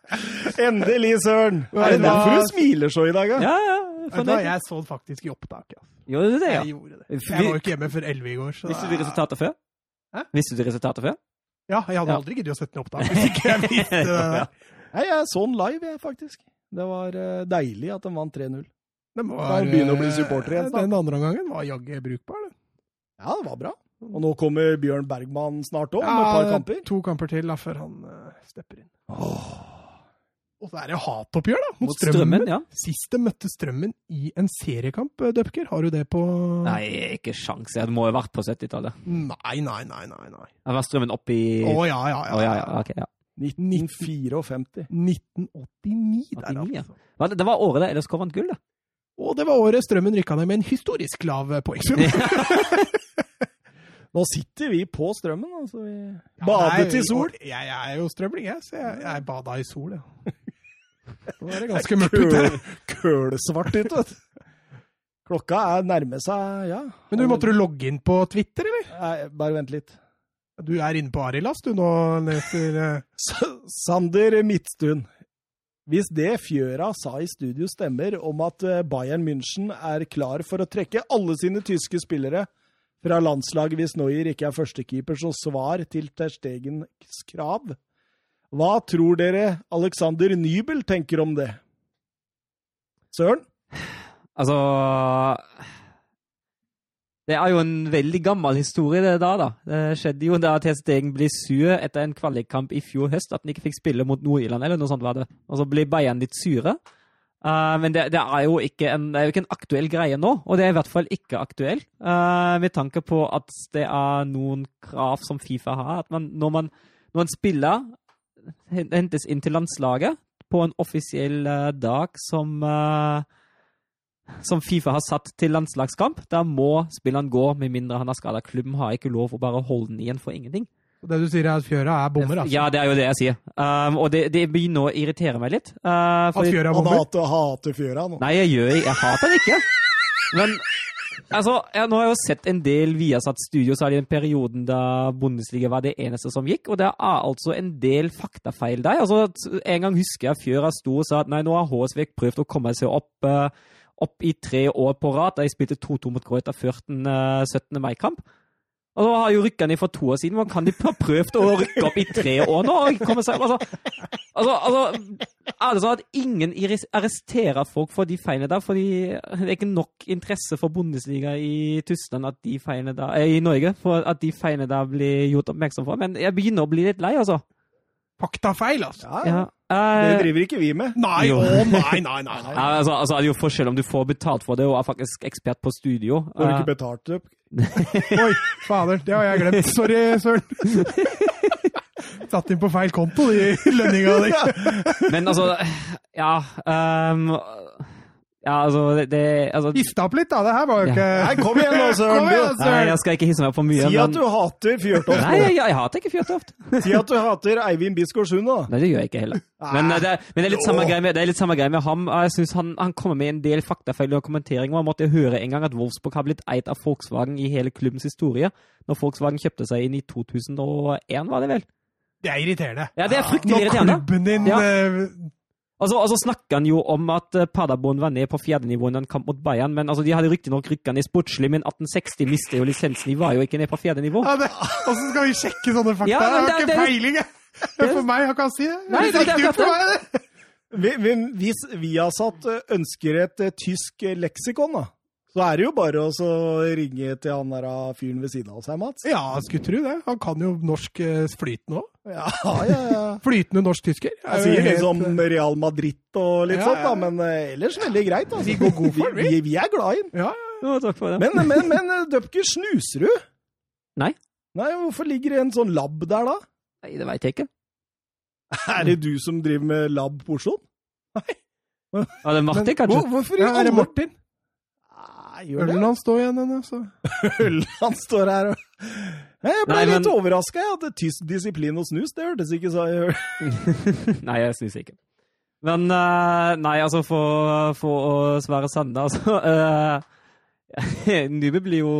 Endelig, Søren! Er det derfor du smiler så i dag, da? Ja, ja. Fornøyd. jeg så det faktisk i opptak. Ja. Gjorde du det, ja? Jeg gjorde det. Jeg var jo ikke hjemme før 11 i går. Så Visste du resultatet før? Hæ? Visste du resultatet før? Ja, jeg hadde Ja. aldri giddet å sette den i opptak hvis ikke jeg visste det. Nei, jeg så den live, jeg, faktisk. Det var eh, deilig at de vant 3-0. Den var, Da begynner å bli eh, supporter igjen. Den andre omgangen var jaggu brukbar. Det. Ja, det var bra. Og nå kommer Bjørn Bergman snart òg, med et par kamper. to kamper til da, før han uh, stepper inn. Og så er det hatoppgjør, da, mot, Mot Strømmen. Strømmen, ja. Sist de møtte Strømmen i en seriekamp, Døpker. Dupker. Har du det på Nei, ikke sjans. Det må jo ha vært på 70-tallet. Nei, nei, nei. nei, nei. Det var strømmen opp i Å ja, ja, ja. Å, ja, ja, ok, ja. 1954. 1989 der, 89, ja. altså. Det var året LSK vant gull, da. Og det var året Strømmen rykka ned med en historisk lav eh, poengsum. Nå sitter vi på strømmen, altså. Vi Ja, badet i sol. Jeg, jeg er jo strømling, jeg, så jeg, jeg bada i sol, ja. Nå er det ganske mørkt ute. Kølsvart ute. Klokka er nærme seg, ja. Men du, måtte du logge inn på Twitter, eller? Nei, bare vent litt. Du er inne på Arilas, du nå leser Sander Midtstuen. Hvis det Fjøra sa i studio stemmer om at eh, Bayern München er klar for å trekke alle sine tyske spillere fra landslaget hvis Noyer ikke er førstekeeper, så svar til Ter Stegens krav. Hva tror dere Alexander Nybel tenker om det? Søren? Altså Det er jo en veldig gammel historie, det da. da. Det skjedde jo da Ter Stegen ble sur etter en kvalikkamp i fjor høst, at han ikke fikk spille mot Nord-Irland, eller noe sånt var det. Og så ble Bayern litt sure. Uh, men det, det, er jo ikke en, det er jo ikke en aktuell greie nå, og det er i hvert fall ikke aktuell. Uh, med tanke på at det er noen krav som Fifa har. at man, når, man, når en spiller hentes inn til landslaget på en offisiell uh, dag som eh, som Fifa har satt til landslagskamp, da må spilleren gå, med mindre han har skada. Klubben har ikke lov å bare holde den igjen for ingenting. Det du sier er at Fjøra er bommer, altså? Ja, det er jo det jeg sier. Um, og det, det begynner å irritere meg litt. Uh, At Fjøra er Han bommer? hater, hater Fjøra nå. nei, jeg gjør Jeg hater den ikke. Men altså, jeg, nå har jeg jo sett en del Viasat særlig i den perioden da Bundesliga var det eneste som gikk, og det er altså en del faktafeil der. Altså, en gang husker jeg Fjøra sto og sa at nei, nå har HSV prøvd å komme seg opp, uh, opp i tre år på rad. De spilte 2-2 mot Greuter før den uh, 17. mai-kamp. Og så har jo rykka ned for to år siden. Man kan de ha prøvd å rykke opp i tre år nå? seg, altså, altså, altså, er det sånn at ingen arresterer folk for de feilene der? Fordi det er ikke nok interesse for Bundesliga i Tyskland at de feilene der, eh, i Norge for at de feilene der blir gjort oppmerksom på. Men jeg begynner å bli litt lei, altså. Faktafeil, altså. Ja, ja. Det Eh, driver ikke vi med. Nei, Jo. oh, nei, nei, nei. nei. ja, altså, altså, det er jo forskjell om du får betalt for det og er faktisk ekspert på studio. Får du Eh, ikke betalt det? Oi, fader, det har jeg glemt. Sorry, Søren. Satt inn på feil konto, de lønninga di. men altså Ja. ehm, ja, altså det, det altså, Hista opp litt, da. Det her var jo ikke Nei, kom igjen nå, Søren. Nei, jeg skal ikke hisse meg opp for mye. Si at men- du hater Fjørtoft. Nei, jeg, jeg hater ikke Fjørtoft. Si at du hater Eivind Bisgaard-Sund, da. Nei, det gjør jeg ikke heller. Men, eh, det, er- men det, er litt samme greie med, det er litt samme greie med ham. Jeg synes han, han kommer med en del faktafeil og kommenteringer. Man måtte høre en gang at Wolfsburg har blitt eid av Volkswagen i hele klubbens historie. Når Volkswagen kjøpte seg inn i 2001, var det vel? Det er irriterende. Ja, det er fryktelig Når irriterende. klubben din Ja. Og så altså, snakker han jo om at eh, Paderborn var ned på fjerdenivå i en kamp mot Bayern. Men altså, de hadde riktignok rykka ned sportslig, men 1860 mistet jo lisensen. De var jo ikke ned på fjerdenivå. ja, det, Og så skal vi sjekke sånne fakta? Ja, det, jeg har det- ikke det- peiling, jeg. For meg, jeg kan si det. Nei, det- det det, det. Vi- vi- Hvis Viasat eh, ønsker et eh, tysk leksikon, da, så er det jo bare å ringe til han der ah, fyren ved siden av seg, Mats. Ja, skulle tro det. Han kan jo norsk eh, flytende òg. Ja, ja, ja. Flytende norsk-tysker. er Han sier helt, liksom Real Madrid og litt Ja, sånt, da, men eh, ellers veldig greit. Altså. Vi går god for det, vi. vi. Er glad i den. Ja, ja. takk for det. Men, men, men Dupker, snuser du? Nei. Nei, Hvorfor ligger det en sånn lab der, da? Nei, det veit jeg ikke. Er det du som driver med lab på Oslo? Ja, det er Martin, kanskje? Hvor, hvorfor i er det alle Martin? Nei, gjør? Ølen hans står igjen ennå, så. Øl han står her og Jeg ble Nei, men- litt overraska at det er tysk disiplin og snus. Det hørtes ikke så nei, jeg snuser ikke. Men eh, Nei, altså, for, for å svare sanne, altså uh, Nube blir jo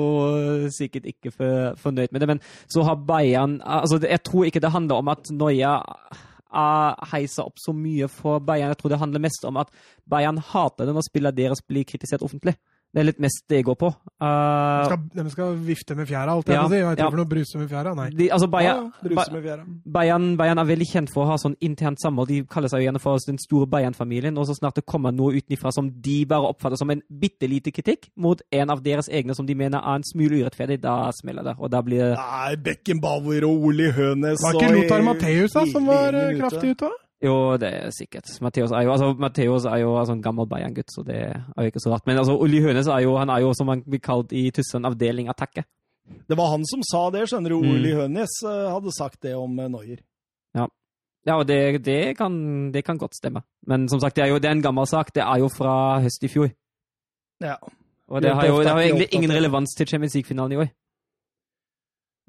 sikkert ikke for, fornøyd med det, men så har Bayern altså, Jeg tror ikke det handler om at Noia uh, heiser opp så mye for Bayern. Jeg tror det handler mest om at Bayern hater det når spillene deres blir kritisert offentlig. Det er litt mest det jeg går på. Uh, Skal, de skal vifte med fjæra, alt jeg Ja, må si. Jeg tror ja. det for noe bruse med fjæra? Nei. de, altså, Ja, Bayern, bruse med fjæra. Bayern, Bayern er veldig kjent for å ha sånn internt samhold. De kaller seg jo gjerne for den store Bayern-familien. Og så snart det kommer noe utenfra som de bare oppfatter som en bitte lite kritikk mot en av deres egne som de mener er en smule urettferdig, da smeller det. Og da blir det Nei, Beckenbauer og Ole Hønes Var ikke og Lothar Matheus da, som var eh, kraftig ute? Jo, det er sikkert. Matheos er jo, altså, Matteus er jo altså, en gammel Bayern-gutt, så det er jo ikke så rart. Men altså, Olli Hønes er jo, han er jo, som han blir kalt i Tyskland, avdeling attakke. Det var han som sa det, skjønner du. Mm. Ole Hønes eh, hadde sagt det om Noyer. Ja. Ja, og det, det, kan, det kan godt stemme. Men som sagt, det er jo det er en gammel sak. Det er jo fra høst i fjor. Ja. Og det har jo, det har jo egentlig ingen relevans til Champions League-finalen i år.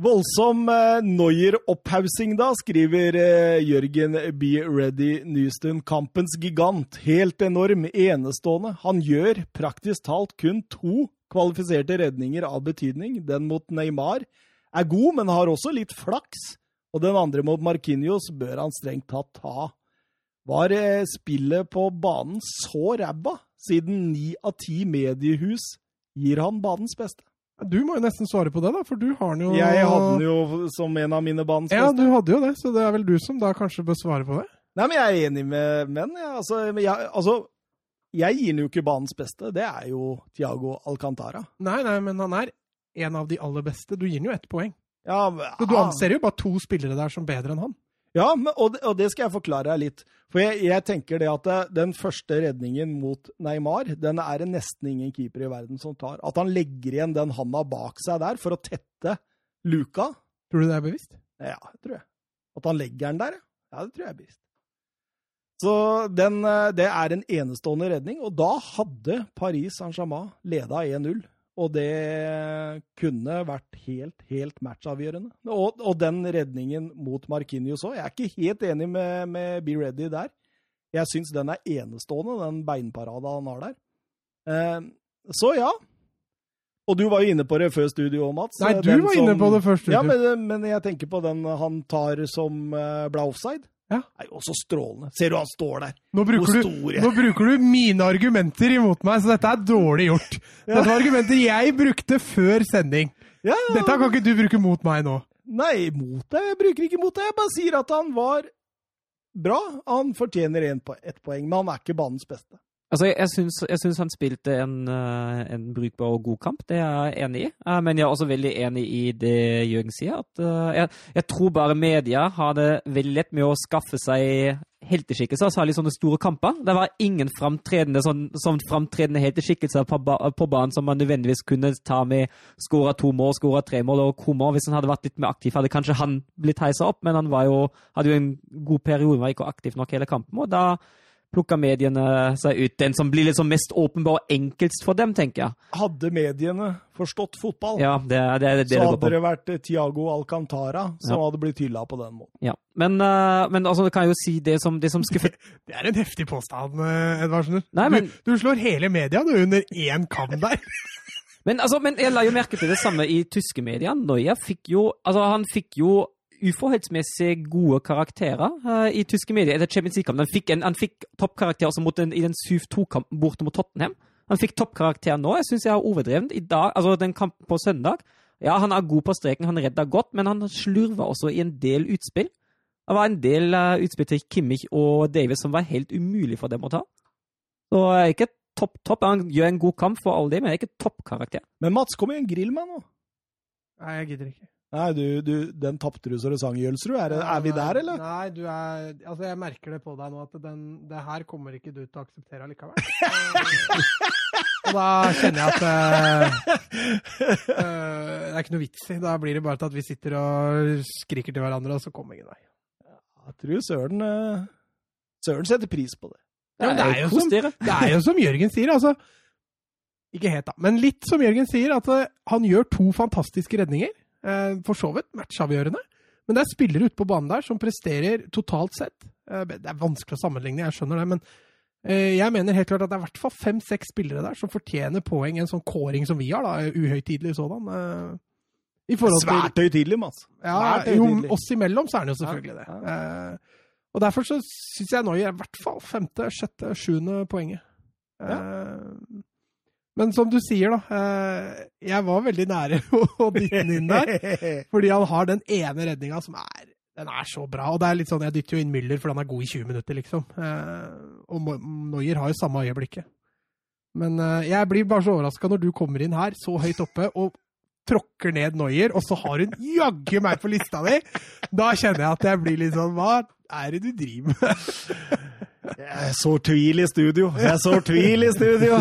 Voldsom eh, Noyer-opphaussing, da, skriver eh, Jørgen Be Ready Nystuen. Kampens gigant. Helt enorm, enestående. Han gjør praktisk talt kun to kvalifiserte redninger av betydning. Den mot Neymar er god, men har også litt flaks. Og den andre mot Markinios bør han strengt tatt ta. Var eh, spillet på banen så ræva, siden ni av ti mediehus gir han banens beste? Du må jo nesten svare på det, da, for du har den jo Jeg hadde den jo som en av mine banens Ja, du hadde jo det, så det er vel du som da kanskje bør svare på det? Nei, men jeg er enig med menn. Ja. Altså, jeg, altså, jeg gir den jo ikke banens beste. Det er jo Tiago Alcantara. Nei, nei, men han er en av de aller beste. Du gir den jo ett poeng. Ja, Så du anser jo bare to spillere der som bedre enn han. Ja, og, det, skal jeg forklare deg litt. For jeg, jeg tenker det at det, den første redningen mot Neymar, den er det nesten ingen keeper i verden som tar. At han legger igjen den handa bak seg der for å tette luka, Tror du det er bevisst? ja, det tror jeg. At han legger den der, ja, det tror jeg er bevisst. Så den, eh, det er en enestående redning, og da hadde Paris Saint-Germain leda 1-0. Og det kunne vært helt, helt matchavgjørende. Og, og den redningen mot Markinius òg. Jeg er ikke helt enig med, med Be Ready der. Jeg syns den er enestående, den beinparada han har der. Eh, så ja. Og du var jo inne på det før studio, Mats. Nei, du Den var inne på det første. Ja, men, men jeg tenker på den han tar som uh, ble offside. Ja. jo også strålende. Ser du han står der? Nå bruker, du, nå bruker du mine argumenter imot meg, så dette er dårlig gjort. Ja. Dette var argumenter jeg brukte før sending. Ja. Dette kan ikke du bruke mot meg nå. Nei, mot deg. Jeg bruker ikke mot deg. Jeg bare sier at han var bra. Han fortjener en ett poeng, men han er ikke banens beste. Altså, jeg, syns, jeg syns han spilte en, eh, en brukbar og god kamp, det er jeg enig i. Eh, Men jeg er også veldig enig i det Jørgen sier. at eh, jeg, jeg tror bare media har det veldig lett med å skaffe seg helteskikkelser, særlig sånne store kamper. Det var ingen framtredende, sånn, sånn helteskikkelser på, på, banen som man nødvendigvis kunne ta med skåra to mål, skåra tre mål og Kommer. Hvis han hadde vært litt mer aktiv, hadde kanskje han blitt heisa opp, men han jo, hadde jo en god periode, var ikke aktiv nok hele kampen. og da plukka mediene seg ut den som blir liksom mest åpenbar og enkelst for dem, tenker jeg. Hadde mediene forstått fotball, Ja, det, det, det, så hadde det vært eh, Tiago Alcantara som Ja. hadde blitt hylla på den måten. Ja. Men, uh, men altså, jeg kan jo si det som, det som skuffet Det er en heftig påstand, eh, Edvardsen. Nei, men- du, du slår hele media du, under én kam der. Men, altså, men jeg la jo merke til det samme i tyske medier. Neuer fikk jo Altså, han fikk jo uforholdsmessig gode karakterer uh, i tyske medier etter Champions League-kampen. Han fikk, han fikk toppkarakter den, i den 7-2-kampen borte mot Tottenham. Han fikk toppkarakter nå. Jeg syns jeg har overdrevet. I dag, altså den kampen på søndag Ja, han er god på streken, han redda godt, men han slurva også i en del utspill. Det var en del uh, utspill til Kimmich og Davis som var helt umulig for dem å ta. Så eh, ikke topp, topp. Han gjør en god kamp for all det, men ikke toppkarakter. Men Mats, kom en grill med nå. Nei, jeg gidder ikke. Nei, du, du den tapte du så det sang i Jølsrud. Er, er vi der, eller? Nei, du er Altså, jeg merker det på deg nå at den, det her kommer ikke du til å akseptere allikevel. Og da kjenner jeg at uh, uh, Det er ikke noe vits i. Da blir det bare til at vi sitter og skriker til hverandre, og så kommer ingen vei. Jeg tror Søren uh, Søren setter pris på det. Ja, det er jo som- Det er jo som Jørgen sier, altså. Ikke helt, da. Men litt som Jørgen sier, at han gjør to fantastiske redninger. Eh, for så vidt matchavgjørende. Men det er spillere ute på banen der som presterer totalt sett. Eh, det er vanskelig å sammenligne, jeg skjønner det, men eh, jeg mener helt klart at det er i hvert fall fem-seks spillere der som fortjener poeng i en sånn kåring som vi har, da. Uhøytidelig sådan. I Svært høytidelig, Mats. ja, jo, oss imellom så er han jo selvfølgelig det. Ja, ja. og derfor så syns jeg Noyer er i hvert fall femte, sjette, sjuende poenget. Eh, men som du sier, da. Eh, jeg var veldig nære å dytte den inn der. Fordi han har den ene redninga som er den er så bra. Og det er litt sånn, Jeg dytter jo inn Müller fordi han er god i 20 minutter, liksom. Eh, og Noyer har jo samme øyeblikket. Men eh, jeg blir bare så overraska når du kommer inn her så høyt oppe og tråkker ned Noyer, og så har hun jaggu meg på lista di! Da kjenner jeg at jeg blir litt sånn Hva er det du driver med? Jeg sår tvil i studio. Jeg sår tvil i studio.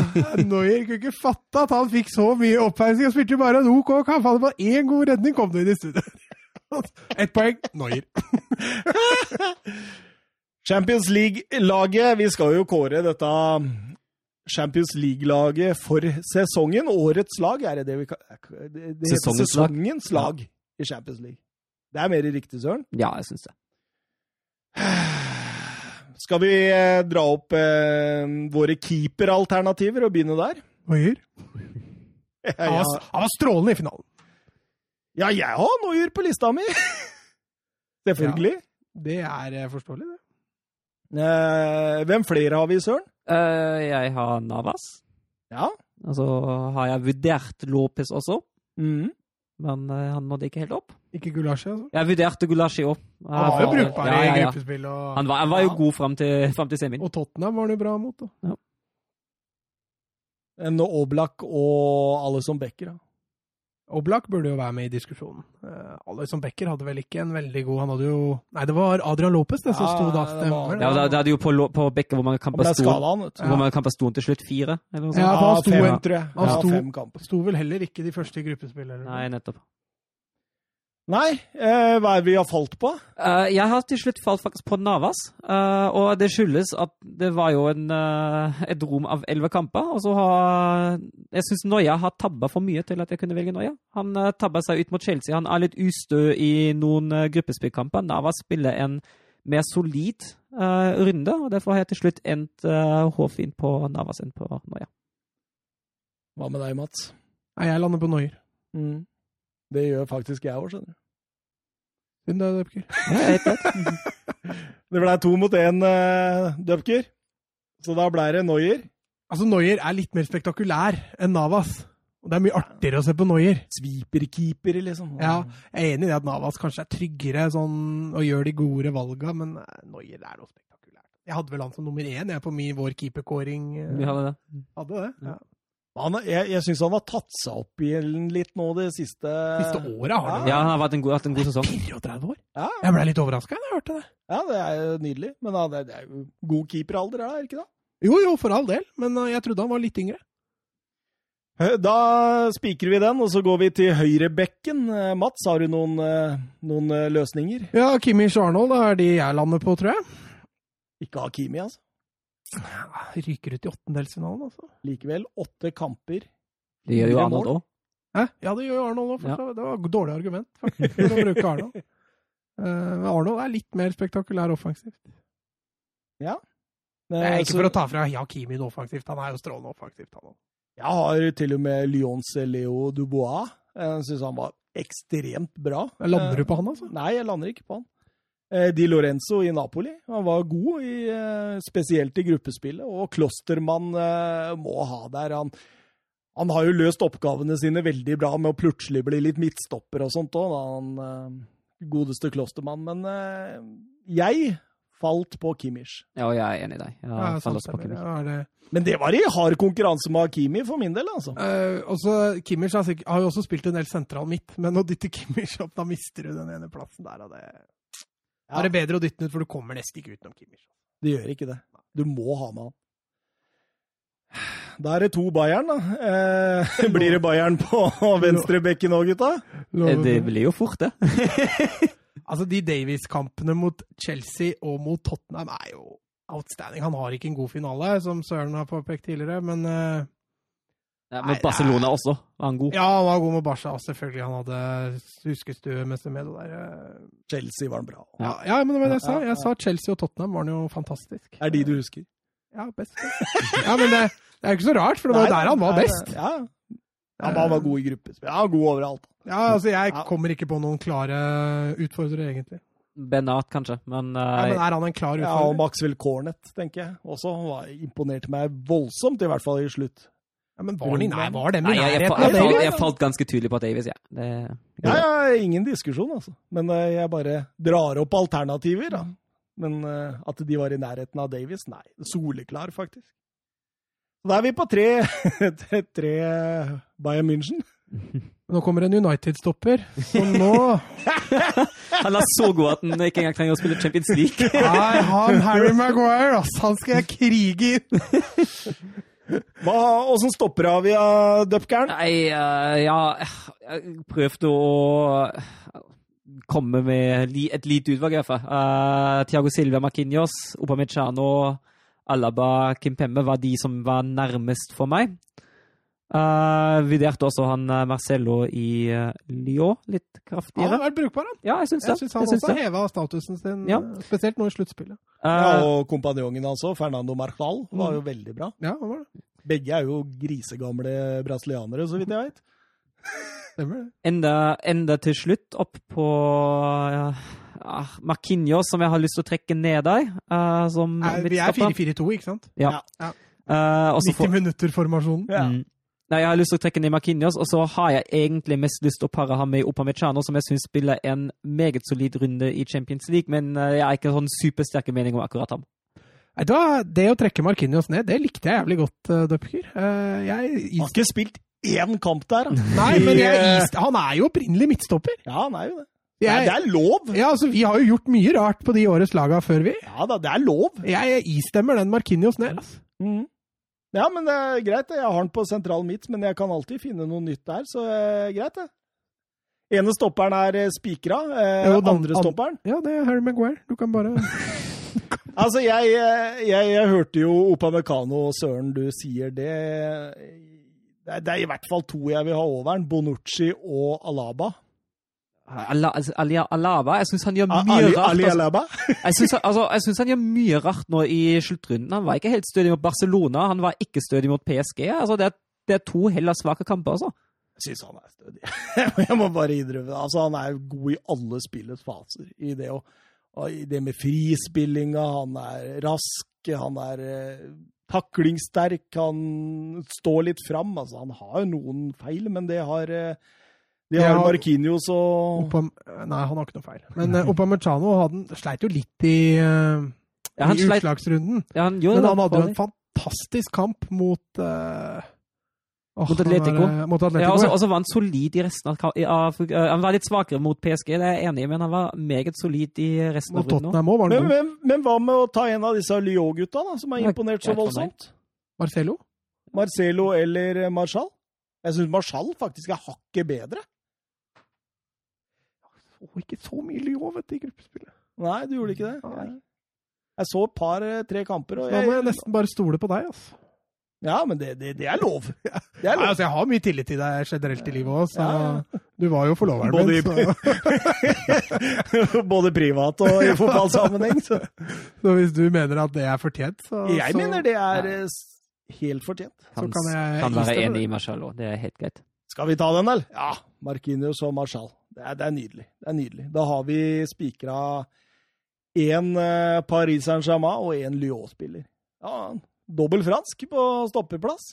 Noyer kunne ikke fatte at han fikk så mye oppheising og spilte bare en OK kamp. Han hadde bare én god redning, kom du inn i studio. Ett poeng Noyer. Champions League-laget. Vi skal jo kåre dette Champions League-laget for sesongen. Årets lag, er det det vi kan Det det heter Sesongens lag. lag i Champions League. Det er mer riktig, Søren. Ja, jeg syns det. Skal vi eh, dra opp eh, våre keeperalternativer og begynne der? Noyer. Ja, Han var, han var strålende i finalen. ja jeg har Noyer på lista mi! Selvfølgelig. Det er eh, forståelig, det. Eh, hvem flere har vi, Søren? Eh, jeg har Navas. Ja. Og så har jeg vurdert Lopez også, Mm. Men eh, han nådde ikke helt opp. Ikke gulasje, altså. Jeg vurderte Gulasji òg. Han var jo brukbar ja, ja, i gruppespill. Og, Han var, han var jo Ja. god fram til, frem til semien. og Tottenham var han jo bra mot. Da. En Oblak og alle som Becker. Da. Oblak burde jo være med i diskusjonen. Uh, Alison Becker hadde vel ikke en veldig god Han hadde jo Nei, det var Adrian Lopez det som Ja, sto da. det var- Ja, det, hadde jo på, på Becker hvor mange kamper sto han. Hvor mange kamper sto han til slutt? Fire? Eller noe sånt? Ja, han sto fem, tror jeg. han Ja, sto- fem. Sto vel heller ikke de første i gruppespill. Nei, nettopp. Nei, eh, hva er det vi har falt på? Uh, jeg har til slutt falt faktisk på Navas, Uh, og det skyldes at det var jo en, uh, et rom av elleve kamper. Og så har Jeg syns Noya har tabba for mye til at jeg kunne velge Noya. Han uh, tabba seg ut mot Chelsea. Han er litt ustø i noen uh, gruppespillkamper. Navas spiller en mer solid runde, og derfor har jeg til slutt endt uh, hårfint på Navas enn på Noya. Hva med deg, Mats? Nei, jeg lander på Noyer. Mm. Det gjør faktisk jeg òg, skjønner du. Synd det, Døpker. Rett. Det ble to mot én, uh, Dupker. Så da ble det Noyer. Altså, Noyer er litt mer spektakulær enn Navas. Og det er mye artigere å se på Noyer. Sweeper-keeper, liksom. Ja, jeg er enig i det at Navas kanskje er tryggere sånn, og gjør de gode valga, men Noyer er noe spektakulært. Jeg hadde vel han som nummer én jeg, på min, vår keeperkåring. eh, Vi hadde det. Hadde det? Ja. Han, jeg jeg syns han har tatt seg opp igjen litt nå det siste Siste året har han Ja, han har vært en god, hatt en god sesong. 34 år. Ja, Jeg ble litt overraska da jeg hørte det. ja, det er jo nydelig. Men han, er- det er jo god keeperalder, er det ikke det? Jo, jo, for all del, men uh, jeg trodde han var litt yngre. Eh, Da spikrer vi den, og så går vi til høyrebekken. Eh, Mats, har du noen, eh, noen eh, løsninger? Ja, Kimmich og Arnold er de jeg lander på, tror jeg. Ikke ha Kimi, altså. Ryker ut i åttendelsfinalen, altså. Likevel åtte kamper. Det gjør jo Arnold òg. Hæ? Ja, det gjør jo Arnold òg, Ja. Det var et dårlig argument, faktisk, for å bruke Arnold. Eh, Arnold er litt mer spektakulær offensivt. Ja. Det er Eh, ikke så- for å ta fra Hakimi noe offensivt, han er jo strålende offensivt, han òg. Jeg har til og med Lyons Leo Dubois. Jeg syns han var ekstremt bra. Jeg Lander du Eh, på han, altså? Nei, jeg lander ikke på han. Eh, Di Lorenzo i Napoli. Han var god, i, eh, spesielt i gruppespillet. Og Klostermann eh, må ha der. Han, han har jo løst oppgavene sine veldig bra med å plutselig bli litt midtstopper og sånt òg, han godeste Klostermann. Men jeg falt på Kimmich. Ja, og jeg er enig i deg. Ja, sant, også på eller, Kimmich. ja, det- Men det var i hard konkurranse med Hakimi for min del, altså. Uh, også, Kimmich har, sikkert, har jo også spilt en del sentral midt, men å dytte Kimmich opp, da mister du den ene plassen der. Og det Ja. er det bedre å dytte den ut, for du kommer nesten ikke utenom Kimmich. Det gjør ikke det. Du må ha med han. Da er det to Bayern, da. Eh, blir det Bayern på venstrebekken òg, gutta? Eh, Det blir jo fort, det. Altså, de Davies-kampene mot Chelsea og mot Tottenham er jo outstanding. Han har ikke en god finale, som Søren har påpekt tidligere, men eh, Ja, Nei, Mot Barcelona også var han god. ja, han var god med Barca. Selvfølgelig, han hadde huskestue med seg med det der. eh. Chelsea var han bra. Ja, ja, men det var det jeg sa. Ja, ja, ja. Jeg sa Chelsea og Tottenham var han jo fantastisk. Er de du husker? Ja, best. Ja, men det, det er jo ikke så rart, for det var jo der han var best. Ja, ja men han var god i gruppespill. Ja, god overalt. Ja, altså, jeg kommer ikke på noen klare utfordrere, egentlig. Benat, kanskje, men, Ja, eh, men er han en klar Ja, og? Maxwell Cornet, tenker jeg. Også han var imponerte meg voldsomt, i hvert fall i slutt. Ja, men var, han i var dem i jeg, jeg, nærheten jeg, falt, jeg falt ganske tydelig på Davies, ja. Det, Ja, ja, ingen diskusjon, altså. Men eh, jeg bare drar opp alternativer, da. Men eh, at de var i nærheten av Davies, nei. Soleklar, faktisk. Da er vi på tre, tre, tre Bayern München. Nå kommer en United-stopper, så nå Han er så god at han ikke engang trenger å spille Champions League. Nei, han Harry Maguire, altså. han skal jeg krige inn! Åssen stopper av vi av Dupkern? Nei, uh, ja Jeg prøvde å komme med et lite utvalg, i hvert fall. Uh, Tiago Silva Marquinhos, Opamechano, Alaba, Kimpemme var de som var nærmest for meg. Uh, vurderte også han eh, Marcello i uh, Lyon litt kraftigere. Han har vært brukbar, han. Ja, jeg syns det. Jeg syns han Jeg syns også har heva statusen sin, Ja. spesielt nå i sluttspillet. Ja, Eh, og kompanjongen hans òg, Fernando Marcal, var jo veldig bra. Ja, han var det. Begge er jo grisegamle brasilianere, så vidt jeg veit. Stemmer det. enda, enda til slutt opp på ja, Ah, Marquinhos, som jeg har lyst til å trekke ned der. Uh, som Nei, Vi er 4-4-2, ikke sant? Ja. Ja. Uh, 90 får- minutter-formasjonen. Ja. Mm. Nei, Jeg har lyst til å trekke ned Marquinhos, og så har jeg egentlig mest lyst til å pare ham med Upamecano, som jeg syns spiller en meget solid runde i Champions League, men eh, jeg har ikke sånn supersterke meninger om akkurat ham. Nei, da, det å trekke Markinios ned, det likte jeg jævlig godt, uh, Dupker. Eh, jeg Har ikke spilt én kamp der, da. Nei, men jeg, han er jo opprinnelig midtstopper. Ja, han er jo det. Er, Jeg, det er lov! ja, altså, vi har jo gjort mye rart på de årets laga før, vi. Ja da, det er lov. Jeg istemmer den Markinios ned. Altså. Mhm. Ja, men det er greit. det. Jeg har den på sentral midt, men jeg kan alltid finne noe nytt der, så eh, greit, det. Ene stopperen er eh, spikra. Eh, Jo, den andre stopperen Ja, det er Harry Maguire. Du kan bare Altså, jeg, eh, jeg, jeg hørte jo Opamecano og Søren, du sier det det er, det er i hvert fall to jeg vil ha over den. Bonucci og Alaba. Alaba, jeg syns han gjør mye Ali, rart. Ali. Alaba? Jeg syns altså, han gjør mye rart nå i sluttrunden. Han var ikke helt stødig mot Barcelona, han var ikke stødig mot PSG. Altså, det, er, det er to heller svake kamper, altså. Jeg syns han er stødig. jeg må bare innrømme det. Altså, han er god i alle spillets faser. I det, og, og i det med frispillinga, han er rask, han er eh, taklingssterk, han står litt fram. Altså, han har jo noen feil, men det har eh, det har Ja. Markinios og Opam, Nei, han har ikke noe feil. Men uh, Opamecano sleit jo litt i, uh, Ja, han i sleit, utslagsrunden. ja, han gjorde Men han hadde jo en fantastisk kamp mot uh, oh, Mot Atletico. er, Mot Ja, Atletico. ja. også var han solid i resten av, av Han var litt svakere mot PSG, det er jeg enig i, men han var meget solid i resten Mot av runden. også. Òg, var Men, men, men hva med å ta en av disse Lyon-gutta, som har imponert så voldsomt? Marcelo? Marcelo eller Marshall? Jeg syns Marshall faktisk er hakket bedre. Så ikke så mye Lyon, vet i gruppespillet. Nei, du gjorde ikke det? Nei. Jeg så et par-tre kamper, og Da må jeg jeg, nesten bare stole på deg, altså. Ja, men det, det, det er lov. Det er Nei, altså, jeg har mye tillit til deg generelt i livet òg, så Ja, du var jo forloveren Både min. Så, Både privat og i fotballsammenheng. Så. så hvis du mener at det er fortjent, så Jeg så, mener det er ja. helt fortjent. så kan jeg kan være enig i Marcial òg, det er helt greit. Skal vi ta den, eller? Ja. Markinius og Marshall. Det er, det er nydelig. Det er nydelig. Da har vi spikra én eh, Paris Saint-Germain og én Lyon-spiller. Ja, Dobbel fransk på stoppeplass.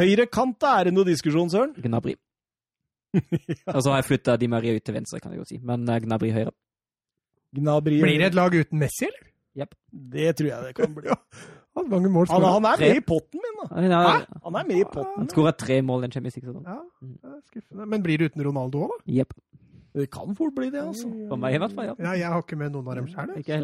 Høyre kant, er det noe diskusjon, Søren? Gnabry. Og så har jeg flytta Di Maria ut til venstre, kan jeg jo si, men eh, Gnabry høyre. Gnabry Blir det et lag uten Messi, eller? Det tror jeg det kan bli. Han mange mål Han, han er Tre. med i potten min, da. Han har Han er med i potten. han skåra tre mål den Champions League-sesongen. Ja, er skuffende. Men blir det uten Ronaldo òg, da? Jepp. Det kan fort bli det, altså. For meg i hvert fall, ja. Ja, jeg har ikke med noen av dem sjøl. Ikke.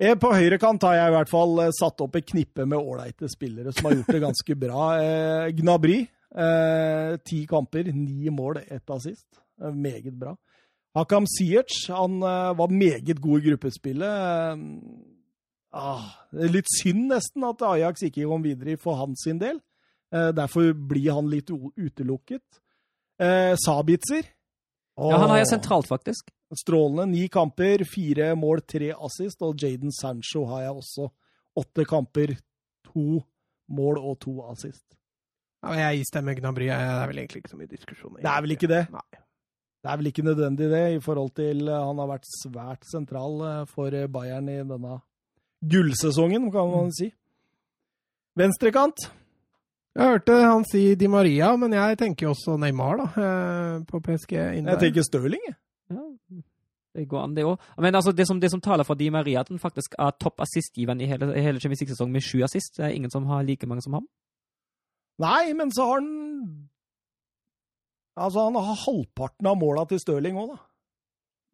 Eh, På høyrekant har jeg i hvert fall eh, satt opp et knippe med ålreite spillere som har gjort det ganske bra. Eh, Gnabry, eh, ti kamper, ni mål, ett assist. Meget bra. Hakam Ziyech, han var meget god i gruppespillet. Ah, det litt synd nesten at Ajax ikke kom videre for hans sin del. Eh, derfor blir han litt utelukket. Eh, Sabitzer. Ja, han har jeg sentralt, faktisk. Strålende. Ni kamper, fire mål, tre assist. Og Jaden Sancho har jeg også. Åtte kamper, to mål og to assist. Ja, men jeg stemmer Gnabry. Det er vel egentlig ikke så mye diskusjon. Det er vel ikke det? Nei. Det er vel ikke nødvendig, det, i forhold til eh, Han har vært svært sentral eh, for eh, Bayern i denne gullsesongen, kan man si. Venstrekant. Jeg hørte han si Di Maria, men jeg tenker jo også Neymar, da, eh, på PSG. Jeg tenker Stirling. jeg. Ja, det går an, det òg. Men altså, det, som, det som taler for Di Maria, at han faktisk er topp assistgiveren i hele, hele Champions League-sesongen med sju assist. Det er ingen som har like mange som ham. Nei, men så har han Altså, han har halvparten av måla til Stirling òg, da.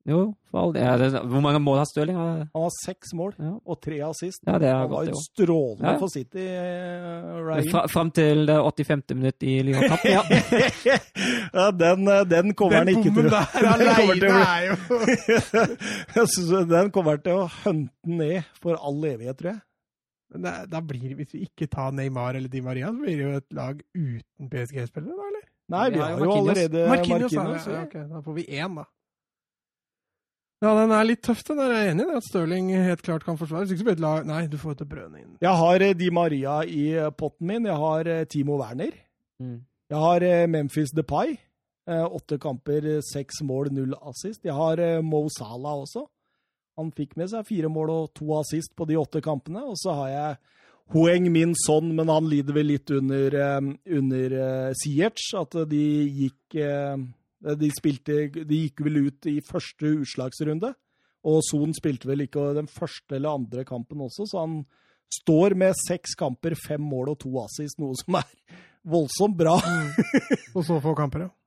Jo, for all det. Hvor mange mål har Stirling? Han har seks mål Ja. og tre assist. Ja, det er Han var jo strålende Ja. for City, eh, Raheem. Fra, fram til det 85. minutt i Lyon-kampen. Ja. ja, den, eh, den kommer han ikke til å Den kommer til å aleine er jo Den kommer til å hunte ned for all evighet, tror jeg. Men det, da blir, Hvis vi ikke tar Neymar eller Di Maria, så blir det jo et lag uten PSG-spillere, da, eller? Nei, vi har jo allerede Markinos Marquinhos. ja, ja. ja, ok, Da får vi én, da. Ja, den er litt tøff, den der. Jeg er enig i at Stirling helt klart kan forsvare. Hvis ikke så blir det lag Nei, du får ut til inn. Jeg har eh, Di Maria i eh, potten min. Jeg har eh, Timo Werner. Mm. Jeg har Memphis Depay. Eh, Åtte kamper, seks mål, null assist. Jeg har Mo Salah også. Han fikk med seg fire mål og to assist på de åtte kampene. Og så har jeg Hoeng Min Son, men han lider vel litt under, under eh, At de gikk De spilte De gikk vel ut i første utslagsrunde. Og Son spilte vel ikke den første eller andre kampen også, så han står med seks kamper, fem mål og to assist, noe som er voldsomt bra. Og så få kamper, ja.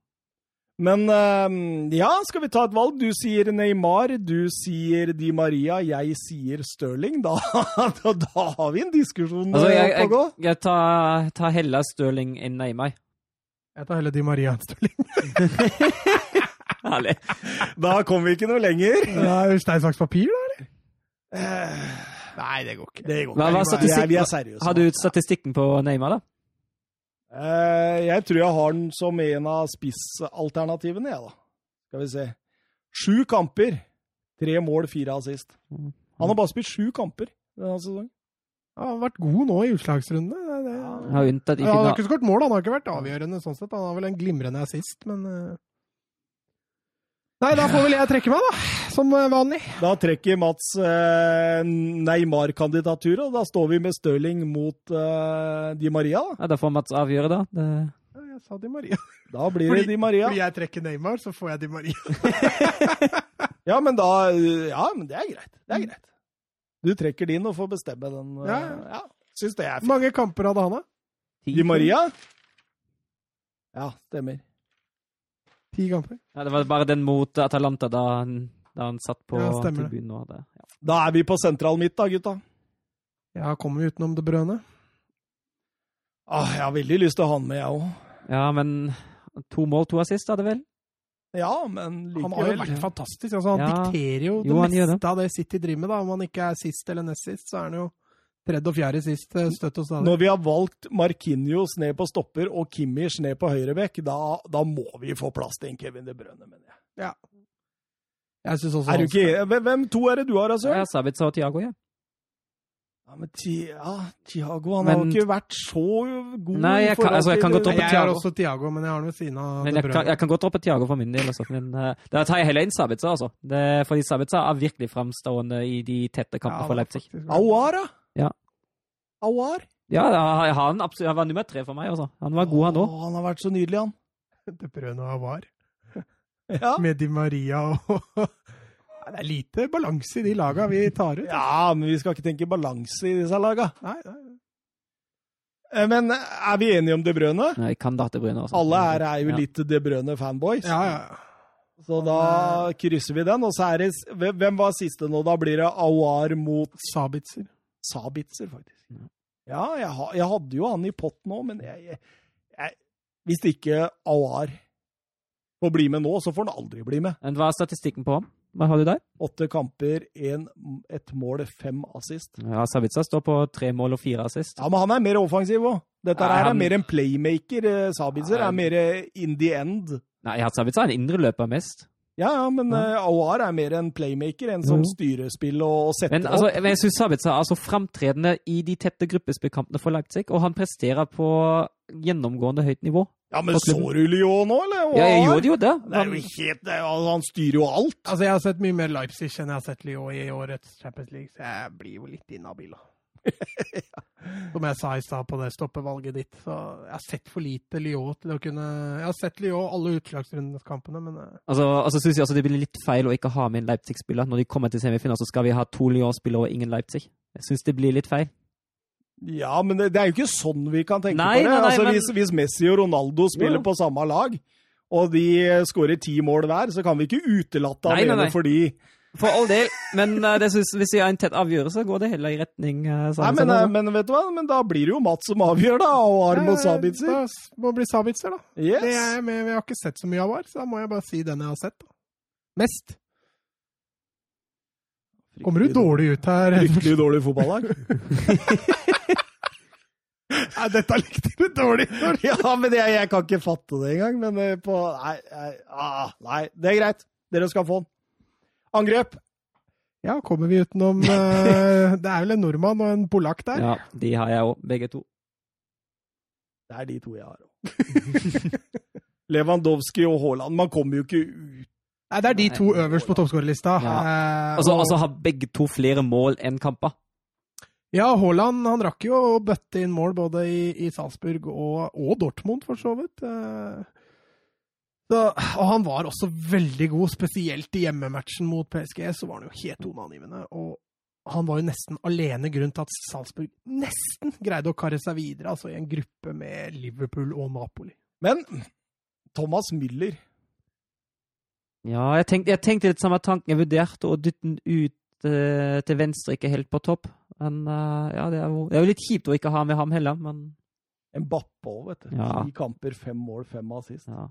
Men eh, ja, skal vi ta et valg? Du sier Neymar, du sier Di Maria, jeg sier Stirling. Da, da, da har vi en diskusjon Altså, jeg, eh, å gå. jeg, jeg tar, tar heller Stirling enn Neymar. Jeg tar heller Di Maria en Stirling. Herlig. Da kommer vi ikke noe lenger. Stein, saks, papir, da, eller? Eh, Nei, det går ikke. Det går ikke. Hva, Vi er- Vi er seriøse. Har du statistikken på Neymar, da? Eh, jeg tror jeg har den som en av spissalternativene, jeg, da. Skal vi se. Sju kamper. Tre mål, fire assist. Han har bare spilt sju kamper denne sesongen. Ja, han har vært god nå i utslagsrundene. Det, har unntatt i Ja, han har ikke skåret mål, han har ikke vært avgjørende sånn sett. Han har vel en glimrende assist, men eh. Nei, da får vel jeg trekke meg, da. Som eh, vanlig. Da trekker Mats eh, Neymar-kandidatur, og da står vi med Stirling mot eh, Di Maria. Da. Ja, da får Mats avgjøre, da. Det, Ja, jeg sa Di Maria. da blir Fordi- det Di Maria. Fordi jeg trekker Neymar, så får jeg Di Maria. Ja, men da Ja, men det er greit. Det er greit. Du trekker din og får bestemme den. eh, Ja, ja. Syns det er Hvor fint. mange kamper hadde han, da? Di Maria? Ja, stemmer. Ti kamper. Ja, det var bare den mot Atalanta da han, da han satt på Ja, tribunen. og det. Ja. Da er vi på sentral midt, da, gutta. Ja, kommer vi utenom det brødene? Ah, jeg har veldig lyst til å ha han med, jeg òg. ja, men to mål, to assist, da, det vel? Ja, men Han har jo vært fantastisk. Altså, han Ja. dikterer jo det Jo, gjør meste av det City driver med. da. Om han ikke er sist eller nest sist, så er han jo tredje og fjerde sist eh, støtt og stadig. Når vi har valgt Markinios ned på stopper og Kimmich ned på høyrebekk, da, da må vi få plass til en Kevin De Brønne, mener jeg. Jeg synes også Er du ikke Hvem to er det du har, altså? Ja, Sabitza og Thiago, ja. Ja, men ja, Thiago han har jo ikke vært så god Nei, jeg kan- altså, jeg kan godt droppe Jeg har også Thiago, men jeg har den ved siden av Men jeg Bruyne. kan, jeg kan godt droppe Thiago for min del. Altså. Men uh, da tar jeg heller inn Sabitza, altså. Det, fordi Sabitza er virkelig framstående i de tette kampene Ja, for Leipzig. Awar, da? Ja. Awar? Ja, han, han var nummer tre for meg, altså. Han var god, han òg. Han har vært så nydelig, han. Det Bruyne og Avar. Ja. Med Di Maria og Det er lite balanse i de laga vi tar ut. ja, men vi skal ikke tenke balanse i disse laga. Nei, nei. Eh, Men er vi enige om De Brønne? Nei, kandidat De Brøne. Også. Alle her er jo Ja. litt De Brønne-fanboys. Ja, ja. Så da krysser vi den. Og så er det Hvem hvem var siste nå? Da blir det Awar mot Sabitzer. Sabitzer, faktisk. Ja, jeg, ha, jeg hadde jo han i pott nå, men jeg, jeg, jeg Hvis ikke Awar får bli med nå, så får han aldri bli med. Men Hva er statistikken på ham? Hva har du der? Åtte kamper, en, ett mål, fem assist. Ja, Savitsa står på tre mål og fire assist. Ja, men han er mer offensiv òg. Dette Nei, her er han- mer en playmaker. eh, Sabitzer Nei. er mer in the end. Nei, ja, Sabitza er en indreløper mest. Ja, ja, men Ja. uh, Awar er mer en playmaker, en som styrer spill og, og setter Men, altså, opp. men jeg syns Sabitza er altså framtredende i de tette gruppespillkampene for Leipzig, og han presterer på gjennomgående høyt nivå. Ja, men så du Lyon nå, eller? Ja, jeg gjorde jo det. Det er jo helt, det er, han styrer jo alt. Altså, Jeg har sett mye mer Leipzig enn jeg har sett Lyon i årets Champions League, så jeg blir jo litt inhabil. Som jeg sa i stad på det stoppevalget ditt, så jeg har sett for lite Lyon til å kunne Jeg har sett Lyon alle utslagsrundeskampene, men eh, Altså, altså synes jeg altså det blir litt feil å ikke ha med en Leipzig-spiller. Når de kommer til semifinalen, så skal vi ha to Lyon-spillere og ingen Leipzig. Jeg syns det blir litt feil. Ja, men det, det er jo ikke sånn vi kan tenke Nei, på det. nei, nei, altså, men- hvis, hvis Messi og Ronaldo spiller ja. på samme lag, og de skårer ti mål hver, så kan vi ikke utelate nei, fordi For all del, men eh, det synes, hvis jeg har en tett avgjørelse, går det heller i retning uh, Nei, men, eh, men vet du hva? Men da blir det jo Mats som avgjør, da. Og Arm og Sabitzer. Da må det bli Sabitzer, da. Yes. Det er, men vi har ikke sett så mye av Arm, så da må jeg bare si den jeg har sett. da. Mest. Kommer du dårlig ut her? Fryktelig dårlig fotballag. Nei, dette likte du dårlig. ja, men jeg, jeg kan ikke fatte det engang. Men eh, på Nei, nei, ah, nei, det er greit. Dere skal få den. Angrep. Ja, kommer vi utenom uh, Det er vel en nordmann og en polakk der? Ja, de har jeg òg, begge to. Det er de to jeg har òg. Lewandowski og Haaland. Man kommer jo ikke ut. Nei, det er de to øverst på toppskårerlista. Ja. Eh, Altså, og- altså har begge to flere mål enn kamper. Ja, Haaland han rakk jo å bøtte inn mål både i, i Salzburg og, og Dortmund, for så vidt. Eh, Så, og han var også veldig god, spesielt i hjemmematchen mot PSG. Så var han jo helt toneangivende. Og han var jo nesten alene grunn til at Salzburg nesten greide å karre seg videre, altså i en gruppe med Liverpool og Napoli. Men Thomas Müller Ja, jeg tenkte, jeg tenkte litt samme tanken. Jeg vurderte å dytte den ut eh, til venstre, ikke helt på topp. Men eh, ja, det er, jo, det er jo litt kjipt å ikke ha med ham heller, men Mbappe òg, vet du. Ja. Ti kamper, fem mål, fem assist. ja.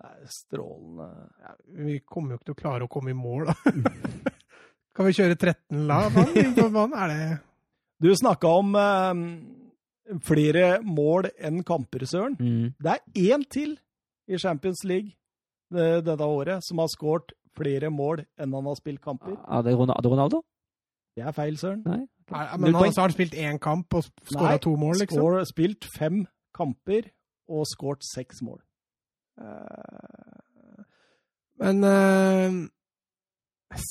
Det er strålende. Ja, vi kommer jo ikke til å klare å komme i mål, da. kan vi kjøre 13 lag? Hva hva er det? Du snakka om eh, flere mål enn kamper, Søren. Mm. Det er én til i Champions League det, dette året som har skåret flere mål enn han har spilt kamper. Er det Ronaldo? Ronaldo? Det er feil, Søren. Nei? Nei, men han har han spilt én kamp og skåra to mål, liksom? Nei, spilt fem kamper og skåret seks mål. Eh, Men eh,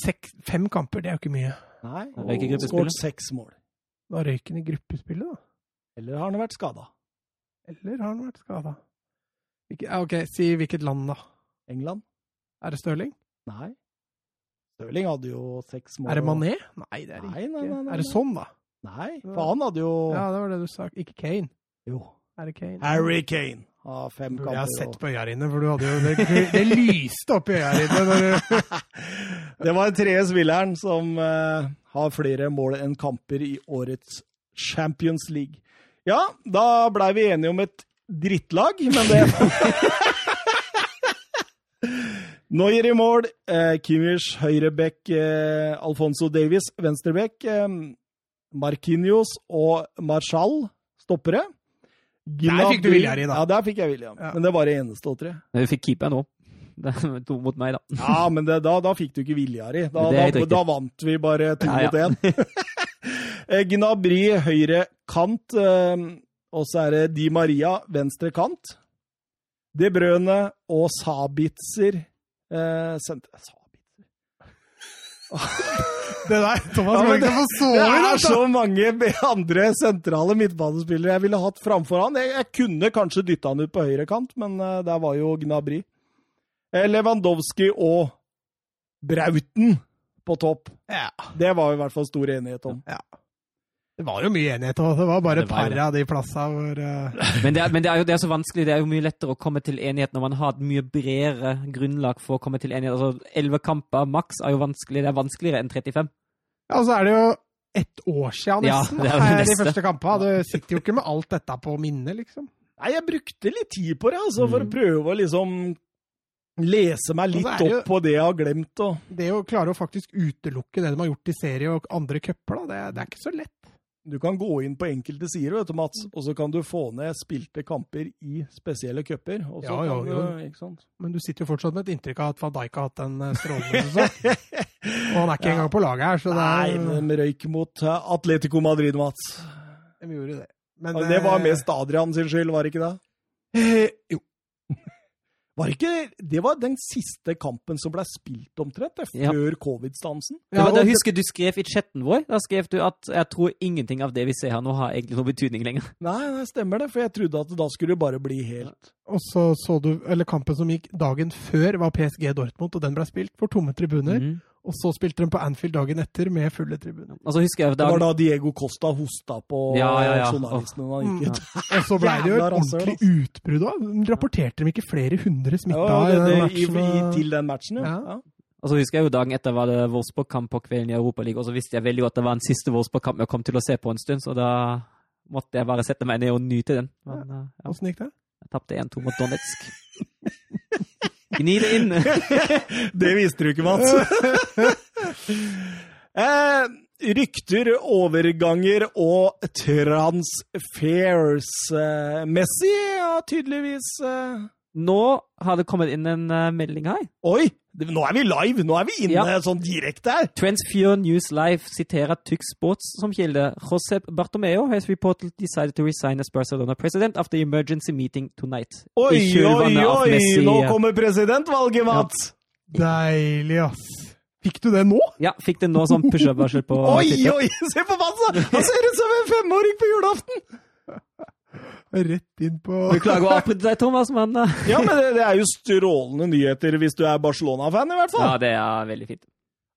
seks, fem kamper, det er jo ikke mye. Nei, og skåret seks mål. Da røyk han i gruppespillet, da. Eller har han vært skada? Eller har han vært skada? OK, si hvilket land, da. England? Er det Stirling? Nei. Stirling hadde jo seks mål. Er det Mané? Nei, det er det ikke. nei, nei, nei, er det sånn, da? Nei, for han hadde jo Ja, det var det du sa. Ikke Kane. Jo. Er det Kane? Harry Kane av fem kamper. jeg ha sett på øya dine, for du hadde jo det, det lyste opp i øya dine. Det var den tredje spilleren som uh, har flere mål enn kamper i årets Champions League. Ja, da blei vi enige om et drittlag, men det Noyer i mål, eh, Kimmich høyreback, eh, Alfonso Davies venstreback, eh, Marquinhos og Marshall stoppere. Der fikk du William i, da. Ja, der fikk jeg William. Ja. Men det var det eneste, tror jeg. Men vi fikk keeperen. Er to mot meg, da. Ja, men det, da, da fikk du ikke Viljar i. Da, da, da vant vi bare to Ja, ja. mot én. Eh, Gnabry høyre kant, eh, og så er det Di Maria venstre kant. De Brøne og Sabitzer eh, sentre... Sabitzer? det der, Thomas, Ja, det, Det er så mange andre sentrale midtbanespillere jeg ville hatt framfor han. Jeg, jeg kunne kanskje dytta han ut på høyre kant, men uh, der var jo Gnabry. Eh, Lewandowski og Brauten på topp. Ja. Det var i hvert fall stor enighet om. Det var jo mye enighet, og det var bare et par av de plassene hvor uh... Men, det er, men det, er jo, det er så vanskelig. Det er jo mye lettere å komme til enighet når man har et mye bredere grunnlag for å komme til enighet. Altså, Elleve kamper maks er jo vanskelig. Det er vanskeligere enn 35. Ja, så er det jo ett år siden Ja, nesten, det er det de første kampene. Du sitter jo ikke med alt dette på minnet, liksom. Nei, jeg brukte litt tid på det, altså, for å Mm. prøve å liksom lese meg litt jo- opp på det jeg har glemt. Og... Det å klare å faktisk utelukke det de har gjort i serie og andre cuper, da, det, det er ikke så lett. Du kan gå inn på enkelte sider, vet du, Mats, og så kan du få ned spilte kamper i spesielle cuper. Ja, ja, du- ja. Men du sitter jo fortsatt med et inntrykk av at van Dijk har hatt en eh, strålende sesong. Og han er ikke engang på laget her, så det Nei, er men de røyk mot eh, Atletico Madrid, Mats. De gjorde det. Men, det var eh, mest Adrian sin skyld, var det ikke det? eh, Jo. Var det ikke Det var den siste kampen som ble spilt omtrent, det, Ja. før covid-stansen. Det Ja, var, det husker du skrev i chatten vår. Da skrev du at jeg tror ingenting av det vi ser her nå, har egentlig noen betydning lenger. Nei, det stemmer det, for jeg trodde at da skulle det bare bli helt Og så så du, eller kampen som gikk dagen før, var PSG Dortmund, og den ble spilt for tomme tribuner. Mhm. Og så spilte de på Anfield dagen etter med fulle tribuner. Altså, jeg Det var da Diego Costa hosta på Ja, ja, ja. journalistene da han Mm. gikk ut. Og så ble det jo et ordentlig utbrudd òg. Rapporterte de ikke flere hundre smitta Ja, i det, det, i, matchen? i, til den matchen, ja. Ja. ja. og så husker jeg jo dagen etter var det Wolfsburg-kamp på kvelden i Europaligaen, og så visste jeg veldig godt at det var en siste Wolfsburg-kamp jeg kom til å se på en stund, så da måtte jeg bare sette meg ned og nyte den. Men eh, ja, Åssen gikk det? jeg tapte 1-2 mot Donetsk. Gni det inn! Det visste du ikke, Mats. eh, rykter, overganger og transfers. Eh, Messi har tydeligvis eh, Nå har det kommet inn en eh, melding her. Oi! Nå er vi live! Nå er vi inne Ja. sånn direkte her. Transfer News Live siterer Tyx Sports som kilde. Josep Bartomeo has reported decided to resign as Barcelona president after emergency meeting tonight. Oi, oi, oi! Nå kommer presidentvalget, Mats! Deilig, ass. Fikk du det nå? Ja, fikk det nå som push-up-varsel på Oi, oi! Se på Mats! da! Han ser ut som en femåring på julaften! Rett inn på Beklager å avbryte deg, Thomas, men eh, Ja, men det, det er jo strålende nyheter hvis du er Barcelona-fan, i hvert fall. ja, det er veldig fint.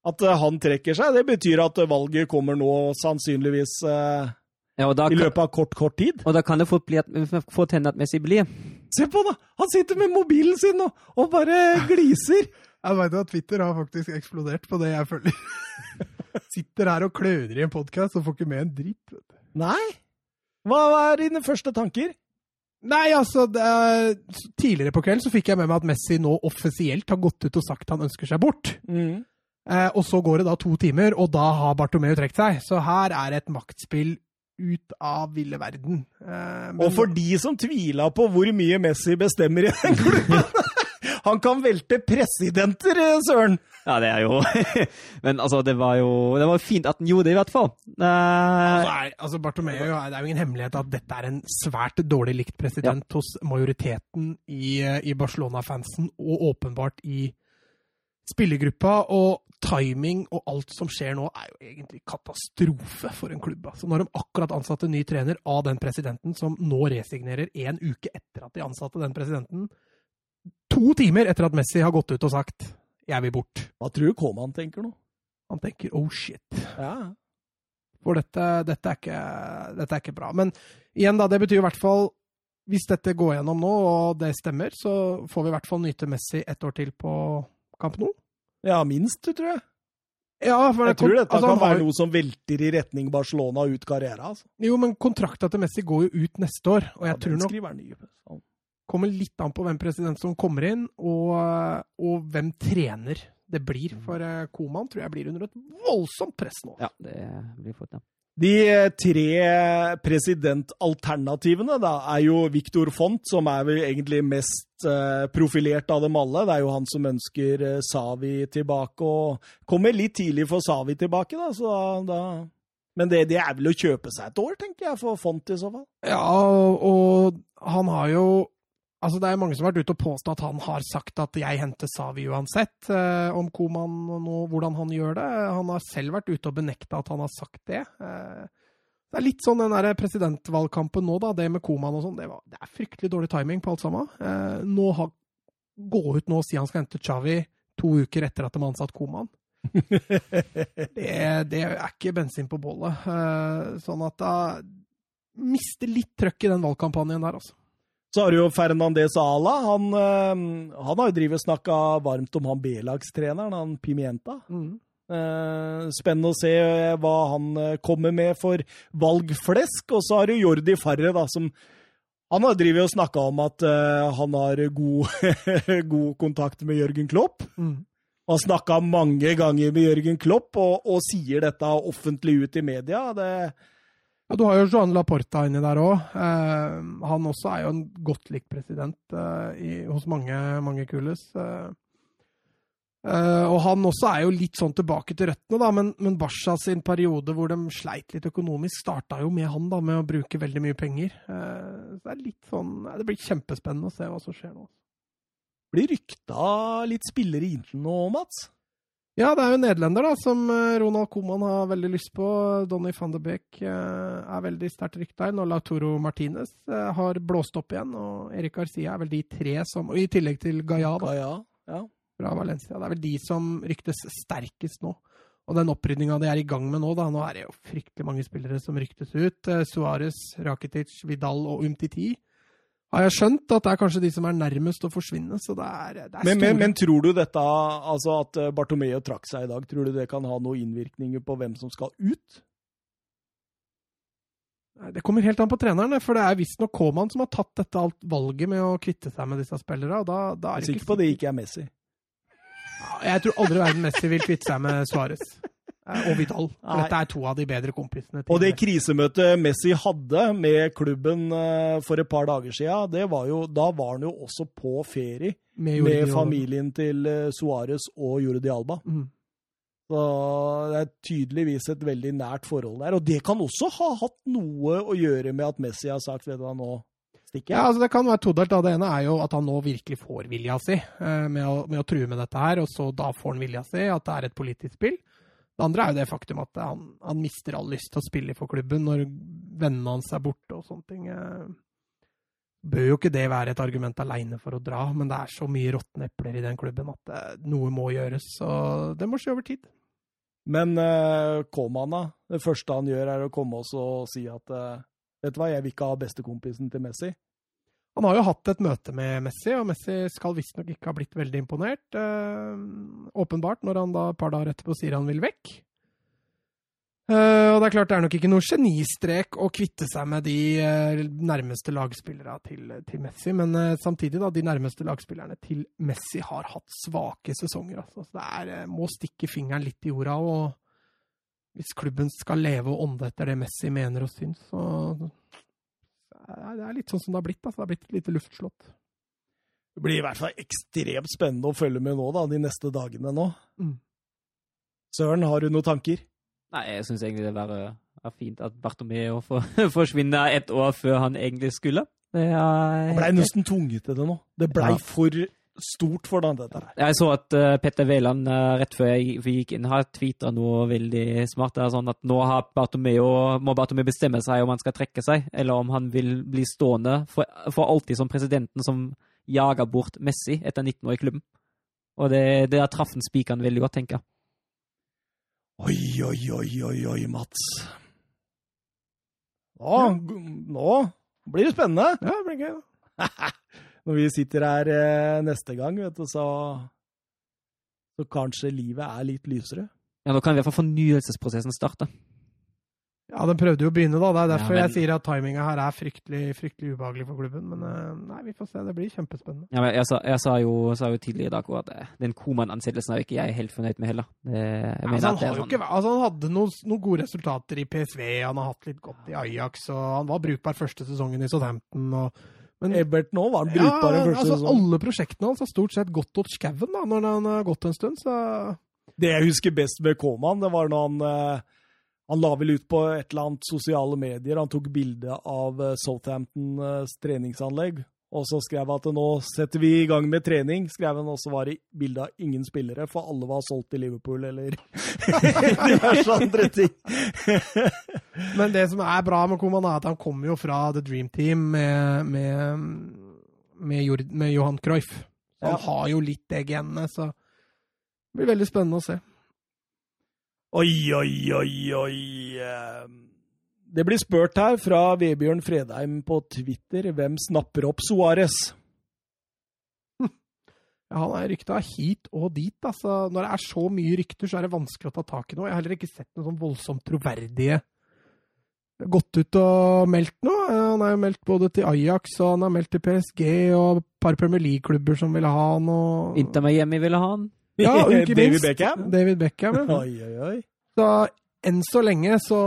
At eh, han trekker seg, det betyr at eh, valget kommer nå sannsynligvis eh, Ja, da, i løpet av kort, kort tid. og da kan det fort bli at, fort hende at Messi blir. Se på han, da! Han sitter med mobilen sin nå og bare gliser. Jeg veit at Twitter har faktisk eksplodert på det jeg føler. Sitter her og kløner i en podkast og får ikke med en dritt. Nei? Hva er dine første tanker? Nei, altså er, Tidligere på kvelden så fikk jeg med meg at Messi nå offisielt har gått ut og sagt han ønsker seg bort. Eh, og så går det da to timer, og da har Bartomeu trukket seg. Så her er et maktspill ut av ville verden. Eh, Og for de som tvila på hvor mye Messi bestemmer i den klubben Han kan velte presidenter, eh, søren! Ja, det er jo Men altså, det var jo Det var fint at han gjorde det, i hvert fall. Uh, Altså, er, altså Bartomeu, Det er jo ingen hemmelighet at dette er en svært dårlig likt president hos majoriteten i, eh, i Barcelona-fansen, og åpenbart i spillergruppa. Og timing og alt som skjer nå, er jo egentlig katastrofe for en klubb. Altså, når de akkurat ansatte ny trener av den presidenten, som nå resignerer en uke etter at de ansatte den presidenten, to timer etter at Messi har gått ut og sagt 'jeg vil bort'. Hva tror du Koman tenker nå? Han tenker 'oh shit'. Ja. For dette, dette, er ikke, dette er ikke bra. Men igjen, da, det betyr i hvert fall hvis dette går gjennom nå, og det stemmer, så får vi i hvert fall nyte Messi ett år til på Camp Nou. Ja, minst, tror jeg. Ja, for Jeg tror dette altså, kan være noe som velter i retning Barcelona ut karriera. Altså. Jo, men kontrakta til Messi går jo ut neste år, og jeg Ja, tror nok kommer litt an på hvem president som kommer inn, og, og hvem trener det blir. For eh, Koman tror jeg blir under et voldsomt press nå. Ja, det blir fort, ja. De eh, tre presidentalternativene da, er jo Victor Font, som er vel egentlig mest eh, profilert av dem alle. Det er jo han som ønsker Savi tilbake, og kommer litt tidlig for Savi tilbake, da. Så da men det, det er vel å kjøpe seg et år, tenker jeg, for Font i så fall. Ja, og han har jo Altså, det er mange som har vært ute og påstått at han har sagt at 'jeg henter Savi uansett', eh, om Koman og nå, hvordan han gjør det. Han har selv vært ute og benekta at han har sagt det. Eh, det er litt sånn den der presidentvalgkampen nå, da, det med Koman og sånn, det, det er fryktelig dårlig timing på alt sammen. Eh, nå ha, gå ut nå og si han skal hente Chavi to uker etter at de har ansatt Koman. det, det er ikke bensin på bålet. Eh, sånn at da mister litt trøkk i den valgkampanjen der, altså. Så har du jo Fernandez Ala. Han, eh, han har jo drivet og snakka varmt om han B-lagstreneren, han Pimienta. Eh, spennende å se eh, hva han kommer med for valgflesk. Og så har du Jordi Farre, da, som Han har drevet og snakka om at han har god, god kontakt med Jørgen Klopp. Mm. Han snakka mange ganger med Jørgen Klopp, og, og sier dette offentlig ut i media. Det, Ja, du har jo Joan Laporta inni der òg. Eh, han også er jo en godt likt president eh, i, hos mange, mange kules. Eh, eh, og han også er jo litt sånn tilbake til røttene, da, men, men Basha sin periode hvor de sleit litt økonomisk, starta jo med han, da, med å bruke veldig mye penger. Eh, så det er litt sånn Det blir kjempespennende å se hva som skjer nå. blir rykta litt spillere inn nå, Mats? Ja, det er jo nederlender da, som eh, Ronald Koeman har veldig lyst på. Donny van de Beek eh, er veldig sterkt rykta inn, og Lautoro Martinez eh, har blåst opp igjen. Og Erik Garcia er vel de tre som I tillegg til Gaia da, Gaia, ja. fra Valencia. Det er vel de som ryktes sterkest nå. Og den opprydninga de er i gang med nå, da, nå er det jo fryktelig mange spillere som ryktes ut. Suárez, Rakitic, Vidal og Umtiti. Har jeg skjønt at det er kanskje de som er nærmest å forsvinne, så det er, det er Men, men, men tror du dette, altså at eh, Bartomeo trakk seg i dag, tror du det kan ha noen innvirkninger på hvem som skal ut? Det kommer helt an på treneren, for det er visstnok Koman som har tatt dette alt valget med å kvitte seg med disse spillerne. og da, er Jeg er er sikker på det ikke er Messi. Jeg tror aldri verden Messi vil kvitte seg med Suárez og Vidal. For Nei. dette er to av de bedre kompisene. Og det krisemøtet Messi hadde med klubben eh, for et par dager siden, var jo, da var han jo også på ferie med, med familien til eh, Suárez og Jordi Alba. Mm. Så det er tydeligvis et veldig nært forhold der. Og det kan også ha hatt noe å gjøre med at Messi har sagt vet du hva, nå stikker Ja, altså Det kan være todelt. Det ene er jo at han nå virkelig får vilja si eh, med å, med å true med dette her, og så da får han vilja si, at det er et politisk spill. Det andre er jo det faktum at han, han mister all lyst til å spille for klubben når vennene hans er borte og sånne ting. eh. Bør jo ikke det være et argument aleine for å dra, men det er så mye råtne epler i den klubben at det, noe må gjøres. Så det må skje over tid. Men uh, Koman, da. Det første han gjør, er å komme oss og si at uh, vet du hva, jeg vil ikke ha bestekompisen til Messi. Han har jo hatt et møte med Messi, og Messi skal visstnok ikke ha blitt veldig imponert. Eh, åpenbart, når han da et par dager etterpå sier han vil vekk. Eh, og det er klart det er nok ikke noe genistrek å kvitte seg med de eh, nærmeste lagspillerne til, til Messi, men eh, samtidig, da, de nærmeste lagspillerne til Messi har hatt svake sesonger. Altså. Så det er, må stikke fingeren litt i jorda, og hvis klubben skal leve og ånde etter det Messi mener og syns, så Det er litt sånn som det har blitt. Altså. Det har blitt et lite luftslott. Det blir i hvert fall ekstremt spennende å følge med nå, da, de neste dagene nå. Mm. Søren, har du noen tanker? Nei, jeg syns egentlig det er, er fint at Bartomeo får, forsvinner et år før han egentlig skulle. Det er, Han blei nesten tvunget til det nå. Det blei Ja. for stort for den, dette her. Jeg så at uh, Petter Wæland uh, rett før jeg, vi gikk inn har tweeta noe veldig smart. Det er sånn at nå har Bartomeo, må Bartomeo bestemme seg om han skal trekke seg, eller om han vil bli stående for, for alltid som presidenten som jager bort Messi etter 19 år i klubben. Og det, det traff han spikeren veldig godt, tenker jeg. Oi, oi, oi, oi, oi, Mats. Nå, nå Blir det spennende? Ja, det blir gøy. Når vi sitter her eh, neste gang, vet du, så Så kanskje livet er litt lysere. Ja, Nå kan i hvert fall fornyelsesprosessen starte. Ja, den prøvde jo å begynne, da. Det er derfor Ja, men- jeg sier at timinga her er fryktelig, fryktelig ubehagelig for klubben. Men eh, nei, vi får se. Det blir kjempespennende. Ja, men jeg, sa, jeg sa, jo, sa jo tidligere i dag at eh, den Koman-ansettelsen er jo ikke jeg helt fornøyd med heller. Det, jeg mener Altså, han, at det er sånn, ikke, altså, han hadde noen, noen gode resultater i PSV, han har hatt litt godt i Ajax, og han var brukbar første sesongen i Southampton. Og, men Ebert nå var han brukbar første altså, sånn. alle prosjektene hans har stort sett gått åt skauen når han har gått en stund. Så Det jeg husker best med Koman, det var når han eh, Han la vel ut på et eller annet sosiale medier. Han tok bilde av eh, Southamptons treningsanlegg. Og så skrev han at nå setter vi i gang med trening, skrev han, og så var det bilde av ingen spillere, for alle var solgt til Liverpool eller diverse andre ting. Men det som er bra med Koman, er at han kommer jo fra The Dream Team med, med, med, med Johan Cruyff. Han Ja. har jo litt det genet, så det blir veldig spennende å se. Oi, oi, oi, oi. Det blir spurt her fra Vebjørn Fredheim på Twitter hvem snapper opp Suárez. Ja, han er rykta hit og dit. Altså, når det er så mye rykter, så er det vanskelig å ta tak i noe. Jeg har heller ikke sett noe sånn voldsomt troverdige gått ut og meldt noe. Eh, Han er jo meldt både til Ajax og han er meldt til PSG og et par Premier League-klubber som vil ha han. Og... Inter Miami ville ha han. Ja, ikke minst. David Beckham. David Beckham, ja. Oi, oi, oi. Så enn så lenge så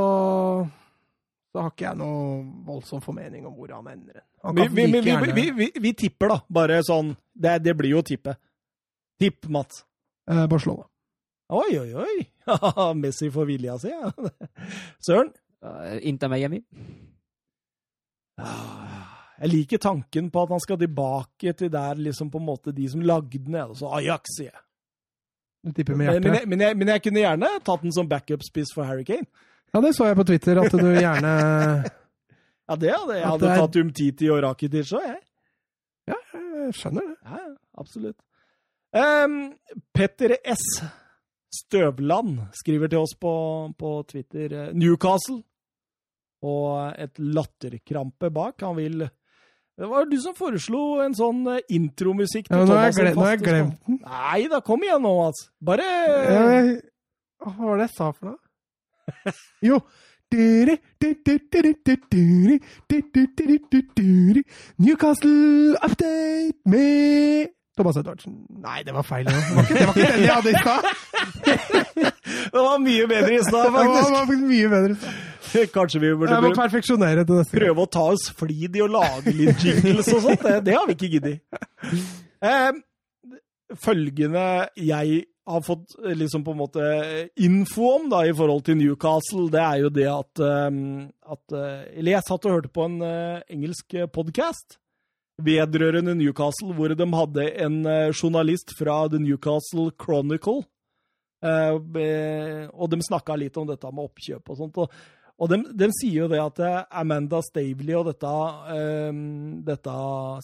så har ikke jeg noe voldsom formening om hvor han ender. Han Vi, vi, vi, like vi, gjerne vi, vi, vi tipper, da. Bare sånn Det, det blir jo tippe. Tipp, Mats. eh, Barcelona. Oi, oi, oi. Messi får vilja si, ja. Søren. Uh, Inter Miami. Jeg liker tanken på at han skal tilbake til der liksom på en måte de som lagde den. Altså Ajax, sier jeg. Du tipper med Men, men, jeg, men, jeg, men jeg kunne gjerne tatt den som backup-spiss for Harry Kane. Ja, det så jeg på Twitter, at du gjerne Ja, det hadde jeg. Hadde er- tatt Umtiti og Rakitic òg, jeg. Ja, Jeg skjønner det. Ja, ja, absolutt. Um, Petter S. Støvland skriver til oss på, på Twitter eh, Newcastle. Og et latterkrampe bak. Han vil Det var du som foreslo en sånn eh, intromusikk Ja, til jeg Thomas. nå har jeg glemt den. Nei da, kom igjen nå, altså. Bare Hva var det jeg sa for noe? Jo. Newcastle update med Thomas Edvardsen. Nei, det var feil. Det var ikke det, var ikke den jeg hadde i stad. Det var mye bedre i stad, Det var, var mye bedre. i stad. Kanskje vi burde Jeg må perfeksjonere til neste prøve å ta oss flid i å lage litt jingles og sånt. Det, det har vi ikke giddet. Um, følgende jeg har fått eh, liksom på en måte info om da, i forhold til Newcastle, det er jo det at, eh, at eh, Eller jeg satt og hørte på en eh, engelsk podkast vedrørende Newcastle, hvor de hadde en eh, journalist fra The Newcastle Chronicle. eh, og de snakka litt om dette med oppkjøp og sånt. Og, de, de sier jo det at eh, Amanda Stavely og dette, eh, dette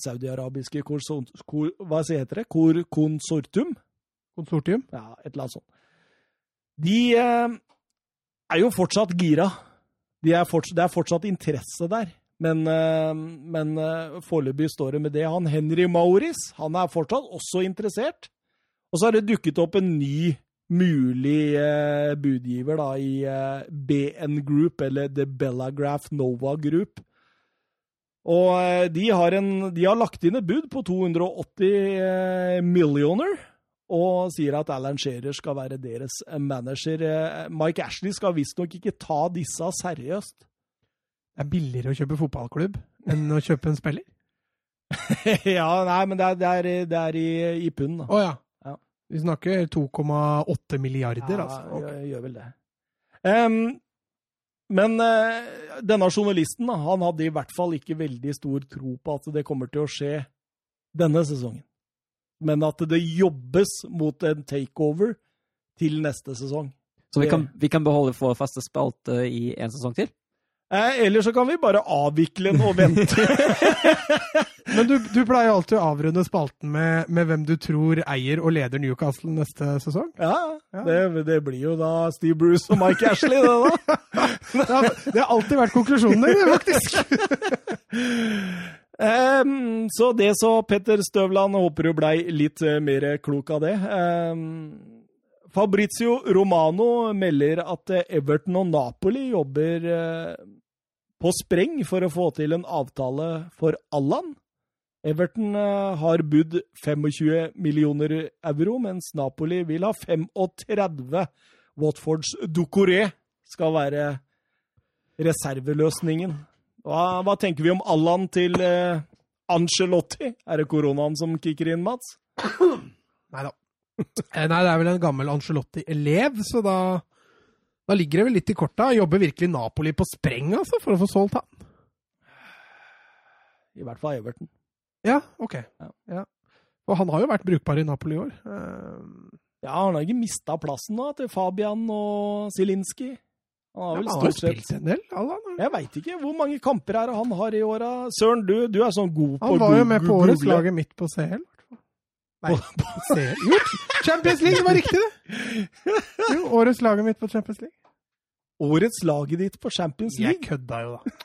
saudiarabiske Hva heter det? Kor, konsortium? Ja, et eller annet sånt. De eh, er jo fortsatt gira. De er fortsatt, det er fortsatt interesse der. Men, eh, men eh, foreløpig står det med det. Han Henry Maurice han er fortsatt også interessert. Og så har det dukket opp en ny mulig eh, budgiver da, i eh, BN Group, eller The Bellagraph Nova Group. Og eh, de har, en, de har lagt inn et bud på 280 eh, millioner og sier at Alan Shearer skal være deres manager. Eh, Mike Ashley skal visstnok ikke ta disse seriøst. Det er billigere å kjøpe fotballklubb enn å kjøpe en spiller. ja, nei, men det er, det er, det er i, i pund, da. Å ja. Ja. Vi snakker 2,8 milliarder, Ja, altså. Okay. gjør, gjør vel det. Um, men eh, denne journalisten han hadde i hvert fall ikke veldig stor tro på at det kommer til å skje denne sesongen. Men at det jobbes mot en takeover til neste sesong. Så vi kan, vi kan beholde vår faste spalte i en sesong til? Eh, eller så kan vi bare avvikle den og vente. Men du, du pleier alltid å avrunde spalten med, med hvem du tror eier og leder Newcastle neste sesong. Ja, Ja. Det, det blir jo da Steve Bruce og Mike Ashley, det da. Ja, det har alltid vært konklusjonen din, faktisk. Ehm, så det så Petter Støvland. Håper du blei litt eh, mer klok av det. Um, Fabrizio Romano melder at eh, Everton og Napoli jobber eh, på spreng for å få til en avtale for Allan. Everton har budd 25 millioner euro, mens Napoli vil ha 35. Watfords Ducoré skal være reserveløsningen. Hva, hva tenker vi om Allan til eh, Angelotti? Er det koronaen som kicker inn, Mats? Nei da. Eh, Nei, det er vel en gammel Angelotti-elev, så da, da ligger det vel litt i korta. Jobber virkelig Napoli på spreng, altså, for å få solgt han? I hvert fall Everton. Ja, OK. Ja. Ja. Og han har jo vært brukbar i Napoli i år. Uh... Ja, han har ikke mista plassen da, til Fabian og Zielinski. Han har vel ja, stort sett spilt en del, Allan. Jeg veit ikke. Hvor mange kamper er det han har i åra? Søren, du, du er sånn god på Han var jo med på årets laget mitt på CL. Nei, CL. Jo, Champions League var riktig, det! Jo, årets laget mitt på Champions League. Årets laget ditt på Champions League? Jeg kødda jo, da.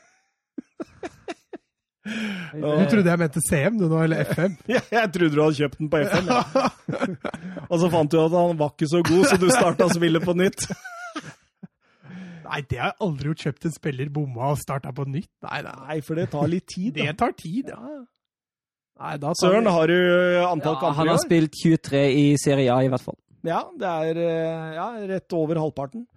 Du trodde jeg mente CM, du nå, eller FM? Ja, jeg trodde du hadde kjøpt den på FM. Ja. Og så fant du at han var ikke så god, så du starta spillet på nytt. Nei, det har jeg aldri gjort. Kjøpt en spiller, bomma og starta på nytt. Nei, nei. Nei, for det tar litt tid. Det tar tid, ja. Ja. Nei, da tar Søren, har du antall Ja, kamper han har spilt 23 i Serie A, i hvert fall. Ja, det er eh, ja, rett over halvparten.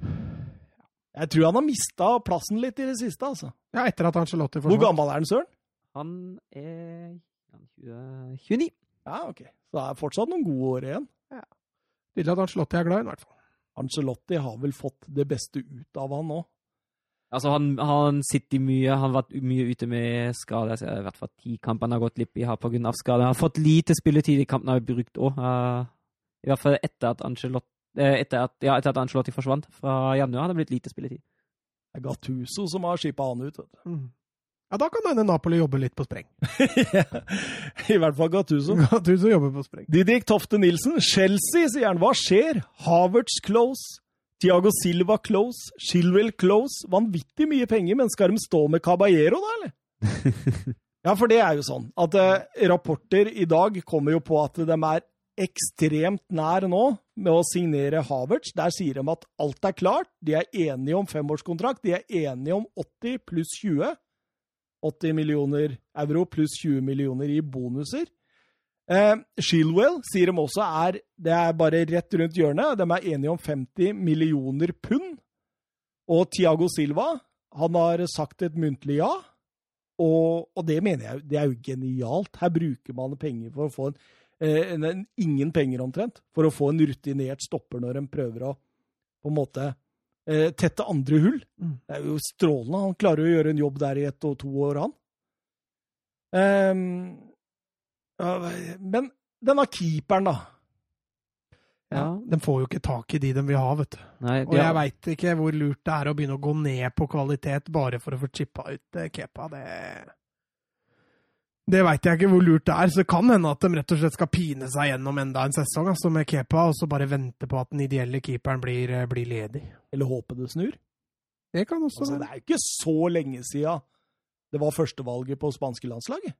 Jeg tror han har mista plassen litt i det siste, altså. Ja, etter at Angelotti Hvor gammel er han, Søren? Han er han er 20 29. Ja, ok. Så det er fortsatt noen gode år igjen. Tydelig at Angelotti er glad i ham, i hvert fall. Angelotti har vel fått det beste ut av han nå. Altså, han, han sitter mye, han har vært mye ute med skader. så I hvert fall ti kamper han har gått glipp i her pga. skader. Han har fått lite spilletid i kampene han har brukt òg. I hvert fall etter at Ancelotti, eh, etter at, ja, etter at Angelotti forsvant fra januar, har det blitt lite spilletid. Det er Gattuso som har skipa han ut, vet du. Mm. Ja, da kan denne Napoli jobbe litt på spreng. I hvert fall Gattuso. Gattuso jobber på spreng. Didrik Tofte Nilsen, Chelsea, sier han. Hva skjer? Havertz close. Tiago Silva close. Shilwell close. Vanvittig mye penger, men skal de stå med Caballero, da, eller? ja, for det er jo sånn at eh, rapporter i dag kommer jo på at de er ekstremt nær nå med å signere Havertz. Der sier de at alt er klart. De er enige om femårskontrakt. De er enige om 80 pluss 20. 80 millioner euro pluss 20 millioner i bonuser. Eh, Shilwell sier de også er Det er bare rett rundt hjørnet. De er enige om 50 millioner pund. Og Tiago Silva han har sagt et muntlig ja. Og, og det mener jeg det er jo genialt. Her bruker man penger for å få en, eh, en, en ingen penger omtrent, for å få en rutinert stopper når en prøver å på en måte eh, tette andre hull. Mm. Det er jo strålende. Han klarer å gjøre en jobb der i ett og to år, han. Um, men denne keeperen, da. Ja, De får jo ikke tak i de de vil ha, vet du. Nei, Og jeg har- veit ikke hvor lurt det er å begynne å gå ned på kvalitet bare for å få chippa ut eh, Kepa. Det Det veit jeg ikke hvor lurt det er. Så det kan hende at de rett og slett skal pine seg gjennom enda en sesong altså med Kepa, og så bare vente på at den ideelle keeperen blir, eh, blir ledig. Eller håpe det snur. Det kan også Altså, det er jo ikke så lenge siden det var førstevalget på spanske landslaget.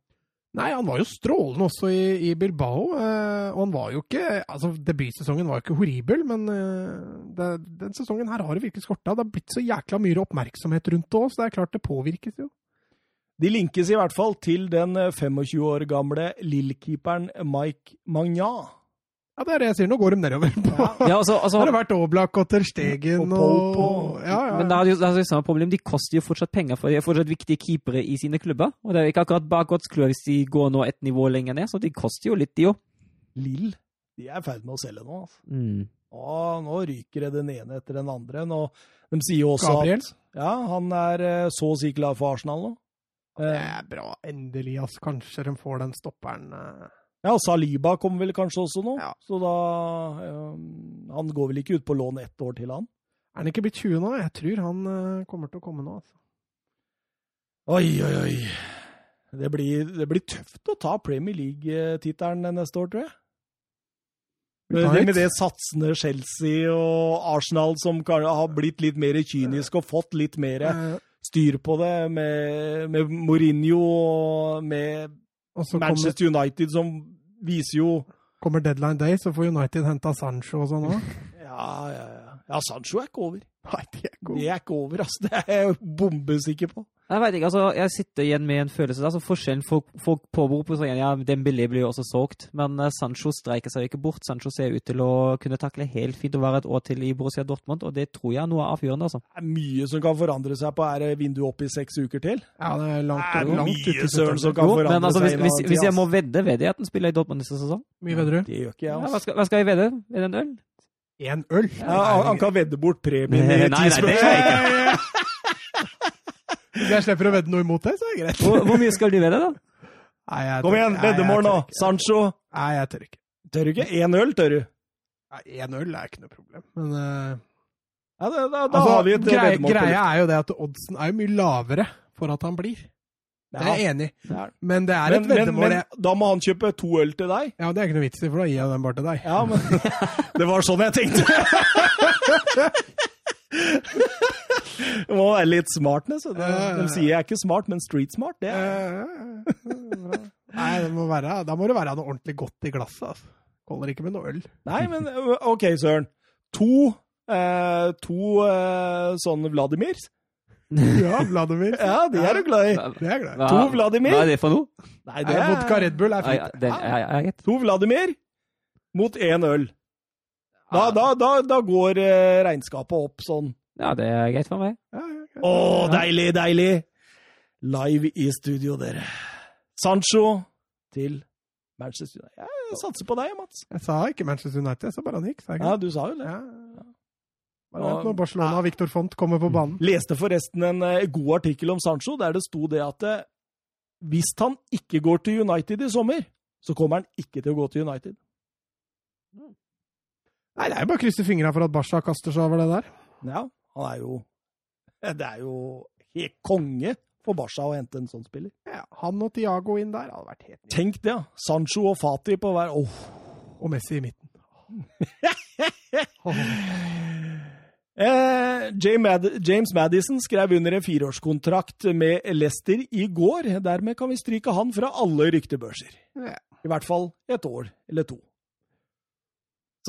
Nei, han var jo strålende også i, i Bilbao. Eh, og han var jo ikke Altså, debutsesongen var jo ikke horribel, men eh, det, den sesongen her har det virkelig skorta. Det har blitt så jækla mye oppmerksomhet rundt det òg, så det er klart det påvirkes jo. De linkes i hvert fall til den eh, 25 år gamle Lill-keeperen Mike Magnan. Ja, det er det jeg sier. Nå går de nedover. På. Ja, altså, Så altså, har det vært Oblak og Ter Stegen Og og, og- ja, ja. Men det er jo det er jo samme problem. De koster jo fortsatt penger, for de er fortsatt viktige keepere i sine klubber. Og det er jo ikke akkurat bakgårdsklør hvis de går nå et nivå lenger ned, så de koster jo litt, de òg. Lill de er i ferd med å selge nå. Altså. Mm. Å, nå ryker det den ene etter den andre. Nå, de sier jo også Gabriel? at ja, han er eh, så å si klar for Arsenal nå. Det Eh, er bra. Endelig, ass. Kanskje de får den stopperen. Ja, Ja, Saliba kommer vel kanskje også nå, Ja. så da um, Han går vel ikke ut på lån ett år til, han? Er han ikke blitt 20 nå? Jeg tror han uh, kommer til å komme nå, altså. Oi, oi, oi. Det blir, det blir tøft å ta Premier League-tittelen neste år, tror jeg. Det med det satsende Chelsea og Arsenal som har blitt litt mer kynisk og fått litt mer Eh, styr på det, med, med Mourinho og med Og Manchester kommer, United, som viser jo kommer deadline day, så får United henta Sancho og sånn òg. Ja, ja, ja. ja Sancho er ikke over. Nei, det er ikke over. Det er ikke over, altså. Det er jeg bombesikker på. Jeg vet ikke, altså, jeg sitter igjen med en følelse altså Forskjellen Folk, folk påberoper sånn, ja, Dembélé blir jo også solgt, men eh, Sancho streiker seg jo ikke bort. Sancho ser ut til å kunne takle helt fint å være et år til i Borussia Dortmund, og det tror jeg er noe avgjørende. altså. Det er mye som kan forandre seg på er det vinduet opp i seks uker til. Ja, det er langt, Det er langt mye søren som kan Jo, forandre men altså, seg. hvis, i hvis, hvis jeg må vedde, vedder jeg at den spiller i Dortmund neste sesong. Mye vedder du? Det gjør ikke jeg, Ja, hva, altså. skal, hva skal jeg vedde? Er det en øl? En øl? Ja, han, han kan vedde bort premien Nei, i nei, ti nei, det er spørsmål. Hvis jeg slipper å vedde noe imot det, så er det greit. Hvor, hvor mye skal du vedde, da? Nei, jeg Kom igjen, veddemål nå. Sancho. Nei, jeg tør ikke. Tør du ikke? Én øl, tør du? Nei, Én øl er ikke noe problem, men uh... Ja, da, da, da altså, har vi et grei, veddemål. Greia er jo det at oddsen er jo mye lavere for at han blir. Det er jeg enig i. Men det er Men, et men, veddemål. men men, da må han kjøpe to øl til deg. Ja, det er ikke noe vits i, for da gir jeg den bare til deg. Ja, men Det var sånn jeg tenkte. Det må være litt smart, så det, De sier jeg er ikke smart, men street smart. Det er Nei, det må være, da må det være noe ordentlig godt i glasset. Altså. Holder ikke med noe øl. Nei, men OK, Søren. To, eh, to eh, sånne Vladimirs. Ja, Vladimir. Ja, de er du glad i. Det er jeg glad i. To Vladimir? hva er det for noe? Nei, Nei, Vodka Red Bull er fint. Ja, det er, er, er, To Vladimir mot én øl. Da, da, da, da går eh, regnskapet opp sånn. ja, det er greit for meg. Å, ja, ja. Deilig, deilig! Live i studio, dere. Sancho til Manchester United. Jeg satser på deg, Mats. Jeg sa ikke Manchester United, jeg sa bare han gikk. Ja, du sa jo det. Ja. Bare vent når Barcelona og Victor Font kommer på banen. Leste forresten en eh, god artikkel om Sancho, der det sto det at eh, hvis han ikke går til United i sommer, så kommer han ikke til å gå til United. Nei, det er jo bare å krysse fingra for at Basha kaster seg over det der. Ja, han er jo Det er jo helt konge for Basha å hente en sånn spiller. Ja, han og Tiago inn der hadde vært helt nydelig. Tenk det, ja. Sancho og Fati på hver Åh. Og Messi i midten. Eh, James, James Madison skrev under en fireårskontrakt med Leicester i går. Dermed kan vi stryke han fra alle ryktebørser. Ja. I hvert fall et år eller to.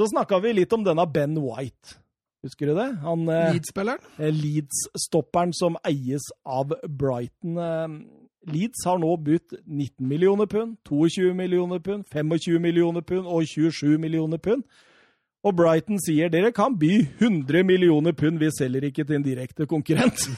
Så snakka vi litt om denne Ben White. Husker du det? Han eh, Leeds-spilleren. eh, Leeds-stopperen som eies av Brighton. Eh, Leeds har nå budt 19 millioner pund, 22 millioner pund, 25 millioner pund og 27 millioner pund. Og Brighton sier dere kan by 100 millioner pund, vi selger ikke til en direkte konkurrent.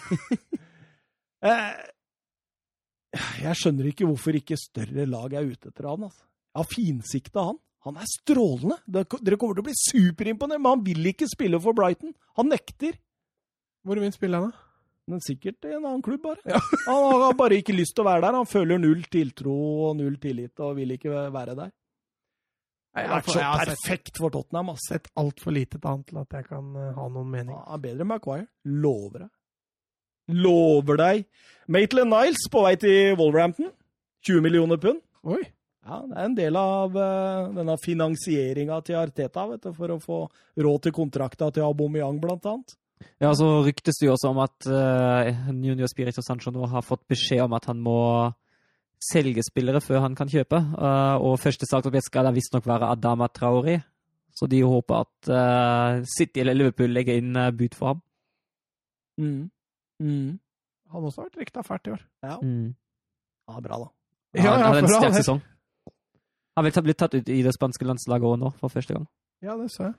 Jeg skjønner ikke hvorfor ikke større lag er ute etter han. Altså. Har finsikta han. Han er strålende. Dere kommer til å bli superimponert, men han vil ikke spille for Brighton. Han nekter. Hvor vil han spille da? Men sikkert i en annen klubb, bare. Han har bare ikke lyst til å være der. Han føler null tiltro og null tillit og vil ikke være der. Jeg har vært så jeg har perfekt for Tottenham. ass. sett altfor lite til han til at jeg kan eh, ha noen mening. Han er bedre enn Maguire. Lover deg. Lover deg. Maitland Niles på vei til Wolverhampton. 20 millioner pund. Oi! Ja, Det er en del av uh, denne finansieringa til Arteta vet du, for å få råd til kontrakta til Aubameyang, blant annet. Ja, så ryktes det jo også om at uh, Junior Spirito Sancho nå har fått beskjed om at han må selge spillere før han kan kjøpe. Uh, og første salgsobjekt skal da visstnok være Adama Traori. Så de håper at uh, City eller Liverpool legger inn uh, bud for ham. Mm. Mm. Han også har vært rykta fælt i år. Ja. Mm. ja, bra, da. Ja, han hadde en sterk sesong. Han vil blitt tatt ut i det spanske landslaget òg nå, for første gang. Ja, det så jeg.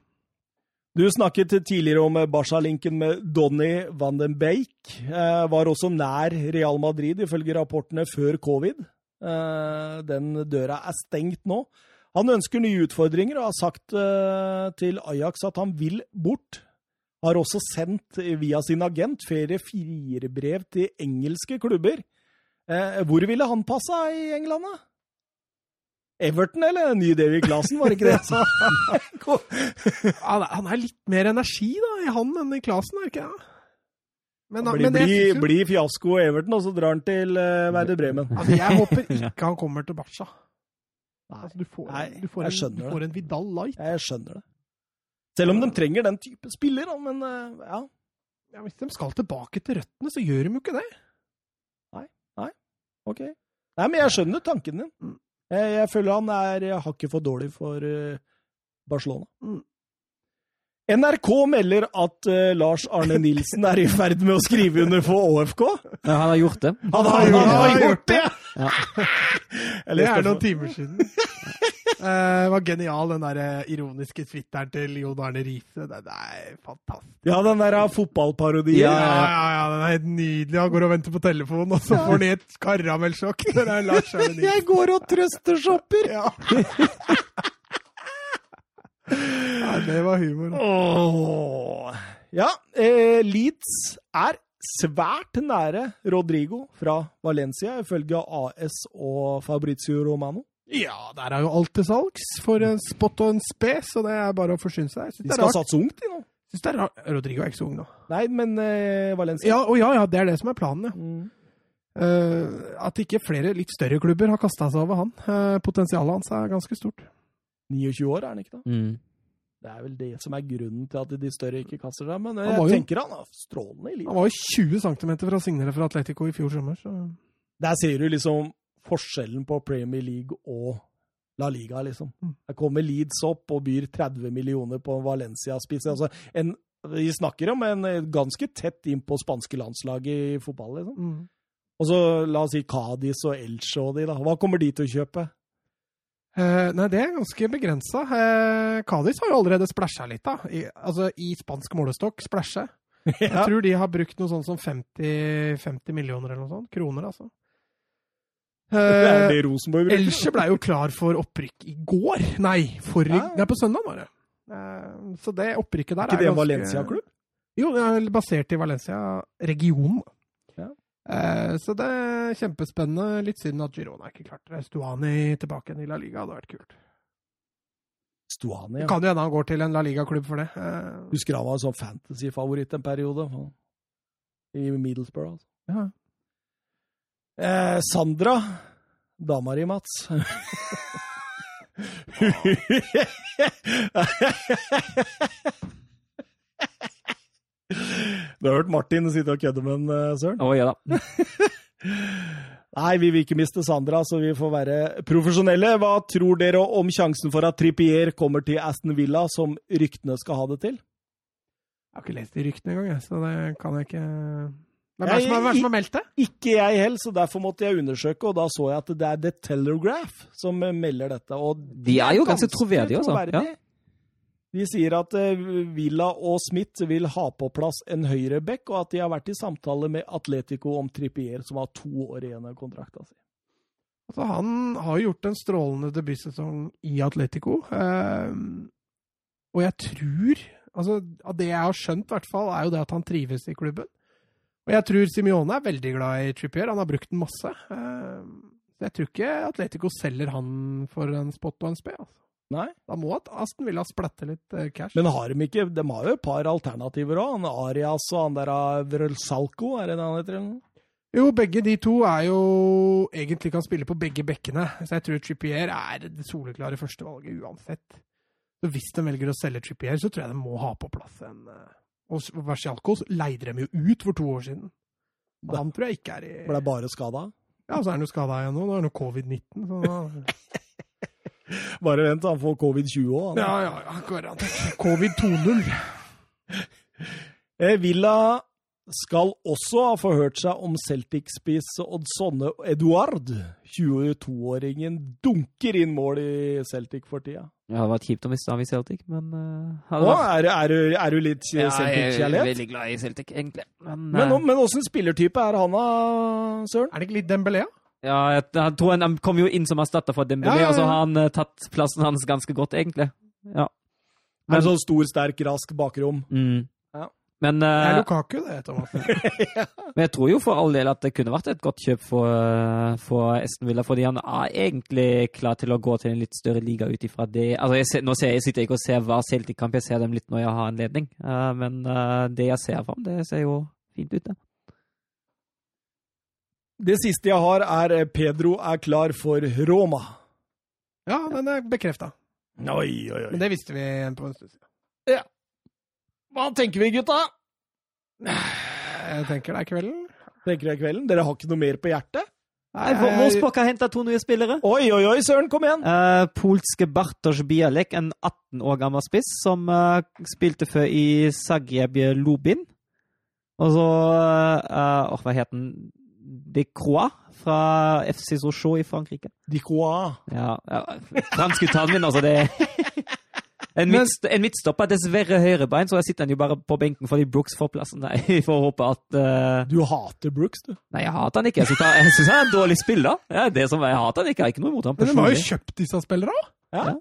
Du snakket tidligere om Barca-linken med Donny van den Beek. Eh, var også nær Real Madrid, ifølge rapportene før covid. Eh, den døra er stengt nå. Han ønsker nye utfordringer og har sagt eh, til Ajax at han vil bort. Har også sendt via sin agent flere firebrev til engelske klubber. Eh, hvor ville han passa i England, da? Everton eller Ny Davy Clasen, var det ikke det? Han er, han er litt mer energi da, i han enn i Klasen, er ikke det? Men, blir, men jeg, bli, jo- bli fiasko Everton, og så drar han til uh, Werder Bremen. altså, jeg håper ikke han kommer til Barca. Nei, Altså, du, får, Nei, du, får jeg en, du får en Vidal Light. jeg skjønner det. Selv om de trenger den type spiller, da, men uh, ja. ja, Hvis de skal tilbake til røttene, så gjør de jo ikke det. Ok. Nei, men jeg skjønner tanken din. Mm. Jeg, jeg føler han er hakket for dårlig for eh, Barcelona. Mm. NRK melder at uh, Lars Arne Nilsen er i ferd med å skrive under for ÅFK. Ja, han har gjort det. Han har, Han han har har gjort gjort det! Ja. Det er noen timer siden. Eh, Det var genial, den der eh, ironiske twitteren til Jon Arne Riise. Det er fantastisk. Ja, den der eh, fotballparodien. Ja, ja, ja, den er helt nydelig. Han går og venter på telefonen, og så får han et karamellsjokk. Jeg går og trøsteshopper! Ja. ja, det var humor. Åh. Ja, eh, Leeds er svært nære Rodrigo fra Valencia, ifølge AS og Fabrizio Romano. Ja, der er jo alt til salgs for en spot og en spe, så det er bare å forsyne seg. De syns skal satse ungt, de nå. Synes det er rart. Rodrigo er ikke så ung nå. Nei, men uh, Valencia Ja, og ja, ja, det er det som er planen, ja. Mm. Uh, at ikke flere litt større klubber har kasta seg over han. Uh, potensialet hans er ganske stort. 29 år er han ikke da? Mm. Det er vel det som er grunnen til at de større ikke kaster seg. Men jeg jo- tenker han er strålende i livet. Han var jo 20 cm fra å signere for Atletico i fjor sommer, så Der ser du liksom forskjellen på Premier League og La Liga, liksom. Der Her kommer Leeds opp og byr 30 millioner på Valencia-spiss. Altså, vi snakker om en eh, ganske tett inn på spanske landslag i fotball, liksom. mm. Og så la oss si Cádiz og Elche og de, da. Hva kommer de til å kjøpe? Eh, nei, det er ganske begrensa. Eh, Cádiz har jo allerede splæsja litt, da. I, altså i spansk målestokk, splæsje. Jeg tror de har brukt noe sånt som 50, 50 millioner eller noe sånt. Kroner, altså. Eh, det Rosenborg bruker. Elche ble jo klar for opprykk i går. Nei, for, Ja. Nei, på søndag var det. Eh, så det opprykket der Er ikke det en Valencia-klubb? Jo, det er basert i Valencia-regionen. Ja. Eh, så det er kjempespennende. Litt synd at Girona ikke klarte det. Stuani tilbake igjen i La Liga hadde vært kult. Stuani, Det ja. kan jo hende han går til en La Liga-klubb for det. Husker han var en sånn fantasy-favoritt en periode. I Middlesbrough. Altså. ja. Eh, Sandra, dama di, Mats. Du har hørt Martin sitte og kødde med en, eh, Søren? Å ja da. Nei, vi vil ikke miste Sandra, så vi får være profesjonelle. Hva tror dere om sjansen for at Trippier kommer til Aston Villa, som ryktene skal ha det til? Jeg har ikke lest de ryktene engang, så det kan jeg ikke Hvem er det som har, det som har meldt det? Ikke jeg heller, så derfor måtte jeg undersøke, og da så jeg at det er The Telegraph som eh, melder dette. Og De er jo ganske troverdige, altså. Ja. De sier at eh, Villa og Smith vil ha på plass en høyreback, og at de har vært i samtale med Atletico om Trippier, som har to år igjen av kontrakta si. Altså, han har gjort en strålende debutsesong i Atletico. Eh, og jeg tror altså, det jeg har skjønt, i hvert fall, er jo det at han trives i klubben. Og jeg tror Simione er veldig glad i Trippier. Han har brukt den masse. Eh, så jeg tror ikke Atletico selger han for en spot og en spe. Altså. Nei, Da må at Aston Villa splatte litt eh, cash. men har de ikke De har jo et par alternativer òg. Han Arias og han der av Vrølsalko, er det det han heter? eller noe? Jo, begge de to er jo egentlig kan spille på begge bekkene. Så jeg tror Trippier er det soleklare førstevalget uansett. Så hvis de velger å selge Trippier, så tror jeg de må ha på plass en eh, Og Versialkos leide dem jo ut for to år siden. Og Han tror jeg ikke er i Ble bare skada? Ja, så er han jo skada igjen nå. Nå er han jo covid-19. Så da... Bare vent, han får covid-20 òg. Ja, ja, ja, garantert. Covid 2.0. Eh, Villa skal også ha forhørt seg om Celtic-spiss Odd Sonne Eduard. 22-åringen dunker inn mål i Celtic for tida. Det hadde vært kjipt å miste ham i Celtic, men uh, Å, er, er, du- er du litt Ja, jeg er veldig glad i Celtic, egentlig. Men, Men, eh, men åssen spillertype er han da, Søren? Er det ikke litt Dembélé? ja, jeg, jeg tror han, han kom jo inn som erstatter for Dembélé, Ja, ja, ja. og så har han uh, tatt plassen hans ganske godt, egentlig. Ja. Men, en sånn stor, sterk, rask bakrom? Mm. Ja. Men, Det eh, er Lukaku, det, Thomas. men jeg tror jo for all del at det kunne vært et godt kjøp for, eh, for Esten Villa, fordi han er egentlig klar til å gå til en litt større liga ut ifra det. Altså, jeg, ser, nå ser, jeg sitter jeg ikke og ser hver Celtic-kamp, jeg ser dem litt når jeg har anledning. Uh, men uh, det jeg ser fram, det ser jo fint ut, det. Det siste jeg har, er eh, Pedro er klar for Roma. Ja, den er bekrefta. Oi, oi, oi. Men det visste vi på en stund siden. Hva tenker vi, gutta? Jeg tenker det er kvelden. Tenker det er kvelden. Dere har ikke noe mer på hjertet? Nei, Wolfsburg har henta to nye spillere. Oi, oi, oi, søren, kom igjen! Uh, polske Bartosz Bialek, en 18 år gammel spiss, som uh, spilte før i Zagreb Lubin. Og så uh, Hva het den? De Croix fra FC Sochaux i Frankrike. Dicoa. Ja, ja franske min, altså. Det en, Men- midtst en midtstopper, dessverre høyrebein, så jeg sitter han jo bare på benken fordi Brooks får plassen. Nei, vi får håpe at uh... Du hater Brooks, du. Nei, jeg hater han ikke. Jeg syns han, er en dårlig spiller. Ja, det som Jeg hater han ikke. Jeg har ikke noe imot ham Men de har jo kjøpt disse spillerne da! Ja. Ja.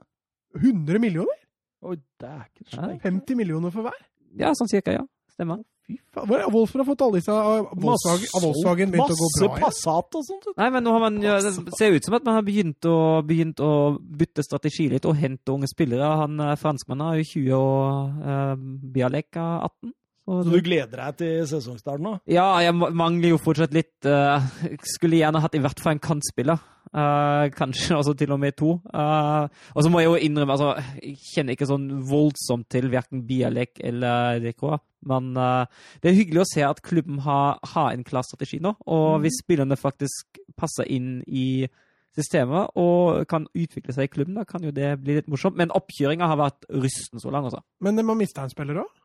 100 millioner? Oi, dæken Ja. steik. 50 millioner for hver? Ja, sånn cirka, ja. Stemmer. Fy faen. Hvor har Wolfsburg har fått alle disse av Volkswagen, begynt å gå bra Masse Passat og sånt. Nei, men nå har man Det ser ut som at man har begynt å, begynt å bytte strategi litt og hente unge spillere. Han eh, franskmannen er jo 20 og uh, Bialek er 18. Så Så du gleder deg til sesongstarten nå? Ja, jeg mangler jo fortsatt litt Uh, Skulle gjerne hatt i hvert fall en kantspiller. Eh, kanskje også til og med to. Uh, og så må jeg jo innrømme altså, Jeg kjenner ikke sånn voldsomt til verken Bialek eller DK. Men uh, det er hyggelig å se at klubben har, har en klar strategi nå. Og hvis spillerne faktisk passer inn i systemet og kan utvikle seg i klubben, da kan jo det bli litt morsomt. Men oppkjøringa har vært rysten så lang, altså. Men de har mista en spiller òg.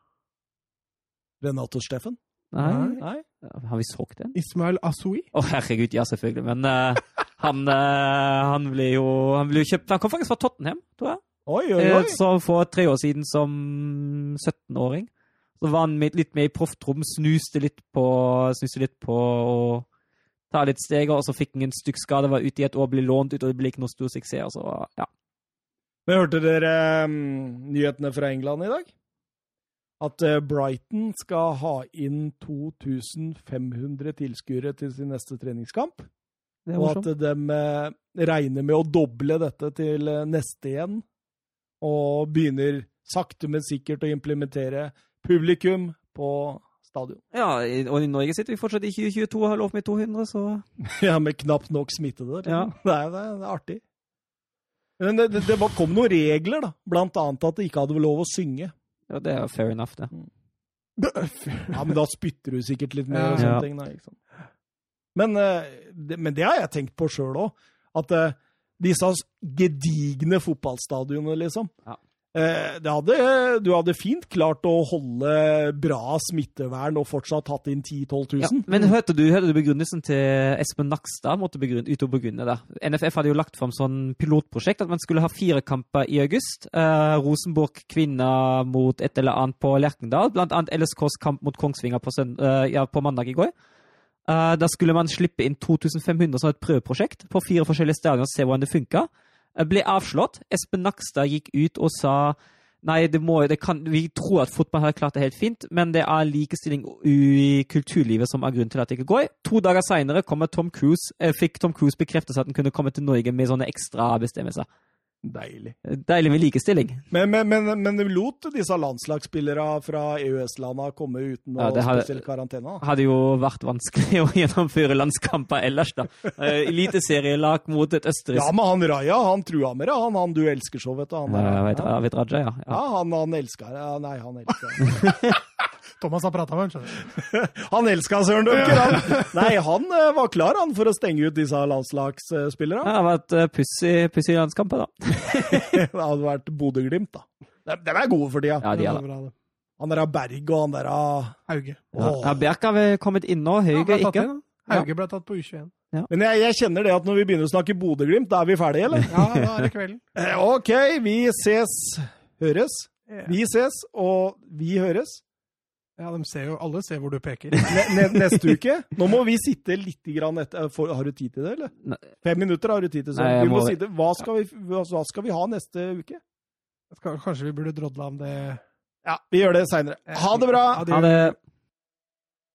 Renato Steffen? Nei, Nei? Har vi solgt den? Ismail Asoui. Å, herregud, ja, selvfølgelig. Men eh, han, eh, han ble jo han ble jo kjøpt Han kom faktisk fra Tottenham, tror jeg. Oi, oi, Eh, oi. Så for tre år siden som 17-åring. Så var han litt med i profftrom, snuste litt på snuste litt på å ta litt steg, og så fikk han en stygg skade, var ute i et år, ble lånt ut, og det ble ikke noe stor suksess. og Så, ja. Men hørte dere um, nyhetene fra England i dag? At eh, Brighton skal ha inn 2500 tilskuere til sin neste treningskamp. Og at de eh, regner med å doble dette til eh, neste igjen. Og begynner sakte, men sikkert å implementere publikum på stadion. Ja, og i Norge sitter vi fortsatt i 2022 og har lov med 200, så Ja, med knapt nok smittede. Ja. Det, er, det, er, artig. Men det, det, kom noen regler, da. Blant annet at det ikke hadde lov å synge. ja, det er jo fair enough, det. Ja, men da spytter du sikkert litt mer og sånne Ja. ting. Da, ikke sant? Men, eh, men det har jeg tenkt på sjøl òg. At eh, disse gedigne fotballstadionene, liksom Ja. eh, det hadde, Du hadde fint klart å holde bra smittevern og fortsatt hatt inn 10 000-12 Ja, 000. men hørte du, hørte du begrunnelsen til Espen Nakstad? måtte begrunne, ut og begrunne det. NFF hadde jo lagt fram sånn pilotprosjekt at man skulle ha fire kamper i august. Eh, Rosenborg kvinner mot et eller annet på Lerkendal. Blant annet LSKs kamp mot Kongsvinger på, søn- eh, ja, på mandag i går. Eh, da skulle man slippe inn 2500 som et prøveprosjekt på fire forskjellige stadioner og se hvordan det funka. Eh, ble avslått. Espen Nakstad gikk ut og sa Nei, det må, det kan, vi tror at fotball har klart det helt fint, men det er likestilling i kulturlivet som er grunnen til at det ikke går. To dager seinere eh, fikk Tom Cruise bekreftet at han kunne komme til Norge med sånne ekstra bestemmelser. Deilig. Deilig med likestilling. Men, men, men, men lot disse landslagsspillere fra EØS-landa komme uten Ja, har- spesiell karantene? Det Hadde jo vært vanskelig å gjennomføre landskamper ellers, da. Eh, Eliteserielag mot et østerriksk Ja, men han Raja, han trua med det. Han, han du elsker så, vet du. Han, Ja, jeg vet, jeg vet Raja, ja. ja. ja, han, han elska ja, Nei, han elska Thomas har prata med ham, skjønner du. Han elska Søren Dunker, han! Nei, han eh, var klar han for å stenge ut disse landslagsspillerne. Det hadde vært eh, pussig pussig landskamper, da. Det hadde vært Bodø-Glimt, da. De, de er gode for tida. Ja, de er det. Han der av Berg og han der av Hauge. Ja. Ja, Berg har vel kommet inn nå, Hauge ja, ikke. inn. Hauge ble tatt på U21. Men jeg, jeg kjenner det at når vi begynner å snakke Bodø-Glimt, da er vi ferdige, eller? Ja, da er det kvelden. Eh, OK, vi ses. Høres. Vi ses, og vi høres. Ja, de ser jo, alle ser hvor du peker. Ne, ne, neste uke. Nå må vi sitte litt grann etter for, Har du tid til det, eller? Nei. Fem minutter har du tid til. Så. Nei, vi må må- sitte. Hva, skal vi, hva, skal vi ha neste uke? Skal, kanskje vi burde drodla om det Ja, vi gjør det seinere. Ha det bra! Ha det.